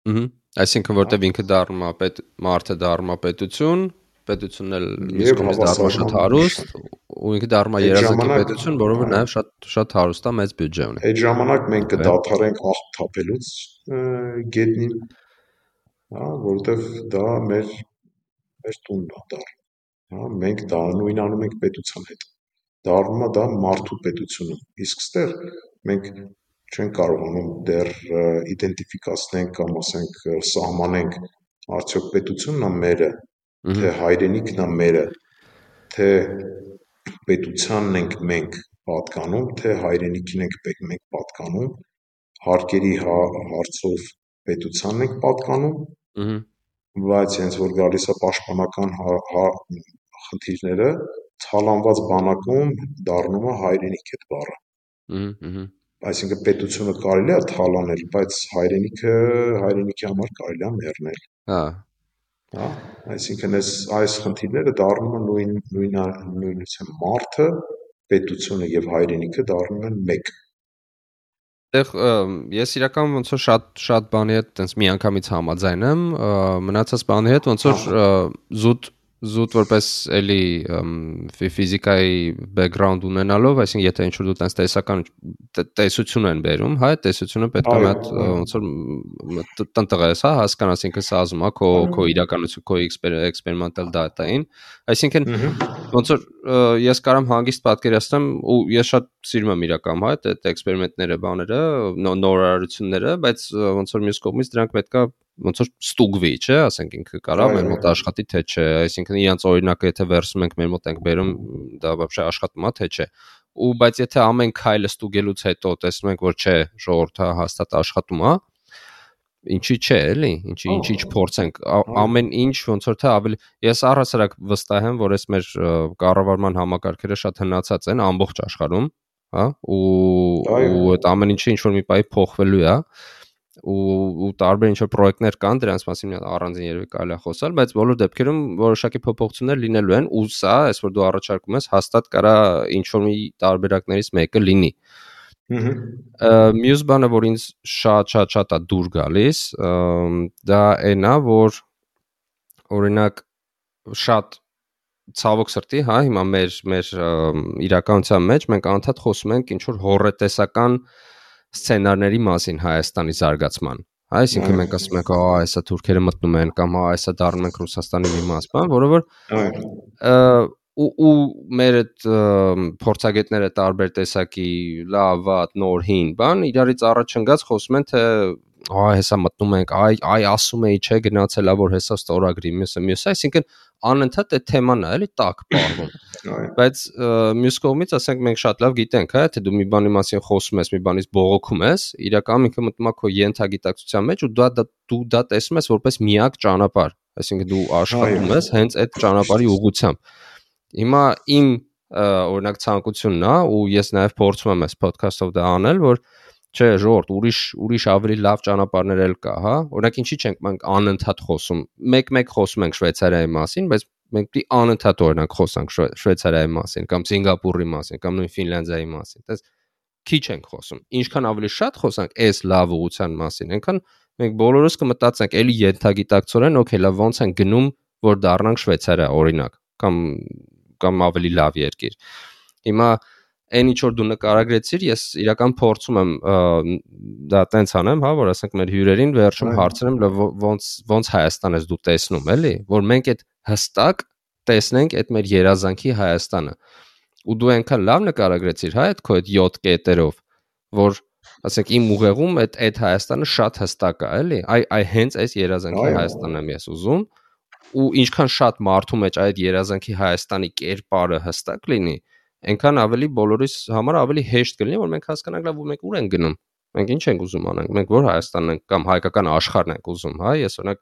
Ահա, այսինքն որտեղ ինքը դառնում է պետ մարդը դառնում է պետություն, պետությունն էլ իսկույնս դառնում է շատ հարուստ ու ինքը դառնում է երազանքի պետություն, որը որ նաև շատ շատ հարուստ է, մեծ բյուջե ունի։ Այդ ժամանակ մենք կդադարենք աղբ թափելուց գետնին, հա, որովհետև դա մեր մեր տունն է դառնում։ Հա, մենք դա նույն անում ենք պետության հետ դառնում է դա մարդու պետությունը։ Իսկ ստեղ մենք չենք կարողանում դեռ իդենտիֆիկացնենք կամ ասենք սահմանենք արդյոք պետությունն է մերը, թե հայրենիքն է մերը, թե պետությանն ենք մենք պատկանում, թե հայրենիքին ենք մենք պատկանում, հարկերի հա, հարցով պետությանն ենք պատկանում, բայց հենց որ գալիս է պաշտպանական հա, հա, խնդիրները, թալանված բանակում դառնում է հայրենիք այդ բառը։ Ահա Այսինքն պետությունը կարելի է թալանել, բայց հայրենիքը հայրենիքի համար կարելի է մեռնել։ Հա։ Հա, այսինքն այս այս խնդիրները դառնում են նույն նույն նույնության մարդը, պետությունը եւ հայրենիքը դառնում են մեկ Այդտեղ ես իրական ոնց որ շատ շատ բանի հետ տենց միանգամից համաձայն եմ, մնացած բանի հետ ոնց որ զուտ զուտ որպես էլի ֆիզիկայի բեքգրաունդ ունենալով, այսինքն եթե ինչ որ դու տես տեսական տեսություն են բերում, հա, տեսությունը պետք է մատ ոնց որ տնտղես, հա, հասկանաս ինքը սազում է քո քո իրականություն, քո էքսպերիմենտալ դատային, այսինքն ոնց որ ես կարամ հանգիստ պատկերացնեմ ու ես շատ սիրում եմ իրական, հա, այդ էքսպերիմենտները, բաները, նորարարությունները, բայց ոնց որ մյուս կողմից դրանք պետքա ոնց որ ստուգվի, չէ, ասենք ինքը կարա մեր մոտ աշխատի թե չէ, այսինքն իրանց օրինակը եթե վերցնում ենք մեր մոտ ենք բերում, դա բավական աշխատում է թե չէ։ Ու բայց եթե ամեն քայլը ստուգելուց հետո տեսնում ենք, որ չէ, ժողովրդը հաստատ աշխատում է, ինչի՞ չէ, էլի, ինչի ինչի չփորձենք։ Ամեն ինչ ոնց որ թե ավելի ես առհասարակ վստահ եմ, որ այս մեր կառավարման համակարգերը շատ հնացած են ամբողջ աշխարհում, հա, ու ու այդ ամեն ինչը ինչ որ մի բայ փոխվելու է, հա ու ու տարբեր ինչ որ պրոյեկտներ կան, դրանց մասին առանձին երևի կարելի է խոսալ, բայց բոլոր դեպքերում որոշակի փոփոխություններ լինելու են ու սա, այս որ դու առաջարկում ես, հաստատ կարա ինչ որ մի տարբերակներից մեկը լինի։ Մյուս բանը, որ ինձ շատ-շատ-շատ է դուր գալիս, դա այնա, որ օրինակ շատ ցավոք սրտի, հա, հիմա մեր մեր իրականության մեջ մենք անդադ խոսում ենք ինչ որ հորետեսական սցենարների մասին Հայաստանի զարգացման։ Այսինքն մենք ասում ենք, «Ահա, հեսա թուրքերը մտնում են» կամ «Ահա, հեսա դառնում ենք Ռուսաստանի մի մաս», բան, որը որ ու ու մեր այդ փորձագետները տարբեր տեսակի լավ, վատ, նոր, հին, բան իրարից առաջ ընկած խոսում են թե այ հեսա մտնում ենք, այ այ ասում էի, չէ, գնացելա որ հեսա ստորագրի, մյուսը մյուսը, այսինքն անընդհատ այդ թեման է, էլի տակ պարվում։ Բայց մյուս կողմից ասենք մենք շատ լավ գիտենք, հա, թե դու մի բանի մասին խոսում ես, մի բանից բողոքում ես, իրականում ինքը մտնում է քո յենթագիտակցության մեջ ու դա դու դա տեսնում ես որպես միակ ճանապարհ, այսինքն դու աշխատում ես հենց այդ ճանապարհի ուղղությամբ։ Հիմա իմ օրինակ ցանկությունն է ու ես նաև փորձում եմ այս podcast-ով դա անել, որ չէ, ժողովուրդ, ուրիշ ուրիշ ավելի լավ ճանապարհներ էլ կա, հա։ Օրինակ ինչի՞ չենք մենք անընդհատ խոսում։ Մեկ-մեկ խոսում ենք Շվեյցարիայի մասին, բայց մենք պիտի անընդհատ օրինակ խոսանք Շվեյցարիայի մասին կամ Սինգապուրի մասին կամ նույն Ֆինլանդիայի մասին։ Դες քիչ ենք խոսում։ Ինչքան ավելի շատ խոսանք այս լավ ուղղության մասին, այնքան մենք բոլորս կմտածենք, էլի ենթագիտակցորեն, օքեյ, լավ ոնց են գնում, որ դառնանք Շվեյցարիա, օրինակ, կամ կամ ավելի լավ երկիր։ Հիմա այն ինչ որ դու նկարագրեցիր, ես իրական փորձում եմ դա տենց անեմ, հա, որ ասենք մեր հյուրերին վերջում հարցնեմ ոնց ոնց Հայաստան ես դու տեսնում, էլի, որ մենք այդ հստակ տեսնենք այդ մեր երազանքի Հայաստանը։ Ու դու այնքան լավ նկարագրեցիր, հա, այդ քո այդ 7 կետերով, որ ասենք իմ ուղեղում այդ այդ Հայաստանը շատ հստակ է, էլի։ Այ այ հենց այս երազանքի Հայաստանն եմ ես ուզում ու ինչքան շատ մարդու մեջ այդ երազանքի Հայաստանի կերպարը հստակ լինի, այնքան ավելի բոլորիս համար ավելի հեշտ կլինի, որ մենք հասկանանք լավ ու մենք ուր ենք գնում։ Մենք ինչ ենք ուզում անենք, մենք որ Հայաստանն ենք կամ հայկական աշխարհն ենք ուզում, հա, ես օրինակ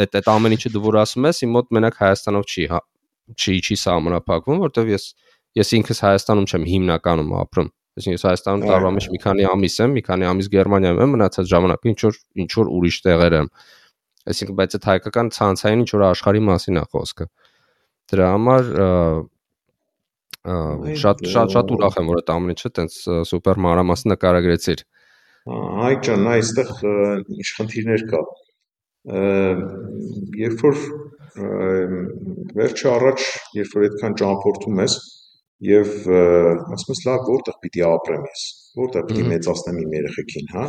այդ այդ ամեն ինչը դու որ ասում ես, իմ մոտ մենակ Հայաստանով չի, հա, չի չի սահմանափակվում, որտեվ ես ես ինքս Հայաստանում չեմ հիմնականում ապրում։ Այսինքն ես Հայաստանում տարվա մեջ մի քանի ամիս եմ, մի քանի ամիս Գերմանիայում եմ, մնացած ժամանակը ինչ որ ինչ որ ուրիշ տեղեր եմ։ Այսինքն բայց այդ հայկական ցանցային ինչ որ աշխարհի մասին է խոսքը։ Դրա համար շատ շատ շատ ուրախ եմ, որ այդ ամեն ինչը տենց սուպեր մանրամասն նկարագրեցիր։ Հայկ ջան, այստեղ ինչ խնդիրներ կա։ Երբ որ վերջը առաջ, երբ որ այդքան ճամփորդում ես եւ ասում ես լավ, որտեղ պիտի ապրեմ ես, որտեղ պիտի մեծացնեմ իմ երեխեքին, հա,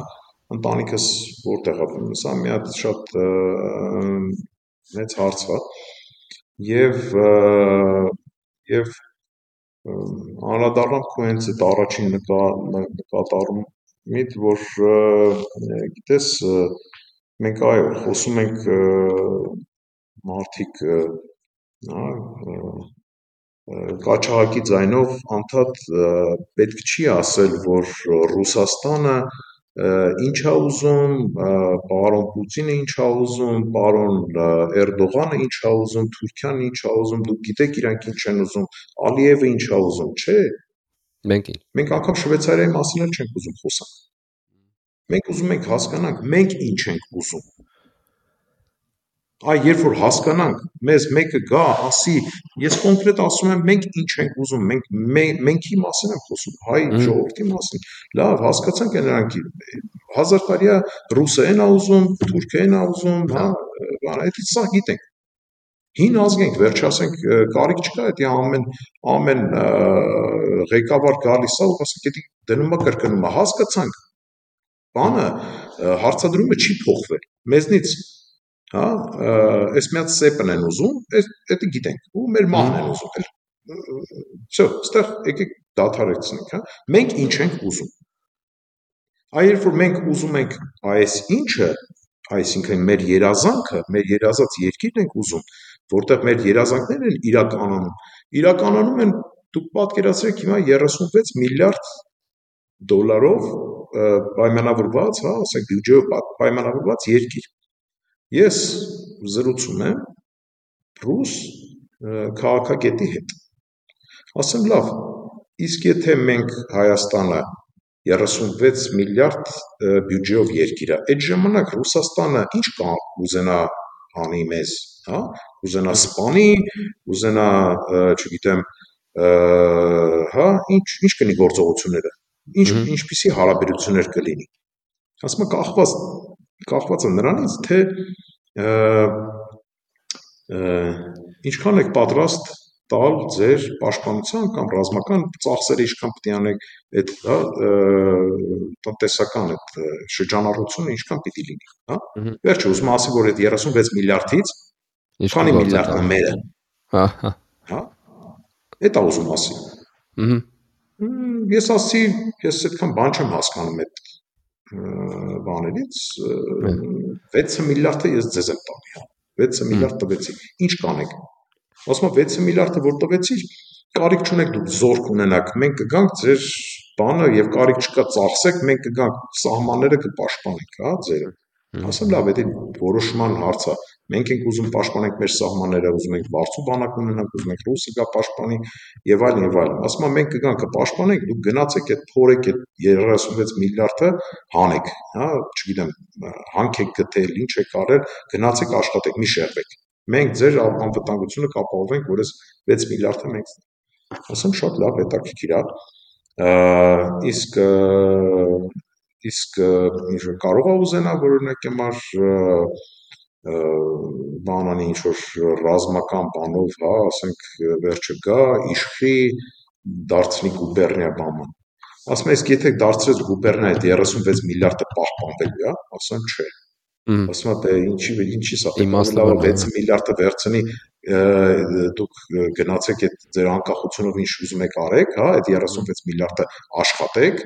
ընտանիքս որտեղ է, սա մի հատ շատ մեծ հարց է։ Եվ եւ անդրադառնամ քո հենց այդ առաջին նկատառումիդ, որ գիտես մենք այո, խոսում ենք մարդիկ հա կաչաղակի ձայնով անդադ պետք չի ասել, որ Ռուսաստանը ինչ է ուզում, պարոն Պուտինը ինչ է ուզում, պարոն Էրդողանը ինչ է ուզում, Թուրքիան ինչ է ուզում, դուք գիտեք իրանք ինչ են ուզում, Ալիևը ինչ է ուզում, չէ։ Մենք Մենք անգամ Շվեյցարիայի մասին էլ չենք ուզում խոսանք։ Մենք ուզում ենք հասկանանք, մենք ինչ ենք ուզում։ Այ երբ որ հասկանանք, մեզ մեկը գա, ասի, ես կոնկրետ ասում եմ, մենք ինչ ենք ուզում, մենք մենքի մասին եմ խոսում, հայ ժողովրդի մասին։ Լավ, հասկացանք նրանք հազար տարիա ռուսերեն ա ուզում, թուրքերեն ա ուզում, հա, բան, այդ սա գիտենք։ Հին ազգ ենք, վերջ ասենք, կարիք չկա դա ամեն ամեն ղեկավար գալիս է ու ասենք, դա դնում է կրկնում է, հասկացանք։ Բանը հարցադրումը չի փոխվել։ Մեզնից հա այս մի հատ սեպն են ուզում այս դա գիտենք ու մեր մահն են ուզում էլ всё ստեղ եկեք դադարեցնենք հա մենք ինչ ենք ուզում այ երբ որ մենք ուզում ենք այս ինչը այսինքն մեր երազանքը մեր երազած երկիրն ենք ուզում որտեղ մեր երազանքներն են իրականանում իրականանում են դուք պատկերացրեք հիմա 36 միլիարդ դոլարով պայմանավորված, հա, ասենք բյուջեով պայմանավորված երկիր Ես զրուցում եմ ռուս քաղաքագետի հետ։ Ասեմ լավ, իսկ եթե մենք Հայաստանը 36 միլիարդ բյուջեով երկիր է։ Այդ ժամանակ Ռուսաստանը ինչ կա ուզենա անի մեզ, հա? Ուզենա սպանի, ուզենա, չգիտեմ, հա, ինչ ինչ կնի գործողությունները։ Ինչ ինչպիսի հարաբերություններ կլինի։ Ասում կախված կախված է նրանից, թե ինչքան եք պատրաստ տալ ձեր պաշտպանության կամ ռազմական ծախսերը ինչքան պետք է անեք այդ հա տնտեսական այդ շրջանառությունը ինչքան պիտի լինի, հա։ Վերջը ուզում ասի, որ այդ 36 միլիարդից քանի միլիարդն է մերը։ Հա, հա։ Հա։ Այդ է ուզում ասի։ Ես ասի, ես այդքան բան չեմ հասկանում այդ բաներից 6 միլիարդը ես ձեզ եմ տալի, հա։ 6 միլիարդ տվեցի։ Ինչ կանեք։ Ասում եմ 6 միլիարդը որ տվեցի, կարիք չունեք դուք զորք ունենաք, մենք կգանք ձեր բանը եւ կարիք չկա ծախսեք, մենք կգանք սահմանները կպաշտպանենք, հա, ձերը։ Ասեմ լավ, դա որոշման հարց է։ Մենք ենք ուզում պաշտպանենք մեր սահմանները, ուզում ենք բարձու բանակ ունենանք, ուզում ենք ռուսը գա պաշտպանի եւ այլն եւ այլն։ Ասում եմ մենք կգանք կպաշտպանենք, դուք գնացեք այդ փորեք այդ 36 միլիարդը հանեք, հա, չգիտեմ, հանք եք գտել, ինչ եք արել, գնացեք աշխատեք, մի շեղվեք։ Մենք ձեր անվտանգությունը կապահովենք, որ այս 6 միլիարդը մենք ասեմ շատ լավ հետաքրքիր է իսկ իսկ կարող է ուզենա որ օրինակ համար բանանի ինչ որ ռազմական բանով, հա, ասենք վերջը գա, իշխի, դարձնի գուբերնիա բաման։ Ասում իսկ եթե դարձրեց գուբերնիա այդ 36 միլիարդը պահպանվելու է, ասեմ չէ։ Ասում եմ, դե ինչի ինչի սա իմաստը 6 միլիարդը վերցնի դուք գնացեք այդ ձեր անկախությունով ինչ ուզում եք արեք, հա, այդ 36 միլիարդը աշխատեք,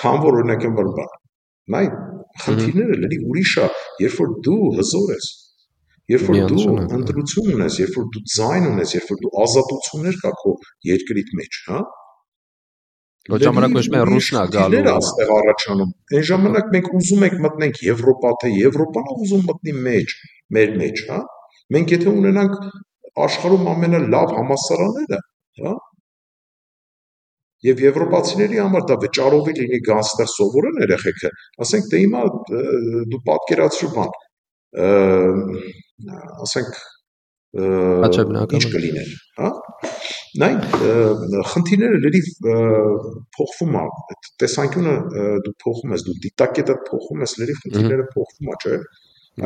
քան որ օրինակ եմ բան։ Նայ, խնդիրները լրի ուրիշ է, երբ որ դու հզոր ես, երբ որ դու ընտրություն ունես, երբ որ դու ձայն ունես, երբ որ դու ազատություններ կա քո երկրիդ մեջ, հա, Ոչ ժամանակ ոչ մի ռուսնա գալու։ Այստեղ առաջանում։ Այն ժամանակ մենք ուզում ենք մտնենք Եվրոպա, թե Եվրոպան ուզում մտնի մեջ, մեր մեջ, հա։ Մենք եթե ունենանք աշխարհում ամենալավ համասարանները, հա, Եվ եվրոպացիների համար դա վճարովի լինի գան ստեղ սովորեն երեխեքը, ասենք դե հիմա դու պատկերացրու բան, ասենք ինչ կլիներ, հա? Նայ խնդիրները լրիվ փոխվում է, այդ տեսանկյունը դու փոխում ես, դու դիտակետը փոխում ես, լրիվ խնդիրները փոխվում է, չէ՞։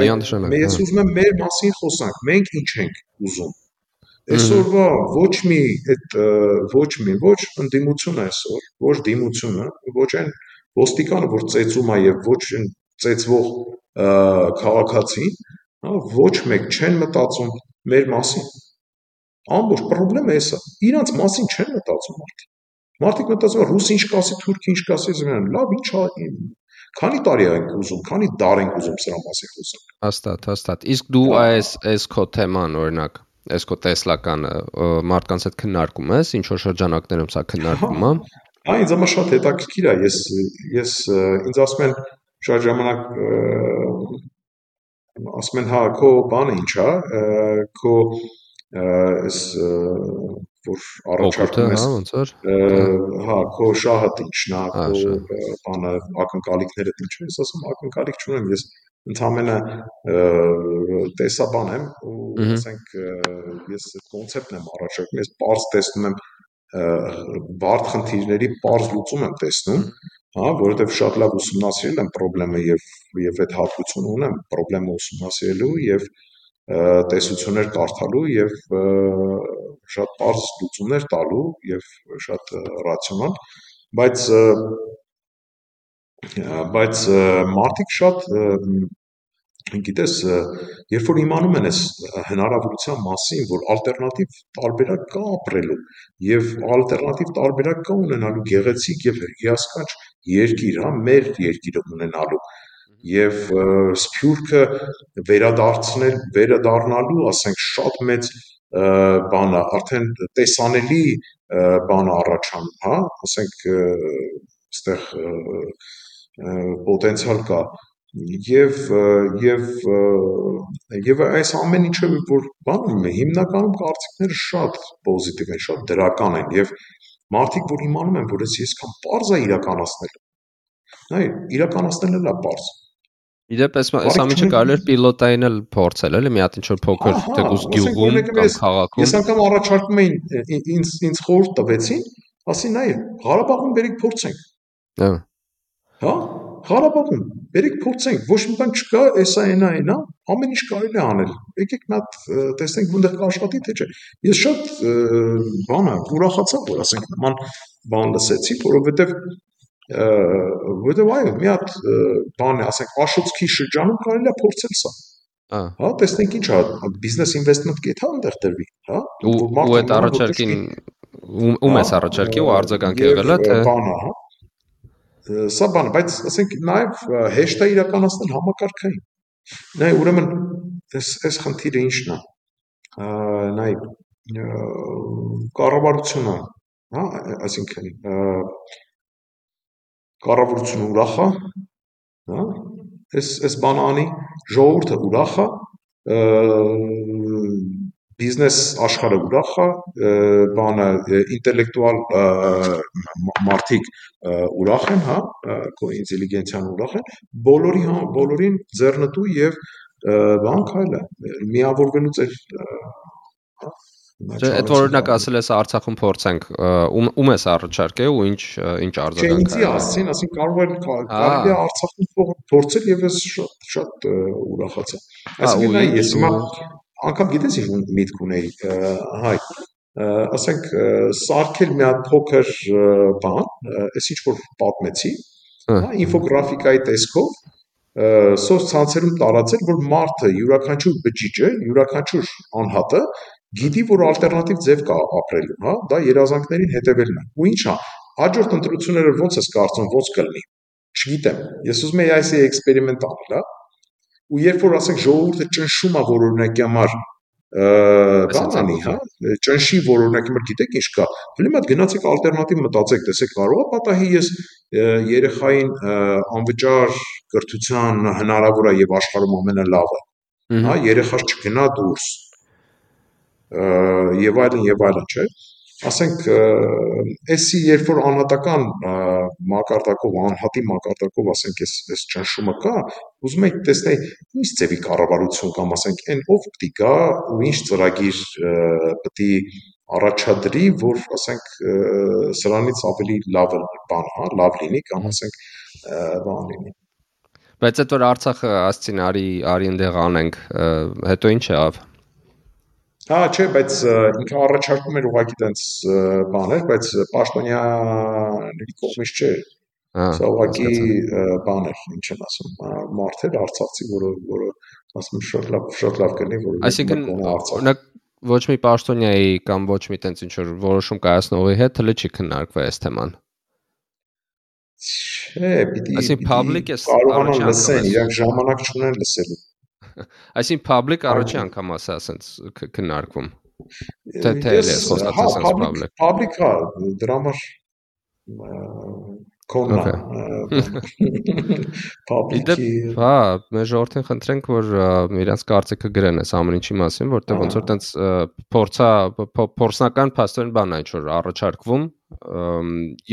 Միանշանակ։ Ես հա։ ուզում եմ մեր մասին խոսանք, մենք ինչ ենք ուզում։ Այսօրվա ոչ մի այդ ոչ մի ոչ ընդդիմությունը այսօր, ոչ դիմությունը, ոչ այն ոստիկանը, որ ծեծում է եւ ոչ այն ծեծվող քաղաքացին, հա, ոչ մեկ չեն մտածում մեր մասին։ Ամբողջ խնդրեմը էսա։ Իրանց մասին չեն մտածում մարդիկ։ Մարդիկ մտածում են ռուս ինչ կասի, թուրք ինչ կասի, զմեն, լավ, ինչ Քանի տարի ենք ուզում, քանի դար ենք ուզում սրա մասին խոսել։ Հաստատ, հաստատ։ Իսկ դու այս այս քո թեման օրինակ, այս քո տեսլականը մարդկանց հետ քննարկում ես, ինչ որ շրջանակներում սա քննարկվում է։ Հա, ինձ համար շատ հետաքրքիր է։ Ես ես ինձ ասում են շատ ժամանակ ասում են հա քո բանը ինչ է, քո այս որ առաջարկում ես հա ոնց որ հա քո շահը ինչն է քո բանը ակնկալիքները ինչ է ես ասում ակնկալիք չունեմ ես ընդամենը տեսաբան եմ ու ասենք ես այդ կոնցեպտն եմ առաջարկում, ես པարզ տեսնում եմ բարդ խնդիրների པարզ լուծում եմ տեսնում, հա, որովհետև շատ լավ ուսումնասիրել եմ խնդրեմը եւ եւ այդ հատկությունը ունեմ խնդրեմը ուսումնասիրելու եւ տեսություններ կարդալու եւ շատ པարզ լուծումներ տալու եւ շատ ռացիոնալ, բայց բայց մարդիկ շատ գիտես, երբ որ իմանում են այս հնարավորության մասին, որ ալտերնատիվ տարբերակ կա ապրելու եւ ալտերնատիվ տարբերակ կա ունենալու գեղեցիկ եւ հիասքանչ երկիր, հա, մեր երկիրը ունենալու եւ սփյուռքը վերադարձնել, վերադառնալու, ասենք, շատ մեծ բան է, արդեն տեսանելի բան առաջանում, հա, ասենք, այստեղ պոտենցիալ կա եւ եւ եւ այս ամեն ինչը որ բանում է հիմնականում կարծիքները շատ պոզիտիվ են, շատ դրական են եւ մարդիկ որ իմանում են որ ես այսքան པարզ է իրականացնել Այ իրականացնելն է բարձ։ Իդեպ էս էս ամիջը կարելի էր պիլոտային էլ փորձել, էլի մի հատ ինչ որ փոքր թեկուս գյուղում կամ քաղաքում։ Ես անգամ առաջարկում էին ինձ ինձ խորհուրդ տվեցին, ասին այ Ղարաբաղում բերիկ փորձենք։ Հա։ Հա։ Ղարաբաղում բերիկ փորձենք, ոչ մի բան չկա, էսա այնա այնա, ամեն ինչ կարելի է անել։ Եկեք մի հատ տեսնենք որտեղ կաշխատի թե չէ։ Ես շատ բանը ուրախացա, որ ասենք նման բան լսեցի, որովհետև որովհետև այո, մի հատ բան է, ասենք Աշոցքի շրջանում կարելի է փորձել սա։ Հա, տեսնենք ինչ է, բիզնես ինվեստմենտ կեթա այնտեղ դրվի, հա։ Ու այդ առաջարկին ում էս առաջարկի ու արձագանք եղել է թե բանը, հա սա բանը, բայց ասենք նաև հեշտ է իրականացնել համակարգային։ Նայ ուրեմն այս այս խնդիրը ի՞նչն է։ Նայ կառավարությունը, հա, այսինքն կառավարությունը ուրախ է, հա, այս այս բանը անի, ժողովուրդը ուրախ է, բիզնես աշխարհը ուրախ է, բանը ինտելեկտուալ մարդիկ ուրախ են, հա, քո ինտելիգենցիան ուրախ են, բոլորի հա, բոլորին ձեռնտու եւ բան քայլը միավորվելու ծեր հա Չէ, այդ օրինակ ասել ես Արցախում փորձենք, ում ես առաջարկել ու ինչ ինչ արձագանք։ Չէ, ինձի ասին, ասին կարող է կարելի է Արցախում փորձել եւ ես շատ շատ ուրախացա։ Այսինքն ես հիմա անգամ գիտես ինչ միտք ունեի, հայ ասենք սարքել մի հատ փոքր բան, այս ինչ որ պատմեցի, հա, ինֆոգրաֆիկայի տեսքով սոցցանցերում տարածել, որ մարդը յուրաքանչյուր բջիջը, յուրաքանչյուր անհատը գիտի, որ ալտերնատիվ ձև կա ապրելու, հա, դա երազանքներին հետևելն է։ Ու ի՞նչ է, հաջորդ ընտրությունները ո՞նց ես կարծում, ո՞նց կլինի։ Չգիտեմ։ Ես ուզում եի այս էքսպերիմենտ անել, հա։ Ու երբ որ ասենք ժողովուրդը ճնշում է որ օրինակի համար բանի, հա, ճնշի որ օրինակի համար գիտեք ինչ կա։ Հələ մատ գնացեք ալտերնատիվ մտածեք, տեսեք կարող է պատահի ես երեխային անվճար կրթության հնարավոր է եւ աշխարհում ամենալավը։ Հա, երեխա չգնա դուրս, եւ այլն եւ այլն, չէ։ Ասենք, էսի երբ որ անհատական մակարդակով, անհատի մակարդակով, ասենք, էս էս ճնշումը կա, ուզում եք տեսնել ինչ ձևի կառավարություն կամ ասենք, այն ով պետք է գա ու ինչ ծրագիր պետք է առաջադրի, որ ասենք սրանից ավելի լավ բան, հա, լավ լինի կամ ասենք բան լինի։ Բայց այդ որ Արցախը ասցին արի արի այնտեղ անենք, հետո ինչ եղավ։ Հա, չէ, բայց ինքը առաջարկում էր ուղղակի տենց բաներ, բայց պաշտոնյաների կողմից չէ։ Հա, սա ուղղակի բան էր, ինչ եմ ասում, մարդեր արցախցի, որը որը ասում շատ լավ շատ լավ կլինի, որ Այսինքն օրինակ ոչ մի պաշտոնյայի կամ ոչ մի տենց ինչ որ որոշում կայացնողի հետ հələ չի քննարկվել այս թեման։ Չէ, պիտի Այսինքն public է կարողանան լսեն, իրանք ժամանակ չունեն լսելու։ Այսինքն public առաջի անգամ ասա ասենց քննարկվում։ Թե թե է խոստացած ասենց public։ Public հա, դրա համար կոննա public-ի հա մեր ժողովրդին խնդրենք որ իրանց կարծիքը գրեն այս ամեն ինչի մասին որտեղ ոնց որ տենց փորձա փորձնական փաստորեն բան ինչ որ առաջարկվում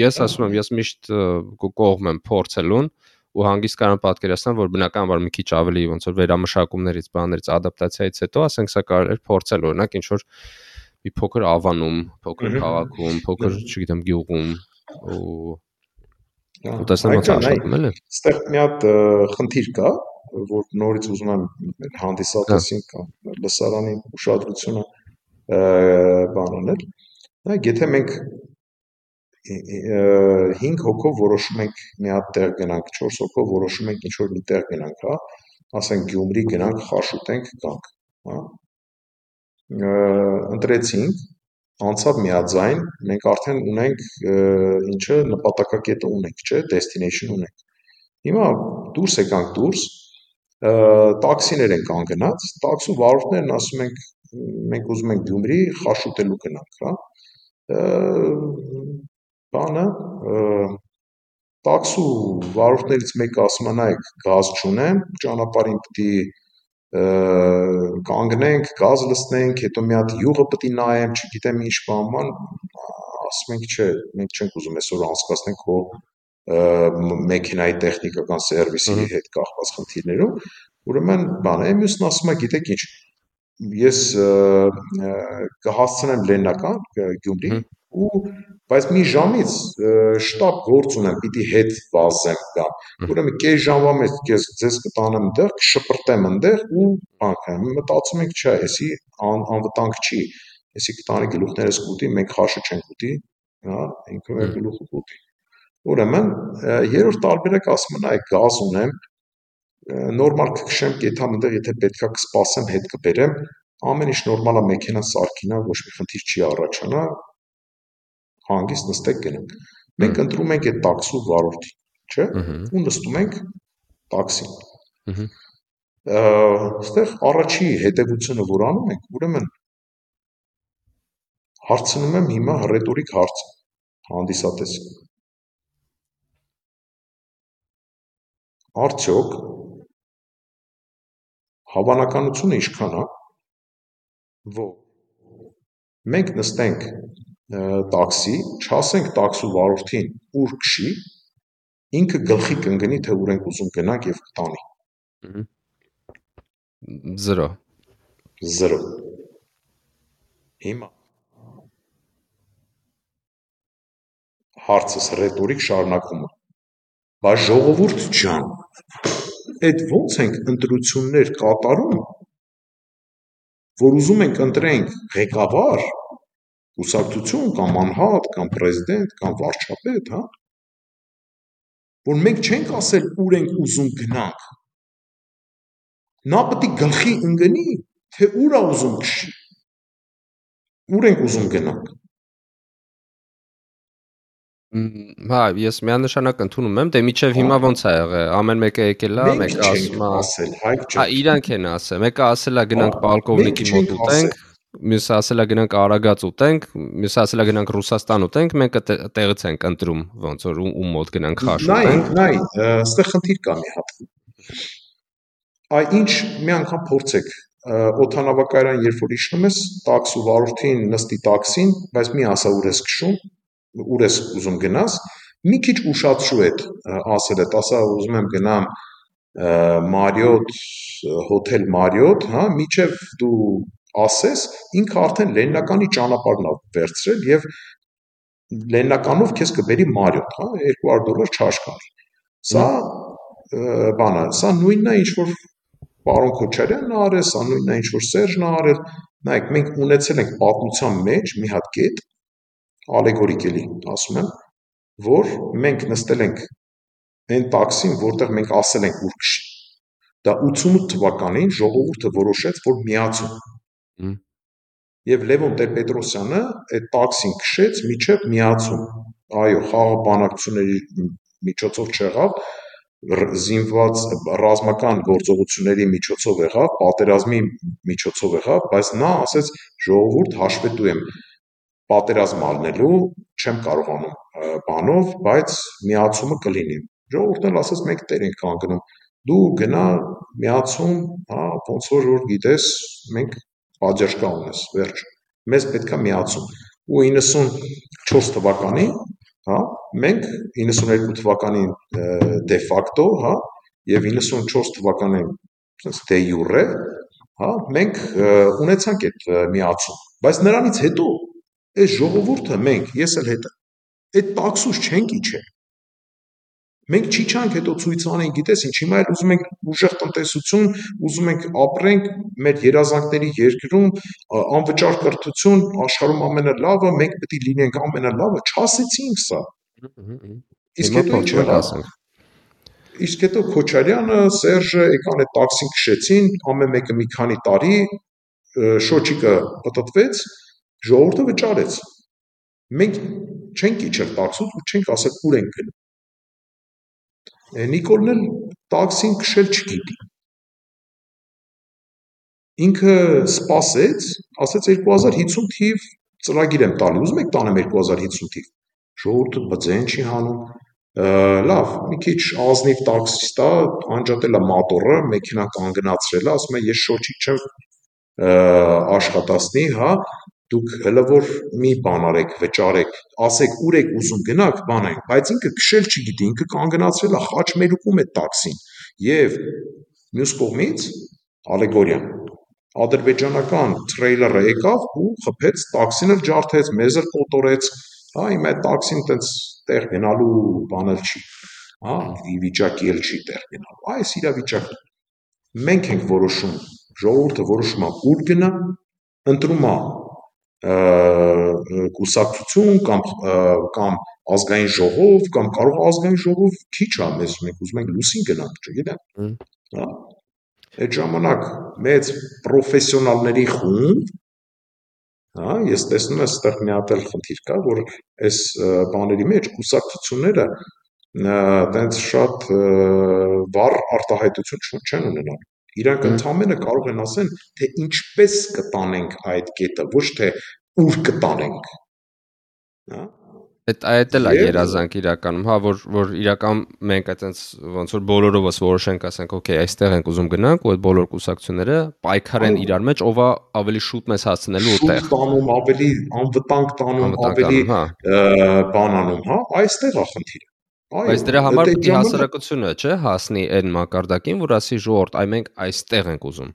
ես ասում եմ ես միշտ կողմ եմ փորձելուն ու հանգիստ կարող պատկերացնել, որ բնականաբար մի քիչ ավելի ոնց որ վերամշակումներից, բաներից, ադապտացիայից հետո, ասենք սա կարող էր փորձել օրինակ ինչ որ մի փոքր ավանում, փոքր քաղաքում, փոքր, չգիտեմ, գյուղում ու ու տեսնեմ ոնց աշխատում էլի։ Այստեղ մի հատ խնդիր կա, որ նորից ուզում եմ հանդիսատեսին կամ լսարանի ուշադրությունը բան անել։ Դա եթե մենք 5 հոգով որոշում ենք մի հատ տեղ գնանք, 4 հոգով որոշում ենք ինչ-որ մի տեղ գնանք, հա, ասենք Գյումրի գնանք, խաշուտենք, գանք, հա։ Ընտրեցինք, անցավ միաձայն, մենք արդեն ունենք ինչը նպատակակետը ունենք, չէ, destination ունենք։ Հիմա դուրս եկանք դուրս, տաքսիներ են կանգնած, տաքսու վարորդներն ասում ենք մենք ուզում ենք Գյումրի խաշուտելու գնանք, հա բանը տաքսու վարորդներից մեկը ասում է նայեք գազ չունեմ, ճանապարհին պիտի կանգնենք, գազ լցնենք, հետո մի հատ յուղը պիտի նայեմ, չգիտեմ ինչ բան, ասում ենք չէ, մենք չենք ուզում այսօր անցկացնենք հո մեքենայի տեխնիկական սերվիսի հետ կախված խնդիրներում, ուրեմն բան է, մյուսն ասում է, գիտեք ինչ, ես կհասցնեմ Լեննական Գյումրի ու բայց մի ժամից շտապ գործ ունեմ, պիտի հետ վազեմ կամ ուրեմն կես ժամվա մեջ ես ձեզ կտանեմ այնտեղ, կշպրտեմ այնտեղ ու բանքը մտածում ենք, չէ, էսի ան, անվտանգ չի, էսի կտանի գլուխներս կուտի, մենք խաշը չենք ուտի, հա, ինքը մեր գլուխը կուտի։ Ուրեմն երրորդ տարբերակ ասում եմ, այ գազ ունեմ, նորմալ կքշեմ կեթամ այնտեղ, եթե պետքա կսպասեմ, հետ կբերեմ, ամեն ինչ նորմալ է, մեքենան սարքինա, ոչ մի խնդիր չի առաջանա, հանգիստ նստեք գնանք։ Մենք ընտրում ենք այդ տաքսու վարորդին, չէ՞։ Ու նստում ենք տաքսին։ Այստեղ առաջի հետևությունը որ անում ենք, ուրեմն հարցնում եմ հիմա ռետորիկ հարց հանդիսատեսին։ Արդյոք հավանականությունը ինչքան է, որ մենք նստենք տաքսի, չասենք տաքսու վարորդին ուր քշի, ինքը գլխի կընկնի, թե ուր ենք ուզում գնանք եւ կտանի։ 0 0 Հիմա հարցս ռետորիկ շարունակումը։ Բա ժողովուրդ ջան, այդ ո՞նց ենք ընտրություններ կատարում, որ ուզում ենք ընտրենք ղեկավար, կուսակցություն կամ անհատ կամ պրեզիդենտ կամ վարչապետ, հա, որ մենք չենք ասել ուր ենք ուզում գնանք։ Նա պետք է գլխի ընկնի, թե ուր է ուզում քշի։ Ուր ենք ուզում գնանք։ Հա, ես միանշանակ ընդունում եմ, դե միջև հիմա ոնց է եղել։ Ամեն մեկը եկել է, մեկը ասում է, ասել, հայք չէ։ Հա, իրանք են ասել։ Մեկը ասել է գնանք Պալկովնիկի մոտ ուտենք, մյուսը ասել է գնանք Արագած ուտենք, մյուսը ասել է գնանք Ռուսաստան ուտենք, մենք տեղից ենք ընտրում ոնց որ ում մոտ գնանք խաշ ուտենք։ Նայ, նայ, այստեղ խնդիր կա մի հատ։ Այ ինչ մի անգամ փորձեք օթանավակայան երբ որ իջնում ես, տաքսու վարորդին նստի տաքսին, բայց մի ասա ուր ես քշում, ուր ես ուզում գնաս, մի քիչ ուշացրու այդ ասել այդ, ասա ուզում եմ գնամ Marriott հոթել Marriott, հա, միջև դու ասես, ինքը արդեն լեննականի ճանապարհն է վերցրել եւ լեննականով քեզ կբերի Marriott, հա, 200 դոլար չաշխարհի։ Սա բանը, սա նույնն է ինչ որ պարոն Քոչարյանն ա արել, սա նույնն է ինչ որ Սերժն ա արել։ Նայեք, մենք ունեցել ենք պատմության մեջ մի հատ կետ, ալեգորիկ էլի ասում եմ, որ մենք նստել ենք այն տաքսին, որտեղ մենք ասել ենք ուր քշի։ Դա 88 թվականին ժողովուրդը որոշեց, որ միացում։ Եվ Լևոն Տեր-Պետրոսյանը այդ տաքսին քշեց միջև միացում։ Այո, խաղը բանակցությունների միջոցով չեղավ, զինված ռազմական գործողությունների միջոցով եղավ, պատերազմի միջոցով եղավ, բայց նա ասեց ժողովուրդ հաշվետու եմ պատերազմ առնելու չեմ կարողանում բանով, բայց միացումը կլինի։ Ժողովուրդն էլ ասաց մենք տեր ենք կանգնում։ Դու գնա միացում, հա, ոնց որ որ գիտես, մենք բաժաշկա ունես, վերջ։ Մեզ պետքա միացում։ Ու 94 թվականին, հա, մենք 92 թվականին դե ֆակտո, հա, եւ 94 թվականին sense դե յուրե, հա, մենք ունեցանք այդ միացում։ Բայց նրանից հետո Այս ժողովուրդը մենք, ես էլ հետը, այդ տաքսուս չենք իջել։ Մենք չիջանք հետո ցույց անենք, գիտես ինչ, հիմա էլ ուզում ենք ուժեղ տնտեսություն, ուզում ենք ապրենք մեր երազանքների երկրում, անվճար կրթություն, աշխարհում ամենալավը, մենք պետք է լինենք ամենալավը, չասեցինք սա։ Իսկ հետո ինչ եղավ։ Իսկ հետո Քոչարյանը, Սերժը եկան այդ տաքսին քշեցին, ամեն մեկը մի քանի տարի շոչիկը պատտվեց, Ժողովուրդը վճարեց։ Մենք չենք իջել տաքսուց ու չենք ասել ուր ենք գնում։ Նիկոլն էլ տաքսին քշել չգիտի։ Ինքը սпасեց, ասեց 2050 թիվ ծրագիր եմ տալի, ուզում եք տանեմ 2050 թիվ։ Ժողովուրդը բձեն չի հանում։ Լավ, մի քիչ ազնիվ տաքսիստ է, անջատել է մոտորը, մեքենան կանգնացրել է, ասում է ես շոչի չեմ աշխատացնի, հա, դուք հələ որ մի բան արեք, վճարեք, ասեք ուր եք ուզում գնաք, բանենք, բայց ինքը քշել չգիտի, ինքը կանգնացրել է խաչմերուկում այդ տաքսին։ Եվ մյուս կողմից ալեգորիա ադրբեջանական տրեյլերը եկավ ու խփեց տաքսին էլ ջարդեց, մեզ էլ կոտորեց, հա, հիմա այդ տաքսին տենց տեղ գնալու բանը չի, հա, ի վիճակի էլ չի տեղ գնալու։ Այս իրավիճակը մենք ենք որոշում, ժողովուրդը որոշում է ուր գնա, ընտրում է կուսակցություն կամ կամ ազգային ժողով կամ կարող ազգային ժողով քիչ է մեզ մենք ուզում ենք լուսին գնանք, չգիտեմ։ Հա։ Այդ ժամանակ մեծ պրոֆեսիոնալների խումբ հա ես տեսնում եմ այստեղ մի հատ էլ խնդիր կա որ այս բաների մեջ կուսակցությունները տենց շատ վառ արտահայտություն չեն ունենալու Իրանք ընդամենը կարող են ասեն, թե ինչպես կտանենք այդ կետը, ոչ թե ուր կտանենք։ Հա Այդ այդ էլ է երազանք իրականում, հա, որ որ իրական մենք այտենց ոնց որ բոլորովս որոշենք, ասենք, օքեյ, այստեղ ենք ուզում գնանք, ու այդ բոլոր կուսակցությունները պայքարեն իրար մեջ, ով ավելի շուտ մեզ հասցնելու ուտեղ։ Շուտ տանում, ավելի անվտանգ տանում, ավելի հա։ բան անում, հա, այստեղ է խնդիրը։ Բայց դրա համար պետք է հասարակությունը, չէ, հասնի այն մակարդակին, որ ասի ժողովուրդ, այ մենք այստեղ ենք ուզում։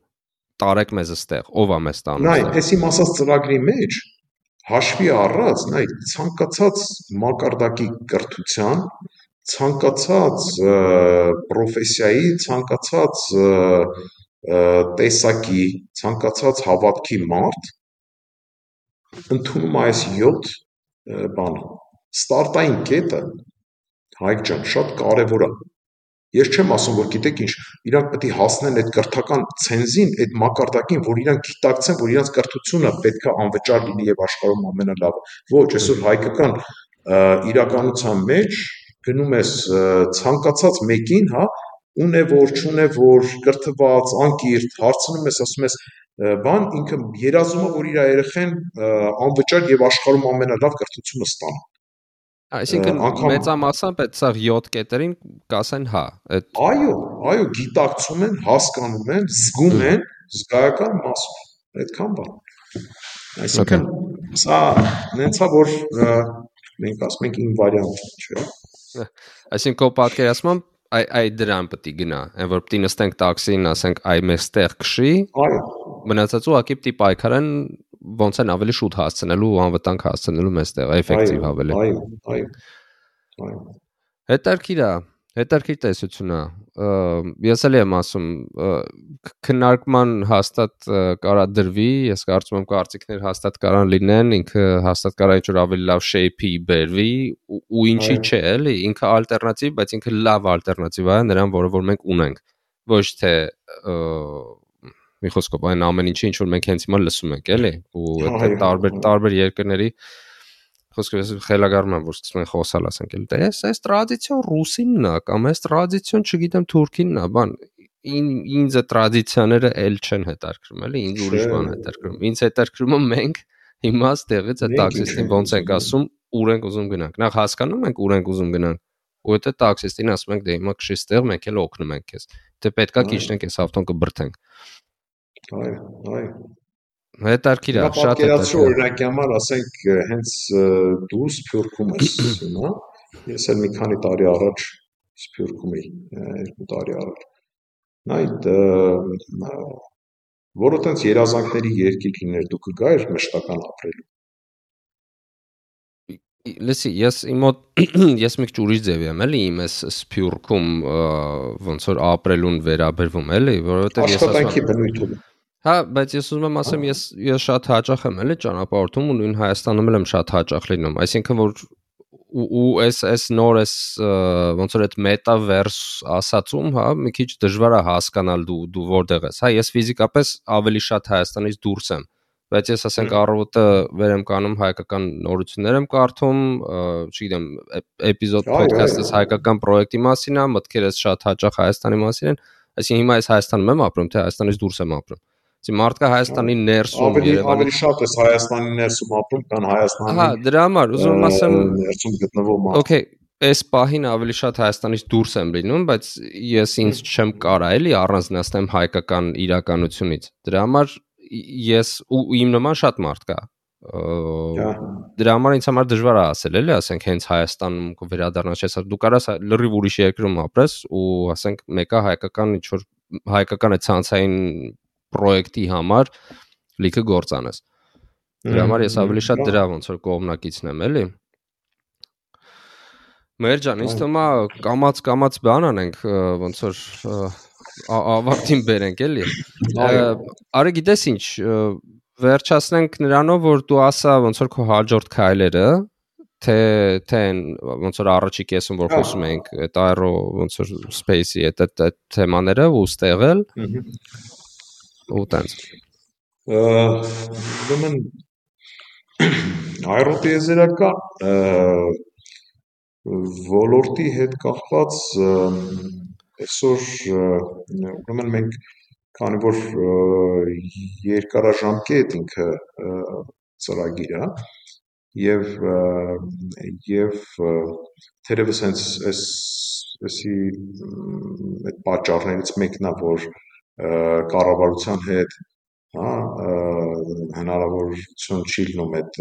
Տարեք մեզ այստեղ, ով է մեզ տանում։ Նայ, այս իմ ասած ծրագրի մեջ հաշվի առած, նայ, ցանկացած մակարդակի կրթության, ցանկացած պրոֆեսիայի, ցանկացած տեսակի, ցանկացած հավատքի մարդ ընդունում այս 7 բանը։ Ստարտային կետը Հայկ ջան, շատ կարևոր է։ Ես չեմ ասում, որ գիտեք ինչ, իրանք պետք է հասնեն այդ կրթական ցենզին, այդ մակարդակին, որ իրանք գիտակցեն, որ իրանք կրթությունը պետք է անվճար լինի եւ աշխարհում ամենալավը։ Ոչ, այսօր հայկական իրականության մեջ գնում ես ցանկացած մեկին, հա, ունե որ, չունե որ, կրթված, անկիրթ, հարցնում ես, ասում ես, բան ինքը երազում է որ իր երեխեն անվճար եւ աշխարհում ամենալավ կրթությունը ստանա Այսինքն մեծամասամբ այդ սա 7 կետերին կասեն հա։ Այդ Այո, այո, գիտակցում են, հասկանում են, զգում են զգայական մասով։ Այդքան բան։ Այսինքն սա նենցա որ մենք ասում ենք ինվարիանտ, չէ՞։ Այսինքն քո պատկերացմամբ այ այ դրան պետք է գնա, այն որ պետք է նստենք տաքսին, ասենք այ մեր ստեղ քշի։ Այո։ Մնացածը ուղղակի պետք է պայքարեն ոնց են ավելի շուտ հասցնելու ու անվտանգ հասցնելու մեստեղ էֆեկտիվ ավելի։ Այո, այո։ Այո։ Հետարքիր է, հետարքիր տեսությունն է։ Ես էլ եմ ասում, քննարկման հաստատ կարա դրվի, ես կարծում եմ կարծիքներ հաստատ կարան լինեն, ինքը հաստատ կարա ինչ-որ ավելի լավ shape-ի բերվի ու ինչի՞ չէ, էլի, ինքը ալտերնատիվ, բայց ինքը լավ ալտերնատիվ է նրան, որը որ մենք ունենք։ Ոչ թե մի խոսքով այն ամեն ինչը ինչ որ մենք հենց հիմա լսում ենք, էլի, ու այդ տարբեր տարբեր երկրների խոսքը ես խելագարում եմ որ սկսում են խոսալ ասենք էլ դե այս տրադիցիոն ռուսինն է կամ այս տրադիցիոն չգիտեմ թուրքինն է բան ինձ է տրադիցիաները էլ չեն հետարկում էլի ինձ ուրիշ բան հետարկում ինձ հետարկում է մենք հիմա ստեղից այդ տաքսիստին ոնց ենք ասում ուր ենք ուզում գնանք նախ հասկանում ենք ուր ենք ուզում գնանք ու այդ տաքսիստին ասում ենք դե հիմա քշի ստեղ մենք էլ օգնում ենք քեզ դե պետքա քիչնենք այս ավտոն կբրթենք Այո, այո։ Հետարքիր է, շատ է։ Պատկերացրու օրինակի համար, ասենք, հենց դու Սփյուռքում ես հիմա, ես էլ մի քանի տարի առաջ Սփյուռքում էի, երկու տարի առաջ։ Այդ որը տենց երազանքների երկիր լիներ, դու կգայր մշտական ապրելու։ Լսի, ես իմ մոտ ես մի քիչ ուրիշ ձև եմ, էլի, իմ էս Սփյուռքում ոնց որ ապրելուն վերաբերվում, էլի, որովհետեւ ես ասում եմ Աշխատանքի բնույթում Հա, բայց ես ուզում եմ ասեմ, ես ես շատ հաճախ եմ էլի ճանապարհորդում ու նույն Հայաստանում եմ շատ հաճախ լինում։ Այսինքն որ ու էս էս նոր էս ոնց որ այդ մետավերս ասացում, հա, մի քիչ դժվար է հասկանալ դու դու որտեղ ես։ Հա, ես ֆիզիկապես ավելի շատ Հայաստանից դուրս եմ, բայց ես ասենք առավոտը վեր եմ կանում հայկական նորություններ եմ կարդում, չգիտեմ, էպիզոդ ոդքասթս հայկական պրոյեկտի մասին է, մտքերս շատ հաճախ Հայաստանի մասին են։ Այսինքն հիմա ես Հայաստանում եմ ապրում, թե Հայաստանից դուրս եմ ապրում։ Այսինքն մարդկա Հայաստանի ներսում ավելի ավելի շատ է Հայաստանի ներսում ապրում, քան Հայաստանի Հա, դրա համար ուզում եմ ասեմ ներսում գտնվող մարդ։ Okay, այս պահին ավելի շատ Հայաստանից դուրս եմ լինում, բայց ես ինձ չեմ կարա էլի առանձնացնեմ հայկական իրականությունից։ Դրա համար ես ու իմ նման շատ մարդ կա Դրա համար ինձ համար դժվար է ասել, էլի, ասենք հենց Հայաստանում վերադառնալ չես, դու կարաս լրիվ ուրիշ երկրում ապրես ու ասենք մեկը հայկական ինչ որ հայկական է ցանցային պրոյեկտի համար լիքը գործանես։ Դրա համար ես ավելի շատ դրա ոնց որ կողմնակիցն եմ, էլի։ Մեր ջան, ինձ թվում է կամած կամած բան անենք, ոնց որ ավարտին բերենք, էլի։ Արի գիտես ինչ, վերջացնենք նրանով, որ դու ասա ոնց որ քո հաջորդ քայլերը, թե թե ոնց որ առաջի կեսում որ խոսում ենք այդ aero ոնց որ space-ի այդ այդ թեմաները ու ստեղել ու տենց ուրեմն aero-տիեզերական ոլորտի հետ կապված այսօր ուրեմն մենք քանի որ երկարաժամկետ ինքը ծրագիր է եւ եւ թերևս հենց այս էսի այդ պատճառներից մեկն է որ կառավարության հետ հա հնարավորություն չի լինում այդ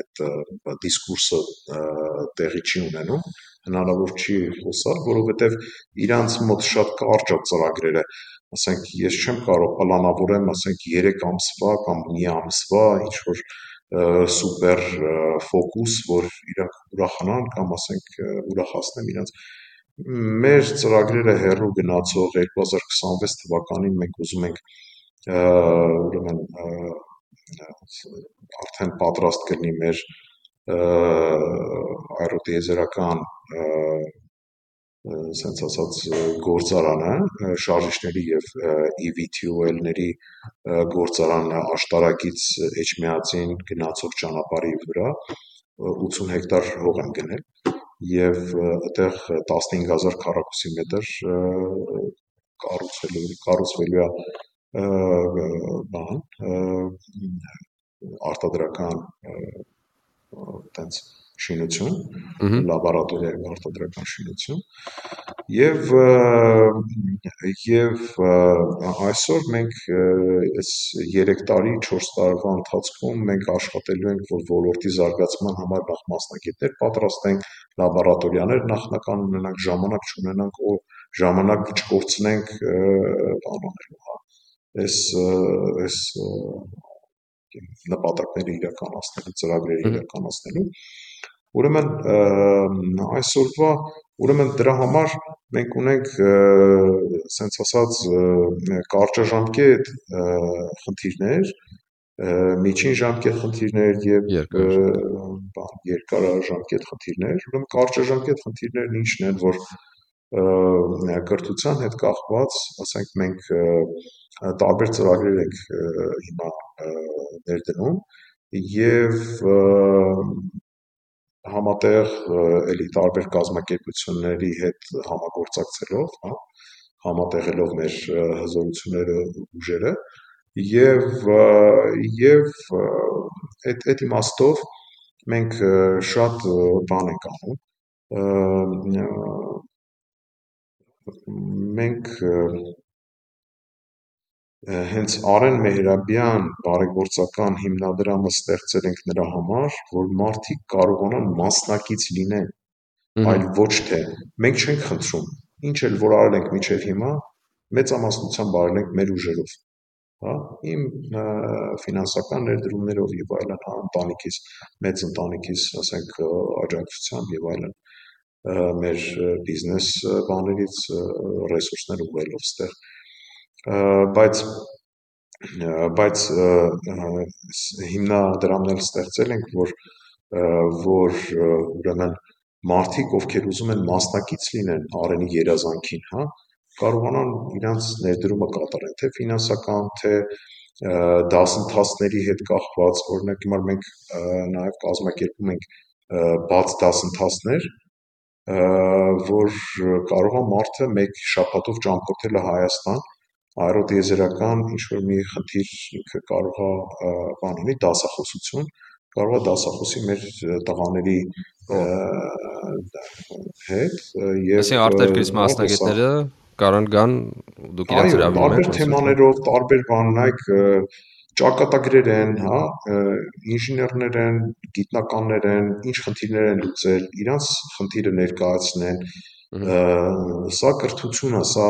այդ դիսկուրսը տեղի չի ունենում հնարավոր չի խոսալ որովհետև իրանց մոտ շատ կարճ է ծրագրերը ասենք ես չեմ կարող պլանավորեմ ասենք 3 ամսվա կամ մի ամսվա ինչ որ սուպեր ֆոկուս որ իրանք ուրախանան կամ ասենք ուրախացնեմ իրանց մեր ծրագրերը հերրու գնացող 2026 թվականին մենք ուզում ենք ուրեմն արդեն պատրաստ կլինի մեր այրոտիեզերական սենց ասած գործարանը շարժիչների եւ EV-fuel-ների գործարանը աշտարակից Էջմիածին գնացող ճանապարհի վրա 80 հեկտար հող են գնել եւ այդտեղ 15000 քառակուսի մետր կառուցվելու կառուցվելու է բան արտադրական տենց շինություն, լաբորատորիայի արտադրական շինություն եւ եւ այսօր մենք այս 3 տարի 4 տարվա ընթացքում մենք աշխատելու ենք որ ոլորտի զարգացման համար նախ մասնագետներ պատրաստենք, լաբորատորիաներ նախնական ունենանք, ժամանակ չունենանք ու ժամանակ չկորցնենք բանոնելու, հա այս այս նպատակները իրականացնելու, ծրագրերը իրականացնելու։ Ուրեմն այսօրվա ուրեմն դրա համար մենք ունենք սենց ասած կարճաժամկետ խնդիրներ, միջին ժամկետ խնդիրներ եւ բան երկարաժամկետ խնդիրներ, ուրեմն կարճաժամկետ խնդիրներն ինչն են, որ կրթության հետ կախված, ասենք մենք տարբեր ծրագրեր ենք հիմա ներդնում եւ համատեղ էլի տարբեր կազմակերպությունների հետ համագործակցելով, հա, համատեղելով մեր հզորությունները ուժերը եւ եւ այդ այդ իմաստով մենք շատ բան ենք անում մենք հենց Արեն Մեհրաբյան բարեգործական հիմնադրամը ստեղծել ենք նրա համար, որ մարդիկ կարողանան մասնակից լինեն, այլ ոչ թե մենք չենք խնդրում, ինչ էլ որ արել ենք միջև հիմա, մեծամասնությամբ արել ենք մեր ուժերով, հա, իմ ֆինանսական ներդրումներով եւ այլն, հա, ընտանիքիս, մեծ ընտանիքիս, ասենք, աջակցությամբ եւ այլն մեր բիզնես բաներից ռեսուրսներ ուղղելով ստեղ բայց բայց հիմնադրամներ ստեղծել ենք որ որ ուրեմն մարդիկ ովքեր ուզում են մասնակից լինեն արենի երազանքին, հա, կարողանան իրանց ներդրումը կատարեն, թե ֆինանսական, թե դասընթացների հետ կախված, օրինակ հիմա մենք նաև կազմակերպում ենք բաց դասընթացներ, որ կարող է մարդը մեկ շաբաթով ճամփորդել Հայաստան, աերոտիեզերական ինչ որ մի խնդիր ինքը կարող է բան ունի դասախոսություն, կարող է դասախոսի մեր տղաների հետ եւ Այսինքն արտերկրից մասնագետները կարան գան դուք իրաց հրավիրում եք տարբեր թեմաներով, տարբեր բան, նայեք ճակատագրեր են, հա, ինժեներներ են, գիտնականներ են, ինչ խնդիրներ են լուծել, իրանց խնդիրը ներկայացնեն, սա կրթություն է, սա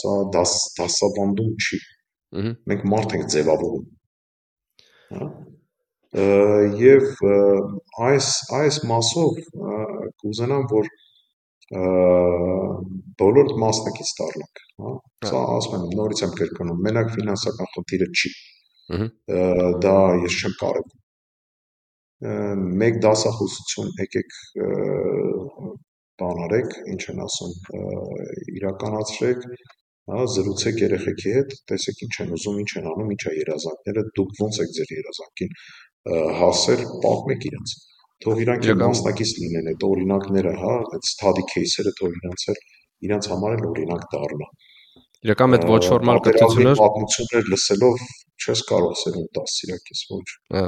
սա դաս դասավանդում չի։ Մենք մարդ ենք ձևավորում։ Հա եւ այս այս մասով կուզենամ որ բոլոր մասնակից դառնանք, հա։ Սա ասում եմ, նորից եմ կրկնում, մենակ ֆինանսական խնդիրը չի։ Դա ես չեմ կարևոր։ Մեկ դասախոսություն եկեք բան արեք, ինչ են ասում, իրականացրեք, հա, զրուցեք երեխեքի հետ, տեսեք ինչ են ուզում, ինչ են անում, ինչ է երազանքները, դուք ոնց եք ձեր երազանքին հասել, պատմեք իրենց։ Թող իրանք մասնակից լինեն այդ օրինակները, հա, այդ study case-երը թող իրանց էլ իրանց համար էլ օրինակ դառնա։ Իրական այդ ոչ ֆորմալ կրթությունը պատմություններ լսելով չես կարող սերունդ դաստիարակես, ոչ։ Հա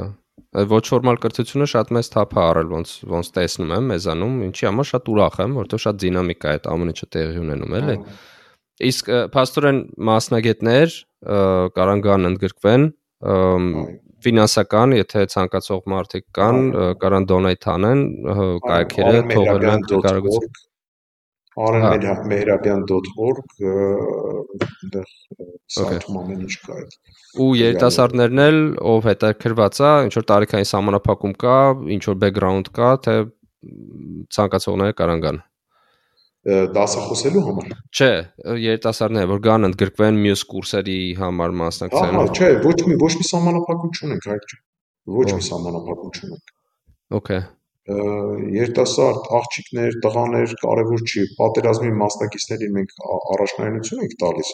ոչ ֆորմալ կրթությունը շատ մեծ թափ է առել ոնց ոնց տեսնում եմ մեզանում ինչի համար շատ ուրախ եմ որովհետև շատ դինամիկա է այդ ամեն ինչը տեղի ունենում էլի իսկ փաստորեն մասնագետներ կարան գան ընդգրկվեն ֆինանսական, եթե ցանկացող մարդիկ կան, կարան դոնեյթ անեն, կայքերը թողել են կարողություն arenmehrabyan.org այնտեղ սայթում ամեն ինչ կա այդ։ Ու երիտասարդներն էլ ով հետաքրված է, ինչ որ տարիքային համանախապակում կա, ինչ որ բեքգրաունդ կա, թե ցանկացողները կարան գան դասախոսելու համար։ Չէ, երիտասարդները որ գան ընդգրկվեն մյուս կուրսերի համար մասնակցեն։ Ահա, չէ, ոչ մի ոչ մի համանախապակում չունենք, չէ։ Ոչ մի համանախապակում չունենք։ Okay երիտասարդ աղջիկներ, տղաներ կարևոր չի, պատերազմի մասնակիցներին մենք առաջնայնություն ենք տալիս։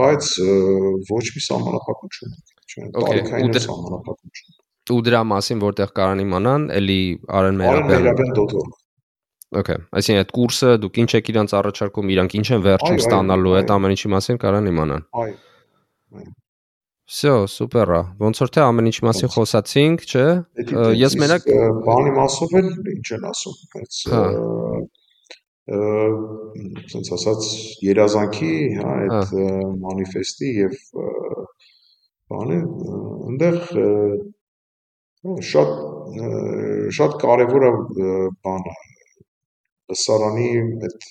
բայց ոչ մի սահմանափակություն չունենք, տարիքային սահմանափակություն։ Ու դրա մասին որտեղ կարան իմանան, էլի Արեն Մերաբյան.org Okay, այսինքն այդ կուրսը դուք ինչ եք իրանց առաջարկում, իրանք ինչ են վերջում ստանալու, այդ ամեն ինչի մասին կարան իմանան։ Այո։ Այո Всё, սուպեր է։ Ոնց որ թե ամեն ինչի մասին խոսացինք, չէ։ Ես մենակ բանի մասով էլ ինչ են ասում, բայց ցենց ասած երազանքի, հա, այդ մանիֆեստի եւ բանը այնտեղ շատ շատ կարևոր է բանը լսարանի այդ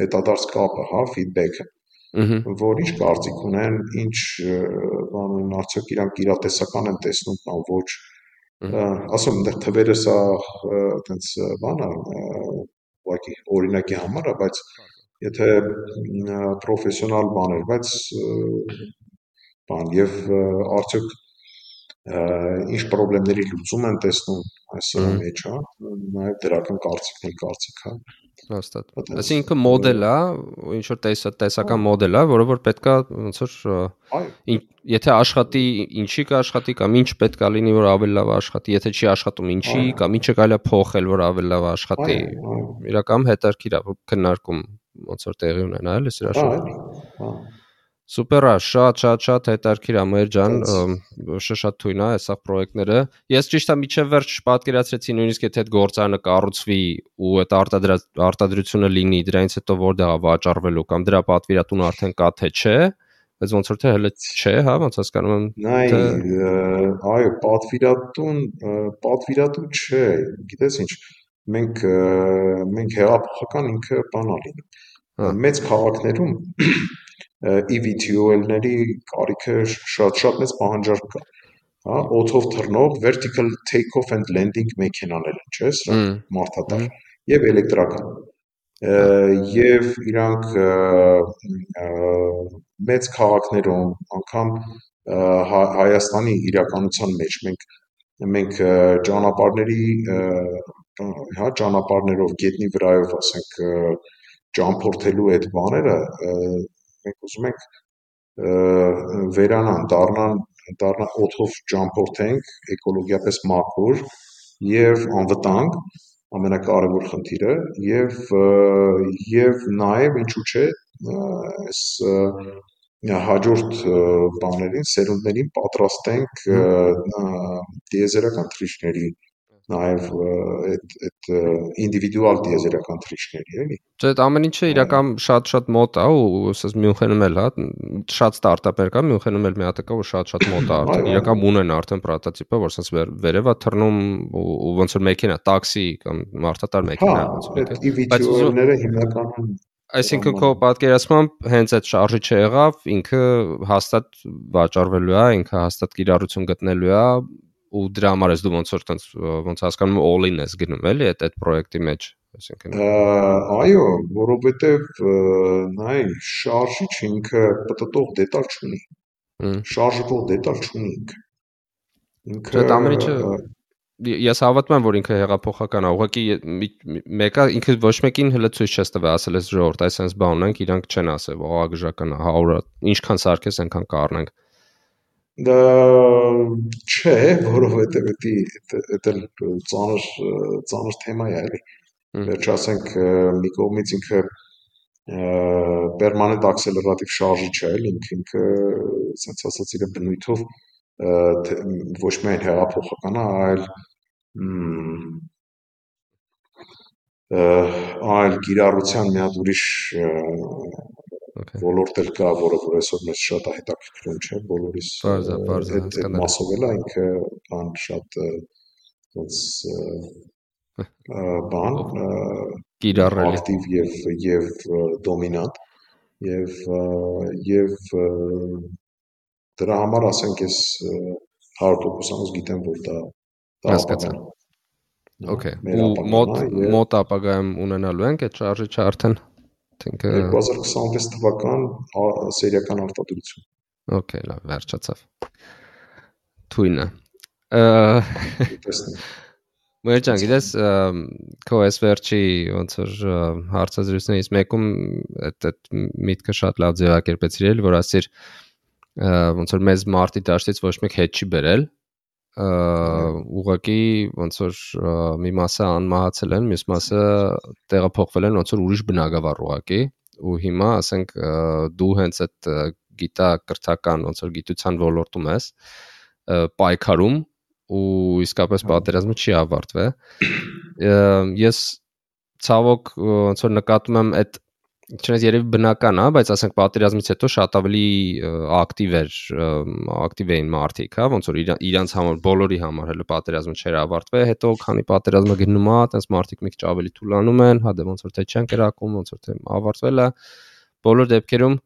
հետադարձ կապը, հա, ֆիդբեքը որ ինչ կարծիք ունեն, ինչ բան ունեն, արդյոք իրանք իրատեսական են տեսնում կամ ոչ։ Ասում եմ, այնտեղ թվերը սա այտենց բան է, ուղղակի օրինակի համար է, բայց եթե պրոֆեսիոնալ բաներ, բայց բան եւ արդյոք ինչ խնդիրների լուծում են տեսնում այս մեջ, հա, նաև դրական կարծիքն է կարծիք, հա Հաստատ։ Այսինքն մոդել է, ինչ որ տեսական մոդել է, որը որ պետքա ոնց որ եթե աշխատի, ինչի կաշխատի կամ ինչ պետքա լինի, որ ավելի լավ աշխատի, եթե չի աշխատում, ինչի կամ ինչը կարելի է փոխել, որ ավելի լավ աշխատի։ Իրականում հետարքիր է քննարկում ոնց որ տեղի ունենա, էլի սրա շուրջ։ Հա։ Սուպեր է, շատ շատ շատ հետարքիր է մեր ջան, շատ թույն է այսա պրոյեկտները։ Ես ճիշտ է միջև վերջ պատկերացրեցի նույնիսկ եթե այդ գործարանը կառուցվի ու այդ արտադրությունը լինի, դրանից հետո որտեղ է վաճառվելու կամ դրա պատվիրատուն արդեն կա թե չէ, բայց ոնց որ թե հələ չէ, հա, ոնց հասկանում եմ։ Նայ, այո, պատվիրատուն, պատվիրատու չէ, գիտես ինչ, մենք մենք հեղափոխական ինքը բան ալին։ հա։ Մեծ քաղաքներում EVTOL-ների կարիքը շատ-շատ մեծ պահանջարկ կա հա օթով թռնող vertical take off and landing մեքենաներ են, չէ՞, սրանք մարդատար եւ էլեկտրական եւ իրանք մեծ քաղաքներում անգամ Հայաստանի իրականության մեջ մենք մենք ճանապարհների հա ճանապարհներով գետնի վրայով ասենք ճամփորդելու այդ բաները մենք ուզում ենք վերանան, դառնան դառնան օթով ճամփորդենք, էկոլոգիապես մաքուր եւ անվտանգ ամենակարևոր խնդիրը եւ եւ նաեւ ինչու՞ չէ այս հաջորդ բաներին, սերունդներին պատրաստենք դիեզերական թռիչքների նաև այդ այդ ինդիվիդուալ դիեզերական թրիչքների էլի Չէ, այդ ամեն ինչը իրական շատ-շատ մոտ է ու ասես Մյունխենում էլ հա շատ ստարտափեր կա, Մյունխենում էլ մի հատ կա, որ շատ-շատ մոտ է արդեն։ Իրական ունեն արդեն պրոտոտիպը, որ ասես վերևա թռնում ու ոնց որ մեքենա, տաքսի կամ մարդատար մեքենա ոնց որ այդ EV2-ները հիմնականում Այսինքն քո պատկերացմամբ հենց այդ շարժիչը եղավ, ինքը հաստատ վաճառվելու է, ինքը հաստատ կիրառություն գտնելու է ու դրա համար ես դու ոնց որ տենց ոնց հասկանում all-in ես գնում էլի այդ այդ պրոյեկտի մեջ այսինքն այո որովհետև նայ շարժիչ ինքը պատտող դետալ չունի շարժվող դետալ չունի ինքը դա ամեն ինչը ես հավատում եմ որ ինքը հեղափոխական է ուղղակի մեկը ինքը ոչ մեկին հələ ցույց չես տվել ասել ես ժողովուրդ այսպես բան ունենք իրանք չեն ասել ողագժական 100 ինչքան սարքես այնքան կառնենք Դա չէ, որովհետև դա էլ ծանր ծանր թեմա է, էլի։ Վերջ ասենք մի կողմից ինքը պերմանենտ աքսելերատիվ շարժիչ է, էլի, ինքը ինքը ասած ասած իր բնույթով ոչ միայն հեղափոխական է, այլ այլ կիրառության մի հատ ուրիշ ոլորտ էլ կա, որը որ այսօր մեզ շատ է հետաքրքրում, չէ, բոլորիս այդ մասով էլ ինքը բան շատ ոնց բան կիրառելի ակտիվ եւ եւ դոմինանտ եւ եւ դրա համար ասենք ես 100% գիտեմ որ դա հասկացա Okay, ու մոտ մոտ ապագայում ունենալու ենք այդ շարժիչը արդեն Ինքը 2026 թվական սերիական արտադրություն։ Okay, լավ, վերջացավ։ Թույնը։ Մեր ջան, գիտես, քո էս վերջի ոնց որ հարցազրույցներից մեկում այդ այդ միտքը շատ լավ ձևակերպեցիր որ ասիր ոնց որ մեզ մարտի դաշտից ոչ մեկ հետ չի բերել, ուղղակի ոնց որ մի մասը անմահացել են, մյուս մասը տեղափոխվել են ոնց որ ուրիշ բնակավար ուղղակի ու հիմա ասենք դու հենց այդ գիտակրթական ոնց որ գիտության ոլորտում ես պայքարում ու իսկապես պատերազմը չի ավարտվել ես ցավոք ոնց որ նկատում եմ այդ Չնայած երևի բնական է, բայց ասենք պատերազմից հետո շատ ավելի ակտիվ էր, ակտիվ էին մարդիկ, հա, ոնց որ իրանց համար, բոլորի համար հələ պատերազմը չէր ավարտվել, հետո քանի պատերազմը գնում է, այտենց մարդիկ մի քիչ ավելի թուլանում են, հա, դե ոնց որ թե չեն կրակում, ոնց որ թե ավարտվել է, բոլոր դեպքերում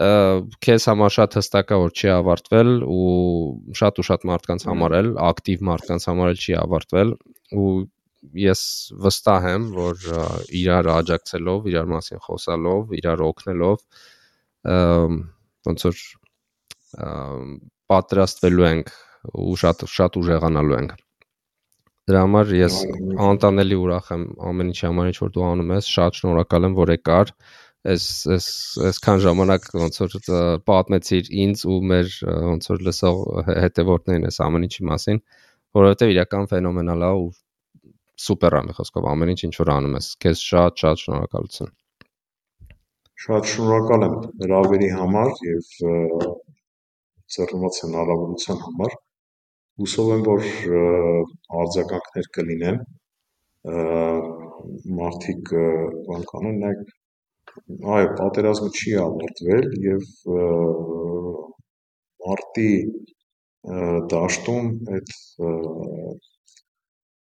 քեզ համար շատ հստակ է որ չի ավարտվել ու շատ ու շատ մարդկանց համար էլ ակտիվ մարդկանց համար էլ չի ավարտվել ու ես վստահ եմ, որ իրար աջակցելով, իրար մասին խոսալով, իրար օգնելով ոնց որ պատրաստվելու ենք ու շատ շատ ուժեղանալու ենք։ Դրա համար ես անտանելի ուրախ եմ ամեն ինչի համար, ինչ որ դու անում ես, շատ շնորհակալ եմ, որ եկար այս այս այսքան ժամանակ ոնց որ պատմեցիր ինձ ու մեր ոնց որ լսող հետևորդներին այս ամեն ինչի մասին, որովհետև իրական ֆենոմենալ է ու սուպեր է մի խոսքով ամեն ինչ ինչ որ անում ես։ Քեզ շատ շատ շնորհակալություն։ Շատ շնորհակալ եմ հրավերի համար եւ ծառայված հնարավորության համար։ Հուսով եմ, որ արձագանքներ կլինեն մարդիկ բան կանեն, նայեք այո, պատերազմը չի ավարտվել եւ մարտի դաշտում այդ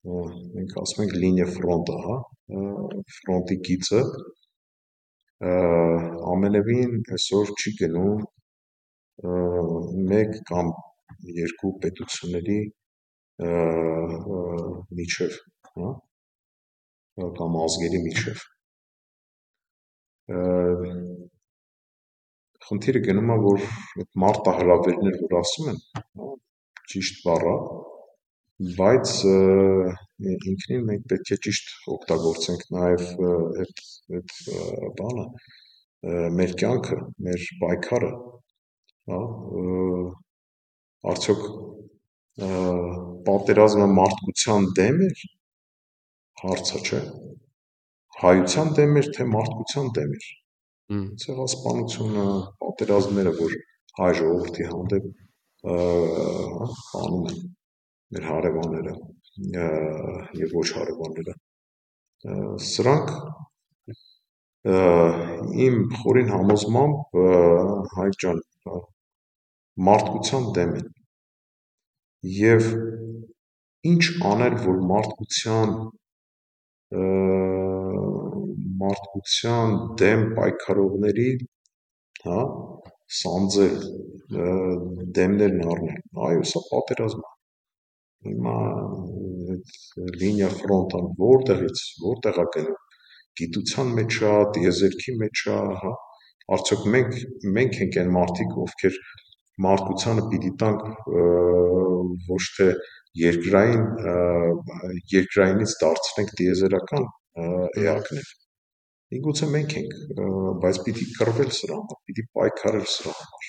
մենք ասում ենք լինիա ֆրոնտը, հա, ֆրոնտի գիծը ամենևին այսօր չի գնում մեկ կամ երկու պետությունների միջև, հա, կամ ազգերի միջև։ Խնդիրը գնում է, որ այդ մարտահրավերներ, որ ասում են, ճիշտ բառա, բայց ինքնին մենք պետք է ճիշտ օգտագործենք նաև այդ այդ բանը մեր կյանքը, մեր պայքարը, հա արդյոք պատերազմը մարդկության դեմ էր հարցը չէ հայության դեմ էր թե մարդկության դեմ էր ցեղասպանությունը պատերազմները որ հայ ժողովրդի հանդեպ անում են մեր հարևանները եւ ոչ հարևանները։ Սրանք իմ խորին համոզմամբ Հայկ ջան մարդկության դեմ են եւ ինչ անել որ մարդկության մարդկության դեմ պայքարողների հա սանձել դեմներն առնել այո սա պատերազմ է հիմա լինիա ֆրոնտան որտեղից որտեղ է գնում գիտության մեջ է դիեզերքի մեջ է հա արդյոք մենք մենք ենք այն մարդիկ ովքեր մարդկությանը պիտի տանք ոչ թե երկրային երկրայինից դարձնենք դիեզերական էակներ Միգուցե մենք ենք, բայց պիտի կռվել սրա համար, պիտի պայքարել սրա համար։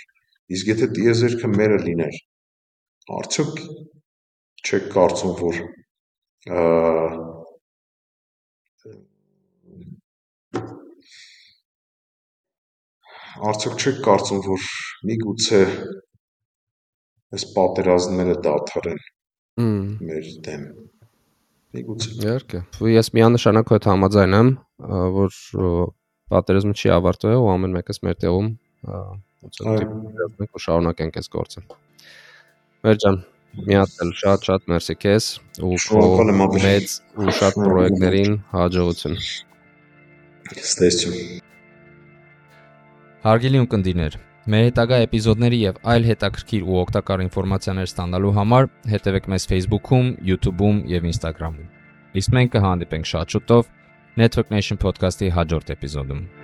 Իսկ եթե տիեզերքը մերը լիներ, արդյոք չեք կարծում, որ արդյոք չեք կարծում, որ միգուցե այս պատերազմները դադարեն մեր դեմ։ Միգուցե։ Իհարկե։ Ես միանշանակ հետ համաձայն եմ, որ պատերազմը չի ավարտվել ու ամեն մեկս մեր տեղում ոնց որ շարունակենք այս գործը։ Վերջան, մի էլ շատ-շատ մերսի քեզ ու մեծ ու շատ պրոյեկտներին հաջողություն։ Ստեսություն։ Հարգելի ունկնդիրներ, Մեր հետագա էպիզոդների եւ այլ հետաքրքիր ու օգտակար ինֆորմացիաներ ստանալու համար հետևեք մեզ Facebook-ում, YouTube-ում եւ Instagram-ում։ Իսկ մենք կհանդիպենք շատ շուտով Network Nation podcast-ի հաջորդ էպիզոդում։